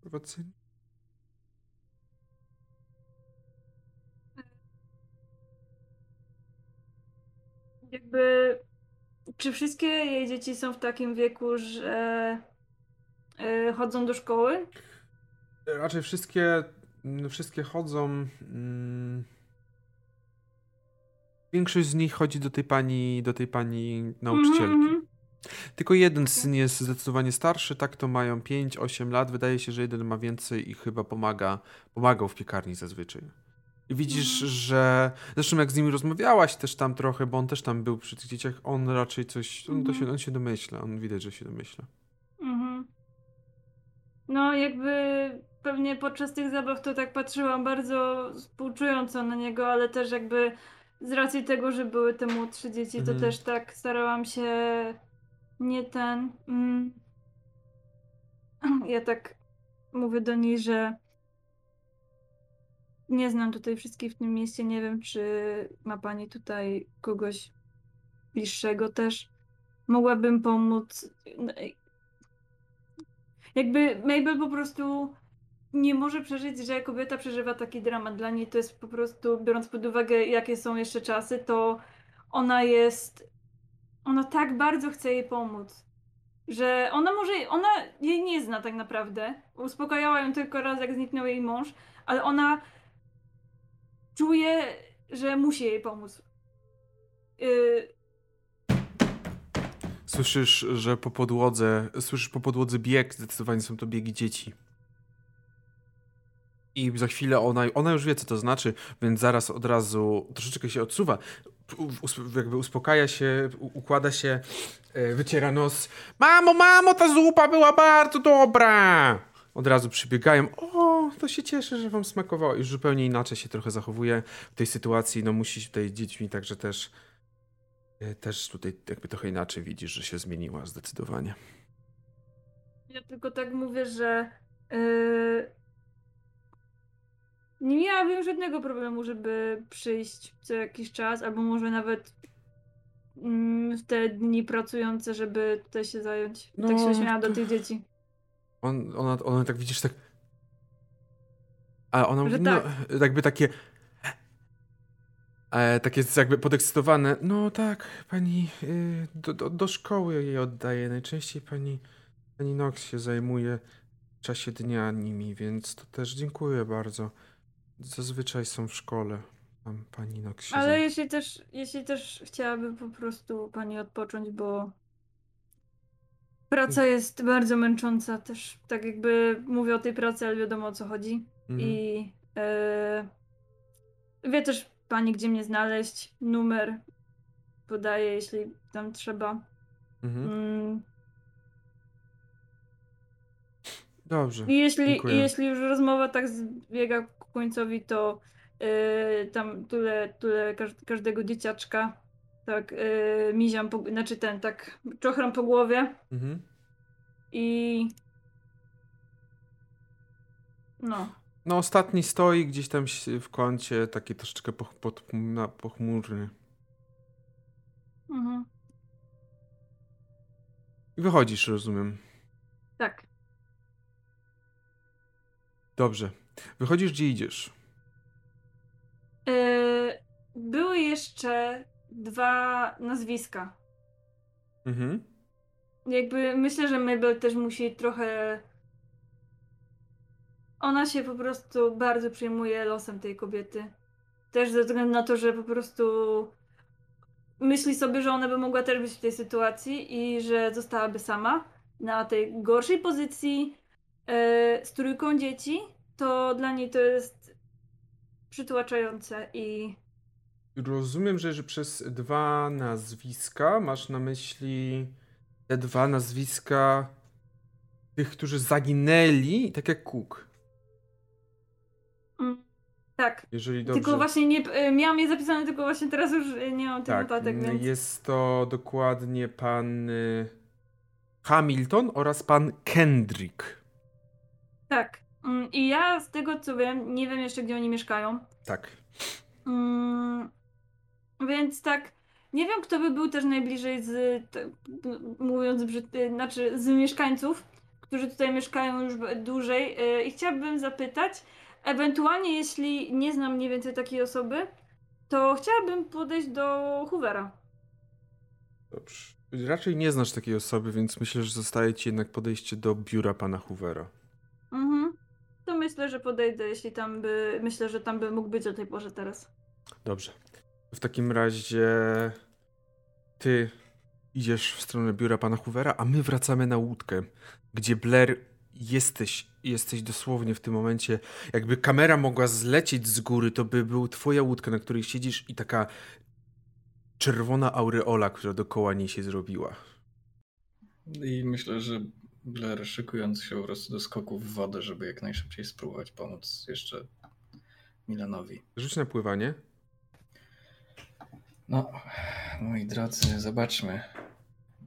prowadzeniu. Jakby. Czy wszystkie jej dzieci są w takim wieku, że yy, chodzą do szkoły? Raczej wszystkie, mm, wszystkie chodzą. Mm, większość z nich chodzi do tej pani, do tej pani nauczycielki. Mhm, mhm. Tylko jeden syn jest zdecydowanie starszy, tak to mają 5-8 lat. Wydaje się, że jeden ma więcej i chyba pomaga, pomagał w piekarni zazwyczaj. Widzisz, Mhm. że. Zresztą jak z nimi rozmawiałaś też tam trochę, bo on też tam był przy tych dzieciach, on raczej coś. On, to się, Mhm. on się domyśla, on widać, że się domyśla. Mhm. No, jakby pewnie podczas tych zabaw to tak patrzyłam bardzo współczująco na niego, ale też jakby z racji tego, że były te młodsze dzieci, to Mhm. też tak starałam się nie ten. Mm, <clears throat> ja tak mówię do niej, że nie znam tutaj wszystkich w tym mieście. Nie wiem, czy ma pani tutaj kogoś bliższego też. Mogłabym pomóc. No jakby Mabel po prostu nie może przeżyć, że kobieta przeżywa taki dramat. Dla niej to jest po prostu, biorąc pod uwagę, jakie są jeszcze czasy, to ona jest. Ona tak bardzo chce jej pomóc, że ona może. Ona jej nie zna tak naprawdę. Uspokajała ją tylko raz, jak zniknął jej mąż, ale ona czuje, że musi jej pomóc. Yy, Słyszysz, że po podłodze, słyszysz po podłodze bieg, zdecydowanie są to biegi dzieci. I za chwilę ona, ona już wie, co to znaczy, więc zaraz od razu troszeczkę się odsuwa. Jakby uspokaja się, układa się, e, wyciera nos. Mamo, mamo, ta zupa była bardzo dobra! Od razu przybiegają. O, to się cieszę, że wam smakowało. Już zupełnie inaczej się trochę zachowuje w tej sytuacji. No musi tutaj dziećmi także też e, też tutaj jakby trochę inaczej widzisz, że się zmieniła zdecydowanie. Ja tylko tak mówię, że yy, nie miałabym żadnego problemu, żeby przyjść co jakiś czas, albo może nawet mm, w te dni pracujące, żeby tutaj się zająć. No, tak się śmiała do tych dzieci. On, ona, ona tak widzisz, tak. A ona mówi, tak. no, jakby takie. E, takie jakby podekscytowane. No tak, pani y, do, do, do szkoły jej oddaje. Najczęściej pani, pani Nox się zajmuje w czasie dnia nimi, więc to też dziękuję bardzo. Zazwyczaj są w szkole. Tam pani Nox się Ale zajmuje. jeśli też, jeśli też chciałaby po prostu pani odpocząć, bo praca jest bardzo męcząca też. Tak jakby mówię o tej pracy, ale wiadomo o co chodzi. Mhm. I e, wie też pani, gdzie mnie znaleźć. Numer podaję, jeśli tam trzeba. Mhm. Mm. Dobrze. I jeśli, i jeśli już rozmowa tak zbiega ku końcowi, to yy, tam tule każ, każdego dzieciaczka tak yy, miziam, po, znaczy ten, tak czochram po głowie Mhm. i no. No, ostatni stoi gdzieś tam w kącie, taki troszeczkę poch, pod, pochmurny. Mhm. I wychodzisz, rozumiem. Tak. Dobrze. Wychodzisz, gdzie idziesz? Yy, były jeszcze dwa nazwiska. Mhm. Jakby myślę, że Mabel też musi trochę. Ona się po prostu bardzo przejmuje losem tej kobiety. Też ze względu na to, że po prostu myśli sobie, że ona by mogła też być w tej sytuacji i że zostałaby sama na tej gorszej pozycji e, z trójką dzieci. To dla niej to jest przytłaczające i Rozumiem, że, że przez dwa nazwiska masz na myśli te dwa nazwiska tych, którzy zaginęli, tak jak Cook. Tak. Jeżeli dobrze. Tylko właśnie nie. e, Miałam je zapisane, tylko właśnie teraz już e, nie mam tych tak, notatek, więc. jest to dokładnie pan y, Hamilton oraz pan Kendrick. Tak. Mm, I ja z tego co wiem, nie wiem jeszcze gdzie oni mieszkają. Tak. Mm, więc tak, nie wiem kto by był też najbliżej z, mówiąc brzydko, znaczy z mieszkańców, którzy tutaj mieszkają już dłużej. I chciałabym zapytać, ewentualnie jeśli nie znam mniej więcej takiej osoby, to chciałabym podejść do Hoovera. Dobrze. Raczej nie znasz takiej osoby, więc myślę, że zostaje ci jednak podejście do biura pana Hoovera. Mhm. To myślę, że podejdę, jeśli tam by, myślę, że tam by mógł być o tej porze teraz. Dobrze. W takim razie ty idziesz w stronę biura pana Hoovera, a my wracamy na łódkę, gdzie Blair jesteś, jesteś dosłownie w tym momencie. Jakby kamera mogła zlecieć z góry, to by był twoja łódka, na której siedzisz i taka czerwona aureola, która dookoła niej się zrobiła. I myślę, że Blair szykując się po prostu do skoku w wodę, żeby jak najszybciej spróbować pomóc jeszcze Milanowi. Rzuć na pływanie. No, moi drodzy, zobaczmy.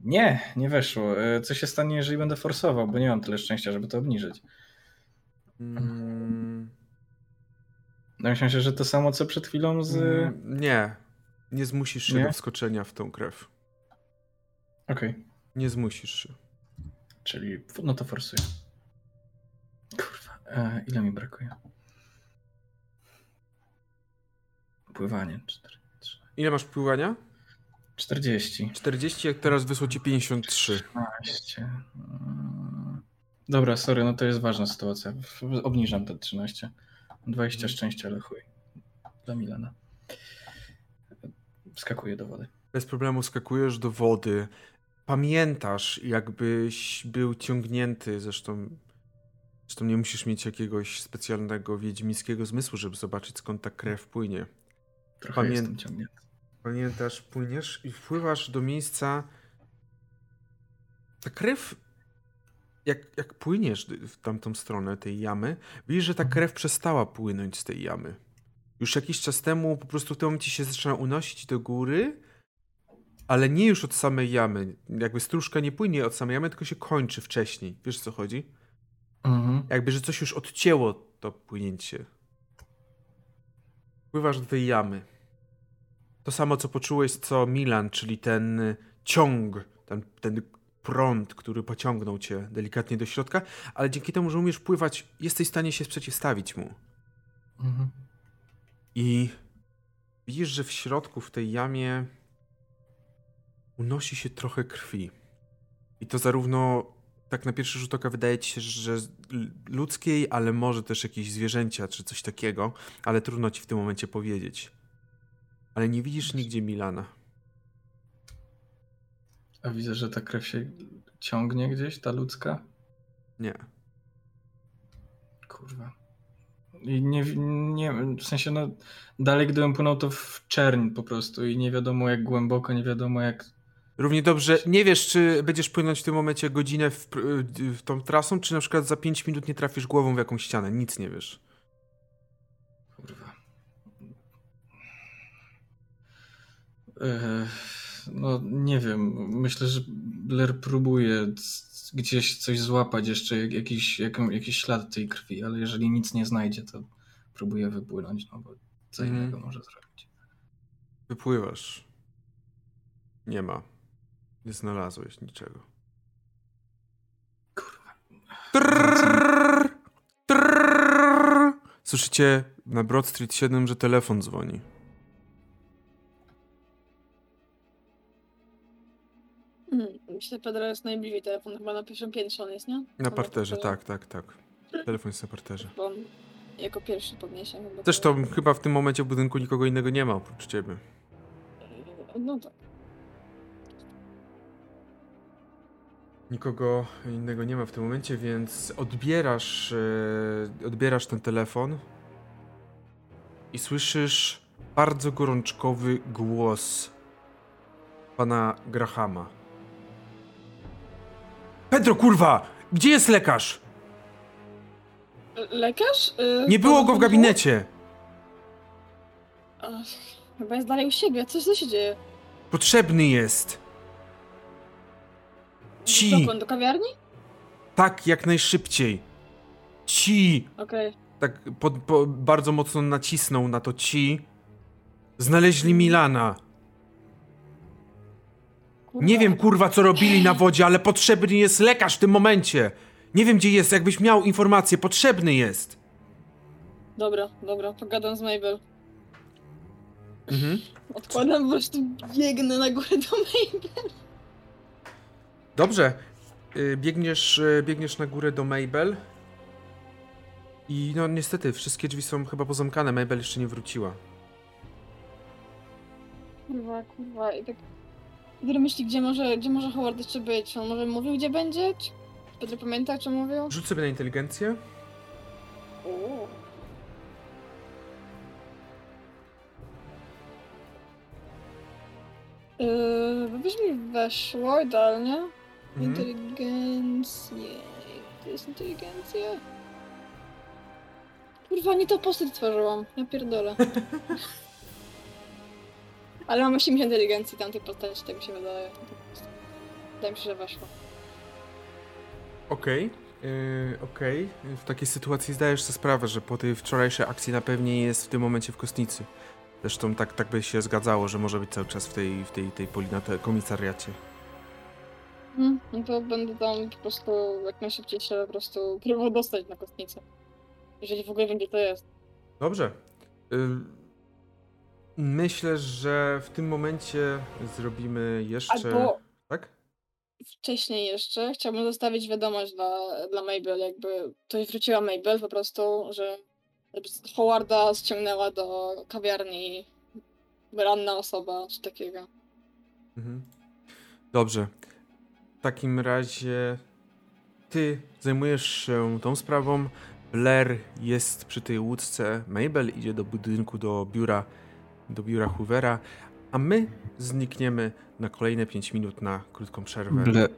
Nie, nie weszło. E, Co się stanie, jeżeli będę forsował, bo nie mam tyle szczęścia, żeby to obniżyć. Mm, No myślałem, że to samo co przed chwilą z... Mm, Nie. Nie zmusisz się Nie? do wskoczenia w tą krew. Okej, Nie zmusisz się. czyli no to forsuję. Kurwa, e, ile mi brakuje? Pływanie, 4, 3, Ile masz pływania? 40. 40, jak teraz wysłał ci 53. 13. Mm. Dobra, sorry, no to jest ważna sytuacja. Obniżam te 13. 20 szczęścia, ale chuj. Dla Milana. Wskakuję do wody. Bez problemu skakujesz do wody. Pamiętasz, jakbyś był ciągnięty, zresztą, zresztą nie musisz mieć jakiegoś specjalnego wiedźmińskiego zmysłu, żeby zobaczyć skąd ta krew płynie. Trochę Pamię- jestem ciągnięty. Pamiętasz, płyniesz i wpływasz do miejsca. Ta krew, jak, jak płyniesz w tamtą stronę tej jamy, widzisz, że ta krew przestała płynąć z tej jamy. Już jakiś czas temu po prostu w tym momencie się zaczyna unosić do góry, ale nie już od samej jamy. Jakby stróżka nie płynie od samej jamy, tylko się kończy wcześniej. Wiesz o co chodzi? Mhm. Jakby, że coś już odcięło to płynięcie. Pływasz do tej jamy. To samo, co poczułeś, co Milan, czyli ten y, ciąg, ten, ten prąd, który pociągnął cię delikatnie do środka, ale dzięki temu, że umiesz pływać, jesteś w stanie się przeciwstawić mu. Mhm. I widzisz, że w środku, w tej jamie, unosi się trochę krwi. I to zarówno tak na pierwszy rzut oka wydaje ci się, że ludzkiej, ale może też jakieś zwierzęcia czy coś takiego, ale trudno ci w tym momencie powiedzieć. Ale nie widzisz nigdzie Milana. A widzę, że ta krew się ciągnie gdzieś, ta ludzka. Nie. Kurwa. I nie, nie w sensie, no, dalej gdybym płynął to w czerń po prostu i nie wiadomo jak głęboko, nie wiadomo jak. Równie dobrze, nie wiesz, czy będziesz płynąć w tym momencie godzinę w, w tą trasą, czy na przykład za 5 minut nie trafisz głową w jakąś ścianę. Nic nie wiesz. No, nie wiem. Myślę, że Blair próbuje gdzieś coś złapać, jeszcze jak- jakiś, jaką, jakiś ślad tej krwi, ale jeżeli nic nie znajdzie, to próbuje wypłynąć, no bo co Mhm. innego może zrobić. Wypływasz. Nie ma. Nie znalazłeś niczego. Kurwa. Trrrr, trrrr. Słyszycie na Broad Street 7, że telefon dzwoni. Myślę, że Pedro jest najbliżej telefon, chyba na pierwszym piętrze on jest, nie? Na parterze, to- tak, tak, tak. Telefon jest na parterze. Bo on jako pierwszy podniesie. Chyba Zresztą chyba w tym momencie w budynku nikogo innego nie ma oprócz ciebie. to- No tak. Nikogo innego nie ma w tym momencie, więc odbierasz, e, odbierasz ten telefon i słyszysz bardzo gorączkowy głos pana Grahama. Pedro, kurwa! Gdzie jest lekarz? Le- Lekarz? Y, Nie było go w gabinecie! Ach, Chyba jest dalej u siebie. Co, co się dzieje? Potrzebny jest! Ci! Dokąd? Do kawiarni? Tak, jak najszybciej! Ci! Okej. tak po, po, bardzo mocno nacisnął na to ci. Znaleźli Milana. Kurwa. Nie wiem kurwa co robili na wodzie, ale potrzebny jest lekarz w tym momencie. Nie wiem gdzie jest, jakbyś miał informację, potrzebny jest. Dobra, dobra, pogadam z Mabel. Mhm. Odkładam, po prostu biegnę na górę do Mabel. Dobrze. Y, Biegniesz, y, biegniesz na górę do Mabel. I no niestety, wszystkie drzwi są chyba pozamkane. Mabel jeszcze nie wróciła. Kurwa, kurwa, i tak... Pedro myśli, gdzie może, gdzie może Howard jeszcze być? On może mówił, gdzie będzie? Czy Pedro pamięta, czy mówił? Rzuć sobie na inteligencję. Uuu. Yy, wiesz mi weszło idealnie. Mhm. Inteligencję. To jest inteligencja? Kurwa, nie to postać tworzyłam. Ja pierdolę. <laughs> Ale mam 80 inteligencji tamtej postaci, tak mi się wydaje. Wydaje mi się, że weszło. Okej. Yy, Okej, w takiej sytuacji zdajesz sobie sprawę, że po tej wczorajszej akcji na pewnie jest w tym momencie w kostnicy. Zresztą tak, tak by się zgadzało, że może być cały czas w tej, w tej, tej poli na te komisariacie. Mhm. No to będę tam po prostu jak najszybciej się po prostu próbował dostać na kostnicę. Jeżeli w ogóle wiem, gdzie to jest. Dobrze. Yy, myślę, że w tym momencie zrobimy jeszcze. Albo Tak? wcześniej jeszcze chciałbym zostawić wiadomość dla, dla Mabel, jakby ktoś wróciła Mabel po prostu, że Howarda ściągnęła do kawiarni ranna osoba, czy takiego. Mhm. Dobrze. W takim razie ty zajmujesz się tą sprawą. Blair jest przy tej łódce. Mabel idzie do budynku, do biura, do biura Hoovera, a my znikniemy na kolejne 5 minut na krótką przerwę. Ble,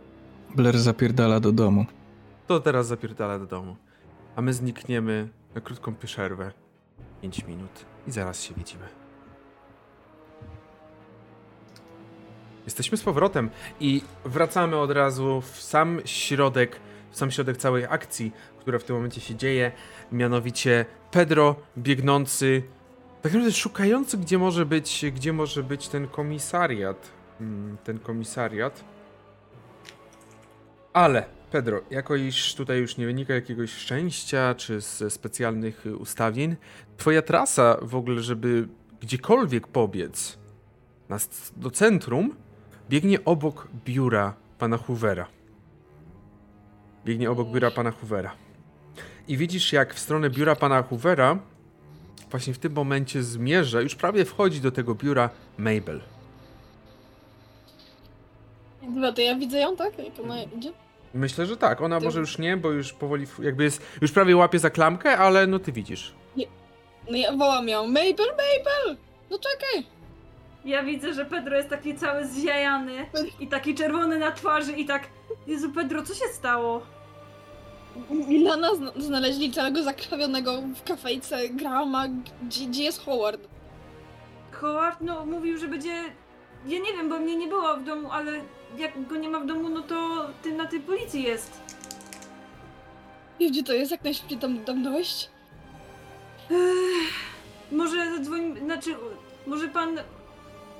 Blair zapierdala do domu. To teraz zapierdala do domu. A my znikniemy na krótką przerwę. 5 minut i zaraz się widzimy. Jesteśmy z powrotem i wracamy od razu w sam środek, w sam środek całej akcji, która w tym momencie się dzieje. Mianowicie Pedro biegnący, tak naprawdę szukający, gdzie może być, gdzie może być ten komisariat. Mm, Ten komisariat. Ale, Pedro, jako iż tutaj już nie wynika jakiegoś szczęścia czy ze specjalnych ustawień, twoja trasa w ogóle, żeby gdziekolwiek pobiec do centrum, biegnie obok biura pana Hoovera. Biegnie obok biura pana Hoovera. I widzisz, jak w stronę biura pana Hoovera właśnie w tym momencie zmierza, już prawie wchodzi do tego biura Mabel. Dobra, to ja widzę ją, tak? Jak ona idzie? Myślę, że tak. Ona Ty- może już nie, bo już powoli, jakby jest, już prawie łapie za klamkę, ale no ty widzisz. No ja wołam ją, Mabel, Mabel! No czekaj! Ja widzę, że Pedro jest taki cały zjajany i taki czerwony na twarzy i tak... Jezu, Pedro, co się stało? Milana zna- znaleźli całego zakrwawionego w kafejce Grahama, gdzie, gdzie jest Howard? Howard, no, mówił, że będzie... Ja nie wiem, bo mnie nie było w domu, ale jak go nie ma w domu, no to ty na tej policji jest. I gdzie to jest? Jak najszybciej tam, tam dojść? Ech, może zadzwoń... Znaczy, może pan...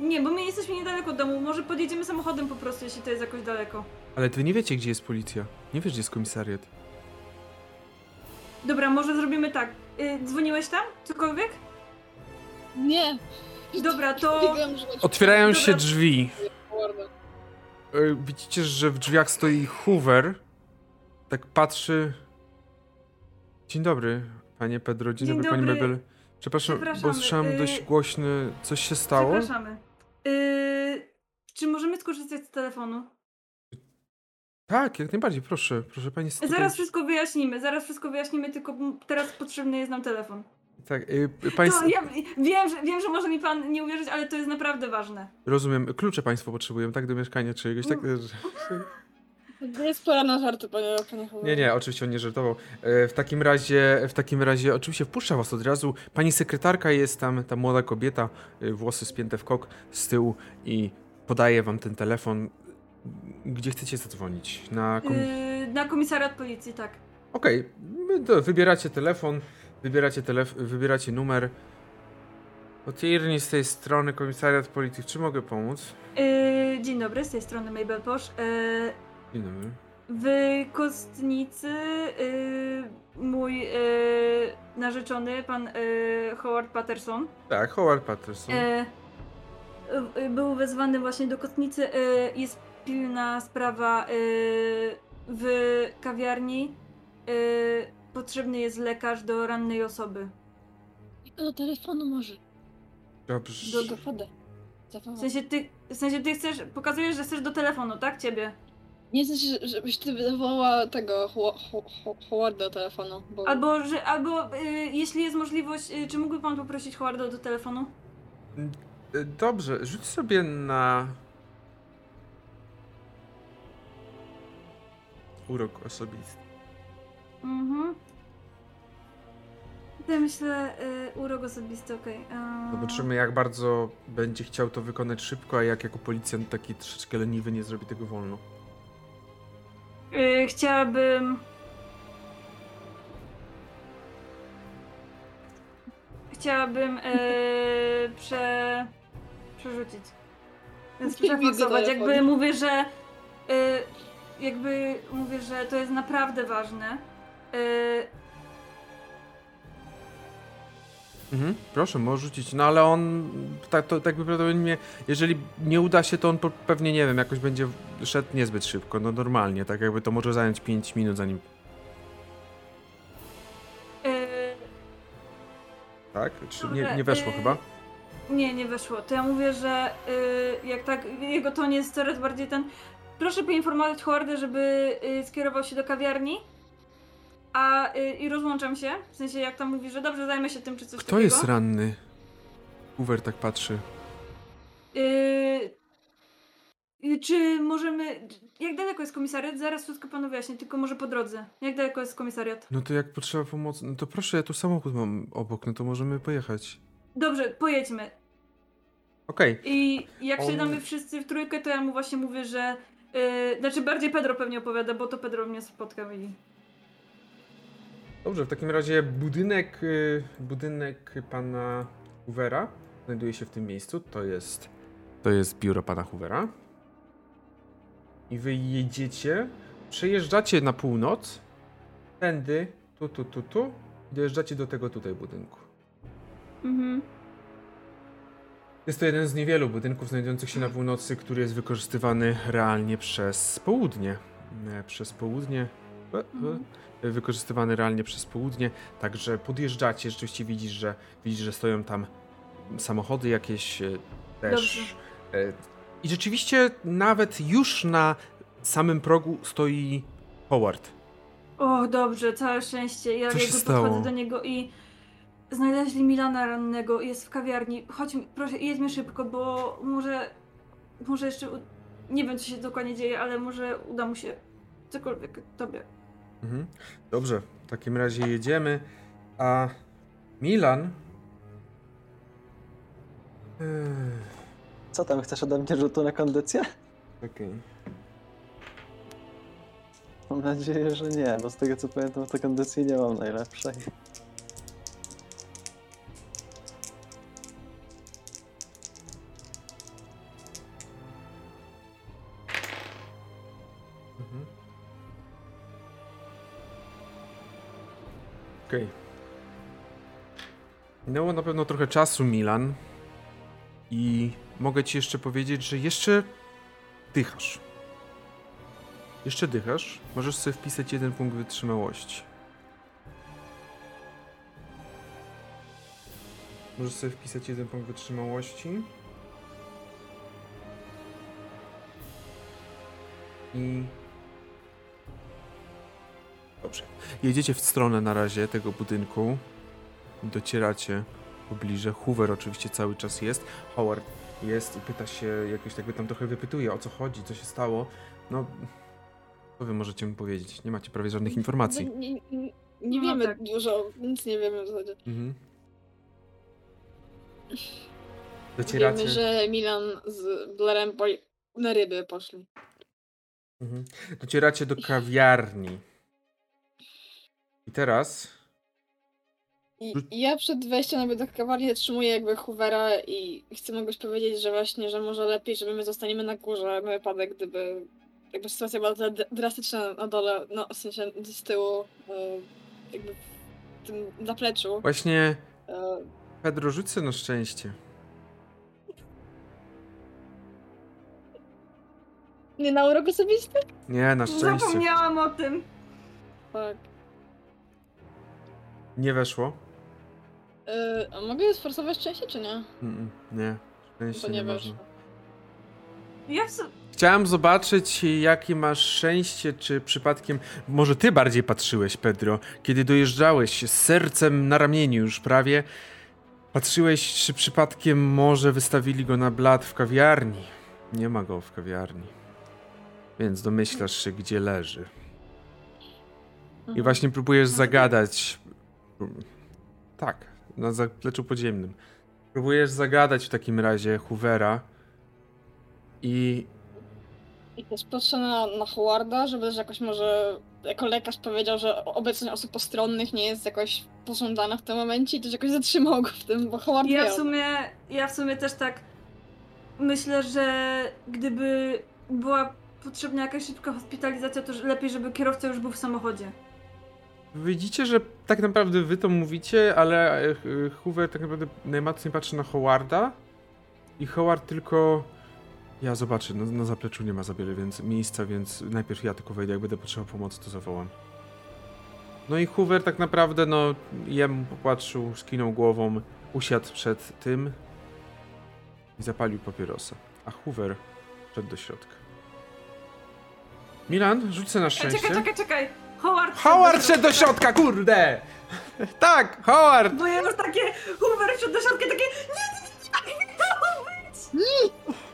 Nie, bo my jesteśmy niedaleko od domu. Może podjedziemy samochodem po prostu, jeśli to jest jakoś daleko. Ale wy nie wiecie, gdzie jest policja. Nie wiesz, gdzie jest komisariat. Dobra, może zrobimy tak. Y, dzwoniłeś tam? Cokolwiek? Nie! Dobra, to... Otwierają się Dobra. drzwi. E, Widzicie, że w drzwiach stoi Hoover. Tak patrzy. Dzień dobry, panie Pedro. Dzień, Dzień dobry, pani dobry. Mabel. Przepraszam, bo słyszałem y- dość głośny. Coś się stało? Przepraszamy. Y, czy możemy skorzystać z telefonu? Tak, jak najbardziej, proszę. Proszę pani. tutaj- Zaraz wszystko wyjaśnimy, zaraz wszystko wyjaśnimy, tylko teraz potrzebny jest nam telefon. Tak, y, pani... To ja wiem, że, wiem, że może mi pan nie uwierzyć, ale to jest naprawdę ważne. Rozumiem. Klucze państwo potrzebują, tak? Do mieszkania czy czegoś tak? To jest pora na żarty, panie, panie. Nie, nie, oczywiście on nie żartował. E, W takim razie, w takim razie, oczywiście wpuszczę was od razu. Pani sekretarka jest tam, ta młoda kobieta, e, włosy spięte w kok z tyłu i podaje wam ten telefon. Gdzie chcecie zadzwonić? Na kom... Y, na komisariat policji, tak. Okej, to wybieracie telefon, wybieracie, telef- wybieracie numer. Otwiernie z tej strony komisariat policji. Czy mogę pomóc? Y, dzień dobry, z tej strony Mabel Posz. Y, Dzień dobry. w Kostnicy y, mój y, narzeczony, pan Howard Patterson, Tak, Howard Patterson. Był wezwany właśnie do kotnicy. E, jest pilna sprawa e, w kawiarni. E, potrzebny jest lekarz do rannej osoby. Do telefonu może. Dobrze. Do, do fada. W sensie ty, w sensie ty chcesz, pokazujesz, że chcesz do telefonu, tak? Ciebie. Nie chcę, że- żebyś ty wywołała tego Ho- Ho- Ho- Howarda do telefonu, bo... Albo, że, albo e, jeśli jest możliwość, e, czy mógłby pan poprosić Howarda do telefonu? E, Dobrze, rzuć sobie na. urok osobisty. Mhm. Ja myślę y, urok osobisty, okej. Okay. A... Zobaczymy jak bardzo będzie chciał to wykonać szybko, a jak jako policjant taki troszeczkę leniwy nie zrobi tego wolno. Y, chciałabym... Chciałabym y, prze... przerzucić. Więc <laughs> przeforsować. Jakby mówię, że y, jakby mówię, że to jest naprawdę ważne. E, Mhm, proszę, możesz rzucić. No ale on, tak, to, tak by prawdopodobnie, jeżeli nie uda się, to on pewnie, nie wiem, jakoś będzie szedł niezbyt szybko, no normalnie, tak jakby to może zająć 5 minut zanim, e, tak? Czy nie, nie weszło y- chyba? Nie, nie weszło. To ja mówię, że jak tak, jego ton jest coraz bardziej ten. Proszę poinformować Howarda, żeby y, skierował się do kawiarni. A y, i rozłączam się. W sensie jak tam mówi, że dobrze zajmę się tym czy coś Kto takiego. jest ranny? Hoover tak patrzy. Y, y, czy możemy. Jak daleko jest komisariat? Zaraz wszystko panu wyjaśnię, tylko może po drodze. Jak daleko jest komisariat? No to jak potrzeba pomocy, no to proszę, ja tu samochód mam obok, no to możemy pojechać. Dobrze, pojedźmy. Okej, I jak On- siadamy wszyscy w trójkę, to ja mu właśnie mówię, że. Y, znaczy bardziej Pedro pewnie opowiada, bo to Pedro mnie spotkał i. dobrze, w takim razie budynek, y, budynek pana Hoovera znajduje się w tym miejscu, to jest, to jest biuro pana Hoovera. I wy jedziecie, przejeżdżacie na północ, tędy, tu, tu, tu, tu, i dojeżdżacie do tego tutaj budynku. Mhm. Jest to jeden z niewielu budynków znajdujących się na północy, który jest wykorzystywany realnie przez południe. E, Przez południe. e, e, Mhm. Wykorzystywany realnie przez południe. Także podjeżdżacie, rzeczywiście widzisz, że widzisz, że stoją tam samochody jakieś też. Dobrze. I rzeczywiście nawet już na samym progu stoi Howard. O, dobrze, całe szczęście. Ja Co się podchodzę do niego i znaleźli Milana rannego jest w kawiarni. Chodź, proszę, jedźmy szybko, bo może, może jeszcze, u- nie wiem co się dokładnie dzieje, ale może uda mu się cokolwiek tobie. Mhm. Dobrze, w takim razie jedziemy. A Milan. Co tam, chcesz ode mnie rzutu na kondycję? Okej. Mam nadzieję, że nie, bo z tego co pamiętam, to kondycji nie mam najlepszej. Okej. Minęło na pewno trochę czasu, Milan. I mogę ci jeszcze powiedzieć, że jeszcze dychasz. Jeszcze dychasz. Możesz sobie wpisać jeden punkt wytrzymałości. Możesz sobie wpisać jeden punkt wytrzymałości. I. Dobrze. Jedziecie w stronę na razie tego budynku. Docieracie pobliże. Hoover oczywiście cały czas jest. Howard jest i pyta się, jakoś tak by tam trochę wypytuje o co chodzi, co się stało. No. Co wy możecie mi powiedzieć? Nie macie prawie żadnych informacji. No, Nie, nie, nie No wiemy tak. dużo, nic nie wiemy w zasadzie. Mhm. Docieracie. Wiemy, że Milan z Blairem po, na ryby poszli. Mhm. Docieracie do kawiarni. I teraz. I, I ja przed wejściem jakby do kawiarni trzymuję jakby Hoovera i chcę mogłeś powiedzieć, że właśnie, że może lepiej, żeby my zostaniemy na górze na wypadek, gdyby jakby sytuacja była drastyczna na dole, no w sensie z tyłu, e, jakby w tym zapleczu. Właśnie e, Pedro rzuć sobie na szczęście. Nie na urok osobisty? Nie, na szczęście. Zapomniałam o tym. Tak. Nie weszło. E, a mogę sforsować szczęście, czy nie? Mm, nie, szczęście nie, nie weszło. Ja Chciałem zobaczyć, jakie masz szczęście, czy przypadkiem. Może ty bardziej patrzyłeś, Pedro, kiedy dojeżdżałeś z sercem na ramieniu już prawie. Patrzyłeś, czy przypadkiem może wystawili go na blat w kawiarni. Nie ma go w kawiarni. Więc domyślasz się, gdzie leży. I Mhm. właśnie próbujesz zagadać. Tak, na zapleczu podziemnym. Próbujesz zagadać w takim razie Hoovera. I I też patrzę na, na Howarda, żeby też jakoś może jako lekarz powiedział, że obecność osób postronnych nie jest jakoś pożądana w tym momencie i też jakoś zatrzymał go w tym, bo Howard Ja w sumie, ja w sumie też tak myślę, że gdyby była potrzebna jakaś szybka hospitalizacja, to lepiej, żeby kierowca już był w samochodzie. Widzicie, że tak naprawdę wy to mówicie, ale e, Hoover tak naprawdę najmocniej patrzy na Howarda i Howard tylko... Ja zobaczę, no, na zapleczu nie ma za wiele więc miejsca, więc najpierw ja tylko wejdę, jak będę potrzebował pomocy, to zawołam. No i Hoover tak naprawdę, no, jemu popatrzył, skinął głową, usiadł przed tym i zapalił papierosa. A Hoover wszedł do środka. Milan, sobie na Czekaj, szczęście. czekaj, czekaj, czekaj! Howard! Howard szedł do środka, kurde! Tak, Howard! Bo ja już takie, Hoover wszedł do środka, takie, nie, nie, nie, nie, miało być!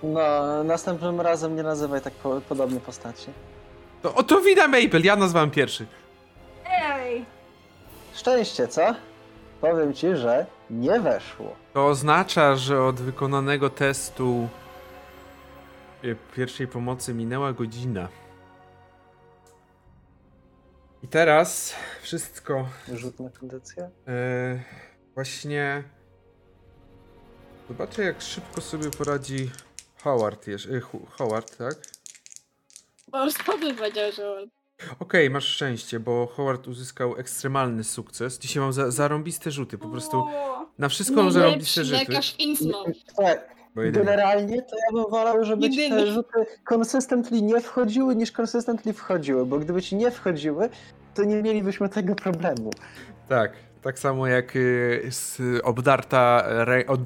No, następnym razem nie nazywaj tak po, podobnie postaci. To, o, to wina Maple, ja nazwałem pierwszy. Ej! Szczęście, co? Powiem ci, że nie weszło. To oznacza, że od wykonanego testu e, pierwszej pomocy minęła godzina. I teraz wszystko Rzut na kondycję. e, właśnie... Zobaczę jak szybko sobie poradzi Howard, e, Howard, tak? Bo Rozpoznać powiedział, że Howard. Okej, masz szczęście, bo Howard uzyskał ekstremalny sukces. Dzisiaj mam za, zarąbiste rzuty, po prostu na wszystko mam zarąbiste rzuty. lekarz. Tak. Generalnie to ja bym wolał, żeby ci Jedyny. te rzuty consistently nie wchodziły, niż consistently wchodziły, bo gdyby ci nie wchodziły, to nie mielibyśmy tego problemu. Tak, tak samo jak y, obdarta,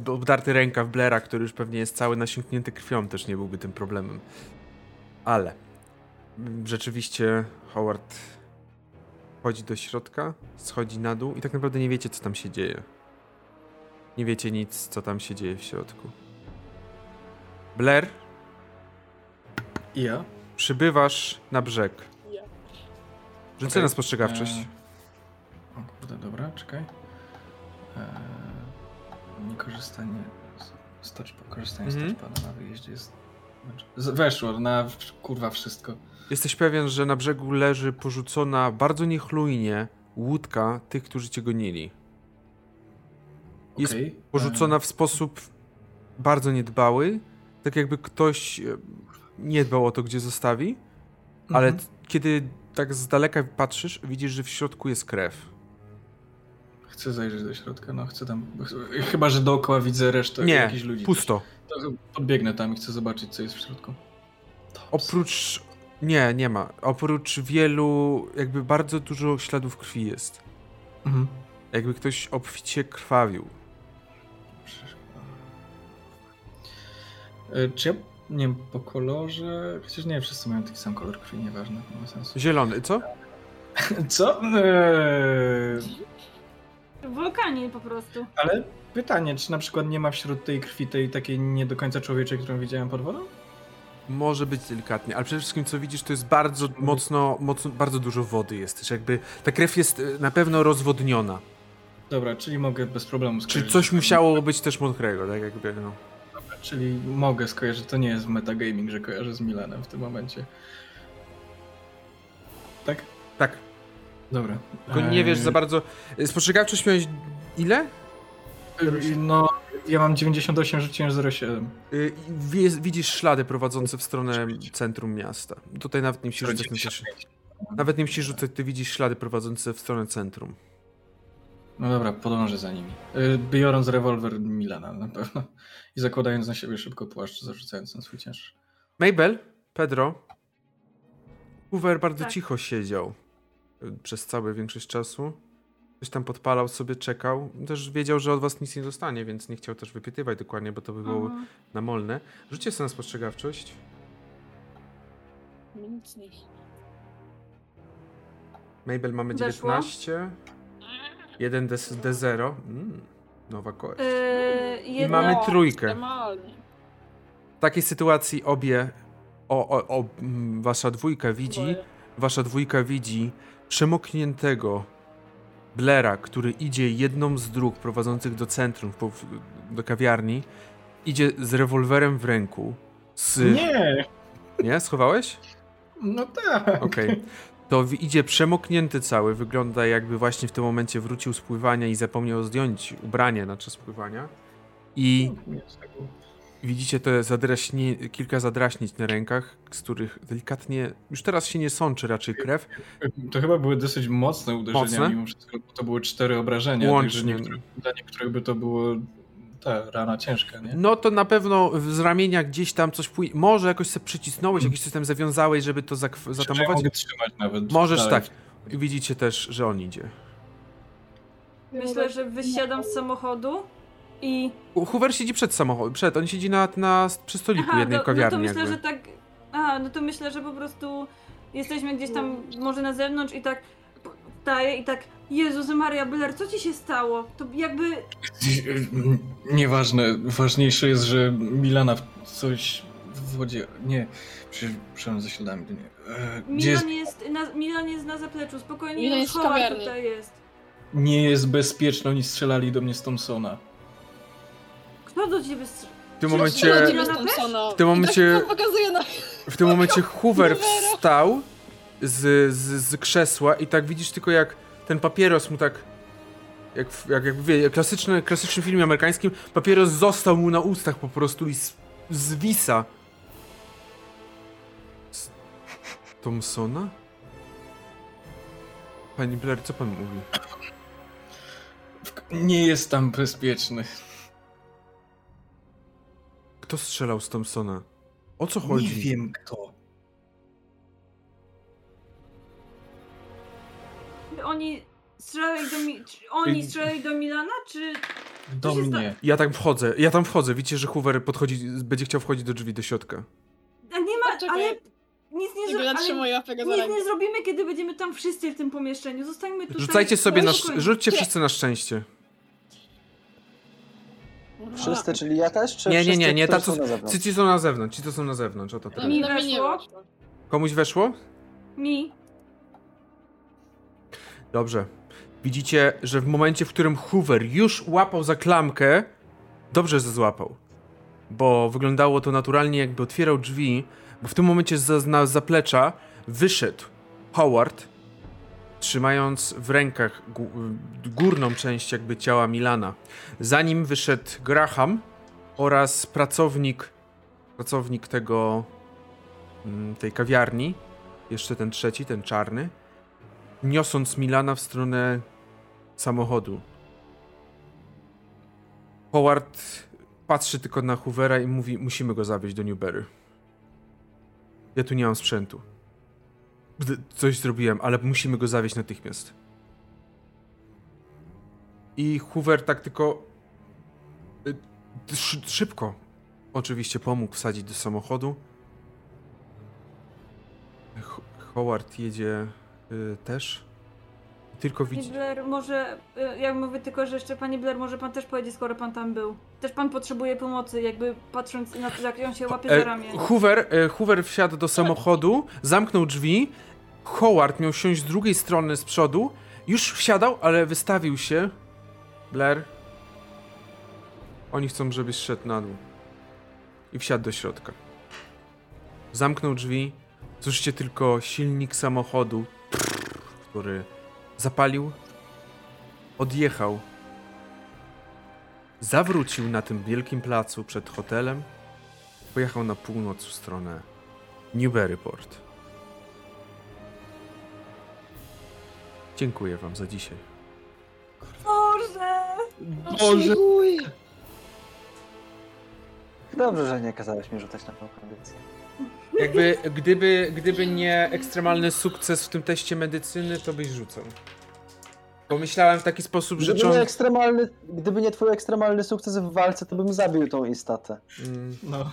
obdarty rękaw Blaira, który już pewnie jest cały nasiąknięty krwią, też nie byłby tym problemem. Ale mm, rzeczywiście Howard wchodzi do środka, schodzi na dół i tak naprawdę nie wiecie, co tam się dzieje. Nie wiecie nic, co tam się dzieje w środku. Blair, I ja? przybywasz na brzeg. Ja. Rzucę Okej. na spostrzegawczość. Eee, o kurde, dobra, czekaj. Eee, niekorzystanie z, z touch, korzystanie Mhm. z touchpada na wyjeździe jest... znaczy, z- Weszło na kurwa wszystko. Jesteś pewien, że na brzegu leży porzucona bardzo niechlujnie łódka tych, którzy cię gonili. Jest Okej. Porzucona w sposób bardzo niedbały, tak jakby ktoś e, nie dbał o to, gdzie zostawi, ale mhm. kiedy tak z daleka patrzysz, widzisz, że w środku jest krew. Chcę zajrzeć do środka, no chcę tam... Chyba, że dookoła widzę resztę Nie, jakichś ludzi. pusto. To Podbiegnę tam i chcę zobaczyć, co jest w środku. Oprócz... Nie, nie ma. Oprócz wielu, jakby bardzo dużo śladów krwi jest. Mhm. Jakby ktoś obficie krwawił. Czy ja, nie wiem, po kolorze... Chociaż nie, wszyscy mają taki sam kolor krwi, nieważne, nie ma sensu. Zielony, co? <laughs> Co? Eee, Wulkanin po prostu. ale pytanie, czy na przykład nie ma wśród tej krwi tej takiej nie do końca człowieczej, którą widziałem pod wodą? Może być delikatnie, ale przede wszystkim co widzisz, to jest bardzo mocno, mocno bardzo dużo wody jest. Też jakby ta krew jest e, na pewno rozwodniona. Dobra, czyli mogę bez problemu Czy skojarzyć. coś musiało być też mokrego, tak jakby, no. Czyli mogę skojarzyć, to nie jest metagaming, że kojarzę z Milanem w tym momencie. Tak? Tak, Dobra. tylko nie wiesz za bardzo. Spostrzegawczość miałeś ile? No, ja mam 98, rzuciłem 0,7. Y, Widzisz ślady prowadzące w stronę centrum miasta. Tutaj nawet nie musisz rzucać. Nawet nie musisz rzucać, ty widzisz ślady prowadzące w stronę centrum. No dobra, podążę za nimi. Yy, Biorąc rewolwer Milana na pewno. I zakładając na siebie szybko płaszcz, zarzucając na swój ciężar. Mabel, Pedro. Hoover bardzo Tak. cicho siedział y, przez całą większość czasu. Coś tam podpalał sobie, czekał. Też wiedział, że od was nic nie dostanie, więc nie chciał też wypytywać dokładnie, bo to by było Mhm. namolne. Rzućcie sobie na spostrzegawczość. Nic nie. Mabel mamy Weszło? 19. 1 D- D0. Mm, nowa kość. Yy, I jedna... mamy trójkę. Ekstremalnie. W takiej sytuacji obie, o, o, o, mm, wasza dwójka widzi, wasza dwójka widzi przemokniętego Blera, który idzie jedną z dróg prowadzących do centrum, po- do kawiarni, idzie z rewolwerem w ręku, z Nie! Nie? Schowałeś? No tak. Okej. To idzie przemoknięty cały, wygląda jakby właśnie w tym momencie wrócił z pływania i zapomniał zdjąć ubranie na czas pływania. I tak. widzicie te zadraśnie, kilka zadraśnic na rękach, z których delikatnie, już teraz się nie sączy raczej krew. To chyba były dosyć mocne uderzenia Mocne? mimo wszystko, bo to były cztery obrażenia. Łącznie. Niektórych, dla niektórych by to było ta rana ciężka, nie? No to na pewno z ramienia gdzieś tam coś pójdzie. Może jakoś sobie przycisnąłeś, jakiś system zawiązałeś, żeby to zak- zatamować. mogę trzymać nawet. Możesz dalej. tak. I widzicie też, że on idzie. Myślę, że wysiadam z samochodu i... Hoover siedzi przed samochodem, przed, on siedzi na, na, przy stoliku jednej no, kawiarni no to myślę, jakby. że tak... Aha, no to myślę, że po prostu jesteśmy gdzieś tam może na zewnątrz i tak staję i tak Jezus Maria Byler, co ci się stało? To jakby... Nieważne. Ważniejsze jest, że Milana w coś w wodzie. Nie, przecież przyszedłem ze śladami. Nie. E, Gdzie jest... Milan jest, na, Milan jest na zapleczu, spokojnie, Milan jest kawiarni. tutaj jest. nie jest bezpieczne, oni strzelali do mnie z Thompsona. Kto do ciebie str... W tym momencie, w tym momencie- tak w tym momencie Hoover wstał z, z, z krzesła i tak widzisz tylko jak ten papieros mu tak jak, jak, jak wie, klasyczny, klasycznym filmie amerykańskim, papieros został mu na ustach po prostu i z, zwisa. Z Thompsona? Pani Blair, co pan mówi? Nie jest tam bezpieczny. Kto strzelał z Thompsona? O co chodzi? Nie wiem kto. Oni strzelali do mi... czy Oni strzelali do Milana, czy... Do mnie. Ja tam wchodzę, ja tam wchodzę. Widzicie, że Hoover podchodzi, będzie chciał wchodzić do drzwi do środka. A nie ma, Poczekaj. ale... Nic nie, zro... nic nie zrobimy, kiedy będziemy tam wszyscy w tym pomieszczeniu. Zostańmy tutaj. Rzucajcie sobie na. spokojnie. sz- Rzućcie wszyscy na szczęście. Wszyscy, czyli ja też? Czy Nie, nie, nie, nie, ta, na co, ci, ci są na zewnątrz, ci to są na zewnątrz, o to No, tyle. Mi na weszło. Komuś weszło? Mi. Dobrze. Widzicie, że w momencie, w którym Hoover już łapał za klamkę, dobrze że złapał. Bo wyglądało to naturalnie, jakby otwierał drzwi, bo w tym momencie z na zaplecza wyszedł Howard, trzymając w rękach gó- górną część jakby ciała Milana. Za nim wyszedł Graham oraz pracownik, pracownik tego, mm, tej kawiarni, jeszcze ten trzeci, ten czarny, niosąc Milana w stronę samochodu. Howard patrzy tylko na Hoovera i mówi: Musimy go zawieźć do Newberry. Ja tu nie mam sprzętu. Coś zrobiłem, ale musimy go zawieźć natychmiast. I Hoover tak tylko. y, szy- Szybko. Oczywiście pomógł wsadzić do samochodu. Ho- Howard jedzie y, też. Tylko Pani widzi. Blair, może, y, ja mówię tylko, że jeszcze Pani Blair, może Pan też powiedzieć, skoro Pan tam był. Też Pan potrzebuje pomocy, jakby patrząc na to, jak on się łapie za E, ramię. Hoover, e, Hoover wsiadł do samochodu, zamknął drzwi. Howard miał siąść z drugiej strony z przodu. Już wsiadał, ale wystawił się. Blair. Oni chcą, żebyś szedł na dół. I wsiadł do środka. Zamknął drzwi. Słyszycie tylko silnik samochodu, który zapalił, odjechał, zawrócił na tym wielkim placu przed hotelem pojechał na północ w stronę Newburyport. Dziękuję wam za dzisiaj. Boże! Boże. Dobrze, że nie kazałeś mi rzucać na tą kondycję. Jakby, gdyby, gdyby nie ekstremalny sukces w tym teście medycyny, to byś rzucał. Pomyślałem w taki sposób, że Gdyby nie, John... ekstremalny, gdyby nie twój ekstremalny sukces w walce, to bym zabił tą istotę. Mm, No.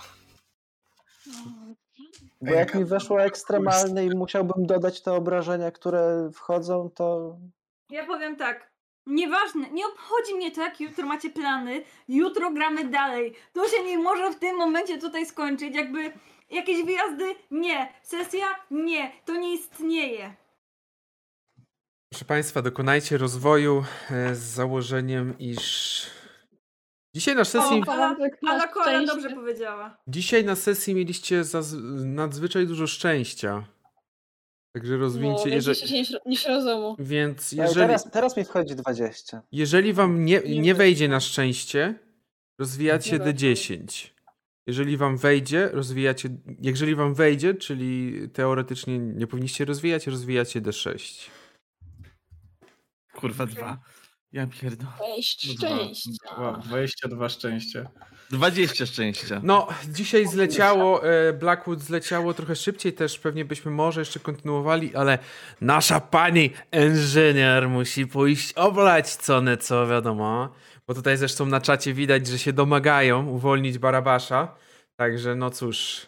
Bo jak mi weszło ekstremalny i musiałbym dodać te obrażenia, które wchodzą, to Ja powiem tak. Nieważne, nie obchodzi mnie to, jak jutro macie plany. Jutro gramy dalej. To się nie może w tym momencie tutaj skończyć. Jakby jakieś wyjazdy? Nie. Sesja? Nie. To nie istnieje. Proszę Państwa, dokonajcie rozwoju e, z założeniem, iż Dzisiaj na sesji, O, Ala, Ala Kola dobrze powiedziała. dzisiaj na sesji mieliście zaz- nadzwyczaj dużo szczęścia. Także rozwinięcie, no, jeżeli, niż, niż rozumu. więc jeżeli, Teraz, teraz mi wchodzi 20. jeżeli wam nie, Nie wejdzie na szczęście, rozwijacie Nie wejdzie. D10. Jeżeli wam wejdzie, rozwijacie, jeżeli wam wejdzie, czyli teoretycznie nie powinniście rozwijać, rozwijacie D6. Kurwa, dwa. Ja pierdolę. Cześć, Dwa. szczęścia. Wow, 22 szczęścia. 20 szczęścia. No, dzisiaj zleciało, e, Blackwood zleciało trochę szybciej, też pewnie byśmy może jeszcze kontynuowali, ale nasza pani inżynier musi pójść oblać co nieco, wiadomo. Bo tutaj zresztą na czacie widać, że się domagają uwolnić Barabasza. Także no cóż,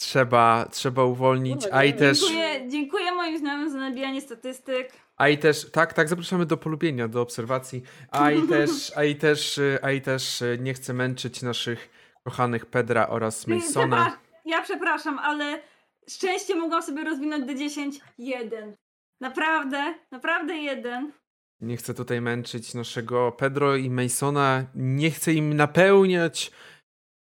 trzeba, trzeba uwolnić, a i też, Dziękuję, dziękuję moim znajomym za nabijanie statystyk. a i też, tak, tak, zapraszamy do polubienia, do obserwacji, a i <laughs> też, a i też, a i też e, nie chcę męczyć naszych kochanych Pedra oraz Masona. Ja przepraszam, ale szczęście mogłam sobie rozwinąć do 10. Jeden. Naprawdę, naprawdę jeden. Nie chcę tutaj męczyć naszego Pedro i Masona. Nie chcę im napełniać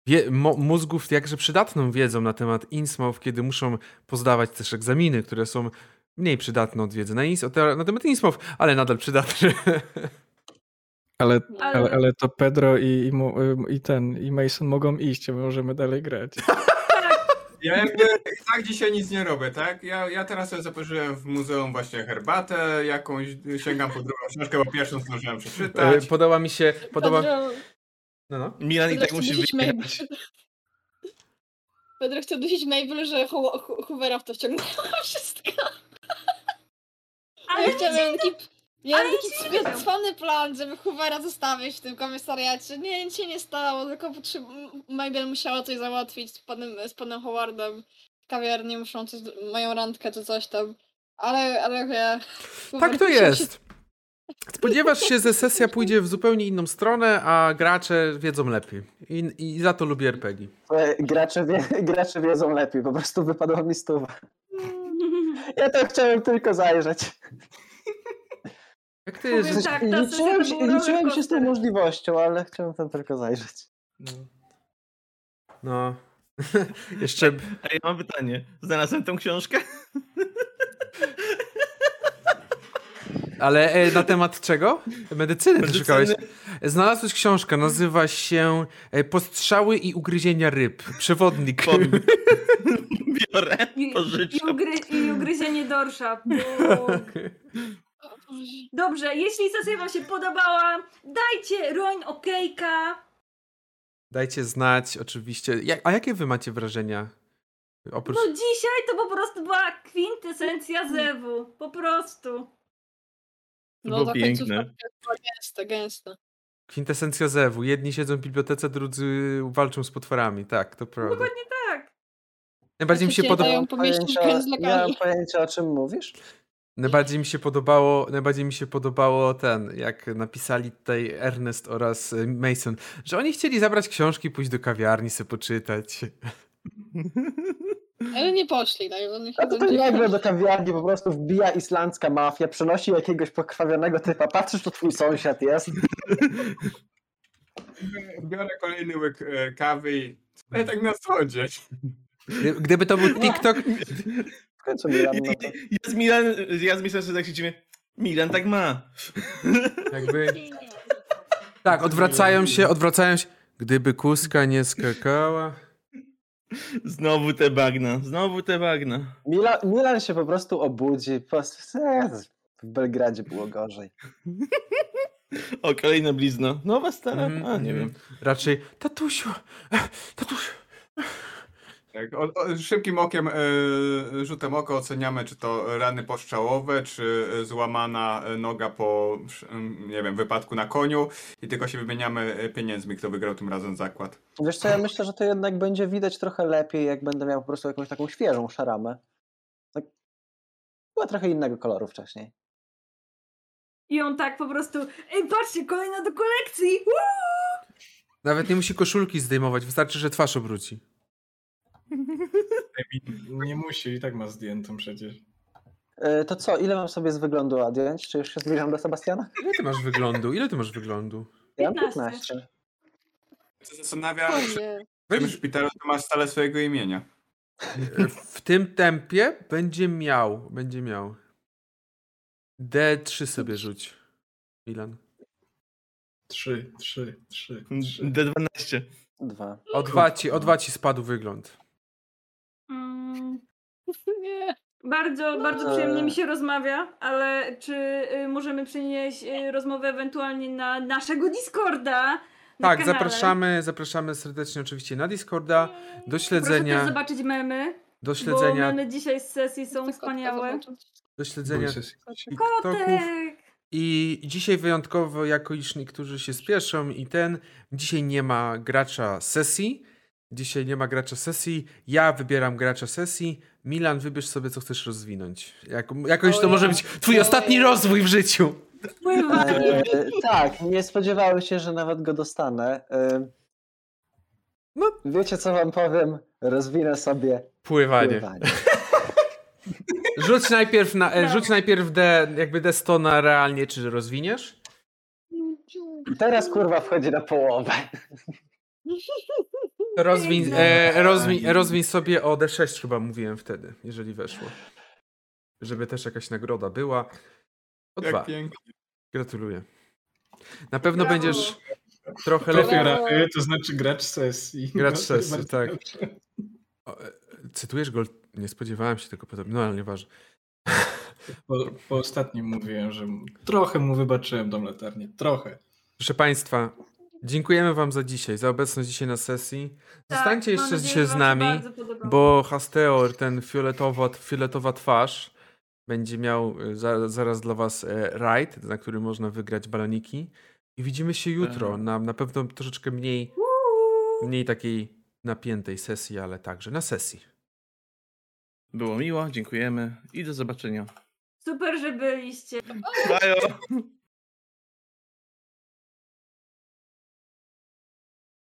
wie- mo- mózgów jakże przydatną wiedzą na temat Innsmouth, kiedy muszą pozdawać też egzaminy, które są mniej przydatne od wiedzy na, Ins- na temat Innsmouth, ale nadal przydatne. <laughs> Ale, Ale- ale, to Pedro i, i, mu- i ten, i Mason mogą iść, a my możemy dalej grać. <laughs> Ja jakby i tak dzisiaj nic nie robię, tak? Ja, ja teraz sobie zaparzyłem w muzeum właśnie herbatę jakąś, sięgam po drugą książkę, bo pierwszą zdążyłem E, przeczytać. Podoba mi się, podoba... Pedro, No, no. Milan i tak musi wyjechać. Pedro chce dusić Mabel, że Ho- Ho- Hoovera w to wciągnęła wszystko. Ale Ja taki, miałam ale taki cwany plan, żeby Hoovera zostawić w tym komisariacie. Nie, nic się nie stało, tylko potrzeb... Mabel musiała coś załatwić z panem, z panem Howardem. W kawiarni muszą coś, mają randkę czy coś tam. Ale, ale ja... Tak to jest. Spodziewasz się, że sesja pójdzie w zupełnie inną stronę, a gracze wiedzą lepiej. I, i za to lubię RPG. E, Gracze, wie, <laughs> gracze wiedzą lepiej, po prostu wypadła mi stuwa. <laughs> Ja to chciałem tylko zajrzeć. Jak ty Powiem jest... tak, ta liczyłem się, liczyłem się z tą możliwością, ale chciałem tam tylko zajrzeć. No. <laughs> Jeszcze... A ja mam pytanie. Znalazłem tą książkę? <laughs> Ale e, na temat czego? Medycyny Medycyny. szukałeś. Znalazłeś książkę, nazywa się e, Postrzały i ugryzienia ryb. Przewodnik. Pod... <laughs> Biorę, I, i, pożyczam. ugry, I ugryzienie dorsza. Bóg. Dobrze, jeśli sesja wam się podobała, dajcie roń okejka. Dajcie znać, oczywiście. Jak, a jakie wy macie wrażenia? Oprócz... No dzisiaj to po prostu była kwintesencja zewu. Po prostu. No było piękne. gęsta, gęsta. Kwintesencja zewu. Jedni siedzą w bibliotece, drudzy walczą z potworami. Tak, to prawda. Dokładnie tak. Najbardziej mi się podoba... dają pomieścić Pojęcia, mam pojęcia o czym mówisz. Najbardziej mi się podobało, najbardziej mi się podobało ten, jak napisali tutaj Ernest oraz y, Mason, że oni chcieli zabrać książki, pójść do kawiarni, sobie poczytać. <laughs> Ale nie poszli, tak? A to, to nagle do kawiarni po prostu wbija islandzka mafia, przynosi jakiegoś pokrwawionego typa, patrzysz, to twój sąsiad jest. <laughs> Biorę kolejny łyk e, kawy i ja tak na co dzień. Gdyby to był <laughs> TikTok, W końcu Milan, no to... <laughs> Z Milan, ja z Milan sobie tak się dziwię. Milan tak ma. <laughs> jakby... Tak, odwracają się, odwracają się. Gdyby kuska nie skakała... Znowu te bagna, znowu te bagna. Milan, Milan się po prostu obudzi. Po prostu, e, w Belgradzie było gorzej. O, kolejna blizna. Nowa, stara? Mhm, A, nie wiem. Raczej, tatusiu, tatusiu. Tak, o, o, szybkim okiem, e, rzutem oka oceniamy, czy to rany postrzałowe, czy e, złamana e, noga po, nie wiem, wypadku na koniu i tylko się wymieniamy pieniędzmi, kto wygrał tym razem zakład. Wiesz co, ja <laughs> myślę, że to jednak będzie widać trochę lepiej, jak będę miał po prostu jakąś taką świeżą szaramę. Tak, była trochę innego koloru wcześniej. I on tak po prostu, ej patrzcie, kolejna do kolekcji! Woo! Nawet nie musi koszulki zdejmować, wystarczy, że twarz obróci. Nie musi, i tak ma zdjętą przecież. E, To co, ile mam sobie z wyglądu odjąć? Czy już się zbliżam do Sebastiana? Ile ty masz wyglądu? Ile ty masz wyglądu? Ja mam 15. 15. się zastanawia, nie. w tym szpitalu to masz stale swojego imienia. W tym tempie będzie miał, będzie miał. D3 sobie rzuć. Milan. Trzy, trzy, trzy, trzy. D12. Dwa. O dwa ci, o dwa ci spadł wygląd. Mm, <laughs> Nie. bardzo, bardzo Eee. przyjemnie mi się rozmawia, ale czy y, możemy przenieść y, rozmowę ewentualnie na naszego Discorda? Na Tak, kanale? zapraszamy, zapraszamy serdecznie oczywiście na Discorda, do Proszę śledzenia, też zobaczyć memy, do bo śledzenia, memy dzisiaj z sesji są wspaniałe. do śledzenia. TikToków. Kotek! I dzisiaj wyjątkowo, jako iż niektórzy się spieszą i ten, dzisiaj nie ma gracza sesji. Dzisiaj nie ma gracza sesji. Ja wybieram gracza sesji. Milan, wybierz sobie, co chcesz rozwinąć. Jak, jakoś to może być twój ostatni ja. rozwój w życiu. Pływanie! E, tak, nie spodziewałem się, że nawet go dostanę. E, No. Wiecie, co wam powiem? Rozwinę sobie Pływanie. pływanie. <laughs> Rzuć najpierw, na, e, rzuć najpierw D, jakby D100 na realnie, czy rozwiniesz. Teraz kurwa wchodzi na połowę. <laughs> Rozwiń, Piękne. e, rozwiń, rozwiń sobie o D6 chyba mówiłem wtedy, jeżeli weszło. Żeby też jakaś nagroda była. O dwa. Jak pięknie. Gratuluję. Na pewno Brawo. będziesz trochę lepiej. To znaczy gracz sesji. Gracz No, <laughs> sesji, tak. O, e, Cytujesz go? Nie spodziewałem się tego podobnie, no ale nieważne. Po, po ostatnim mówiłem, że trochę mu wybaczyłem tą latarnię. Trochę. Proszę Państwa, dziękujemy Wam za dzisiaj, za obecność dzisiaj na sesji. Zostańcie Tak, jeszcze nadzieję, dzisiaj z nami, bo Hasteor, ten fioletowa, fioletowa twarz, będzie miał e, za, zaraz dla Was e, raid, na którym można wygrać baloniki. I widzimy się jutro Tak. na, na pewno troszeczkę mniej, mniej takiej napiętej sesji, ale także na sesji. Było miło, dziękujemy i do zobaczenia. Super, że byliście. Bajo! <laughs>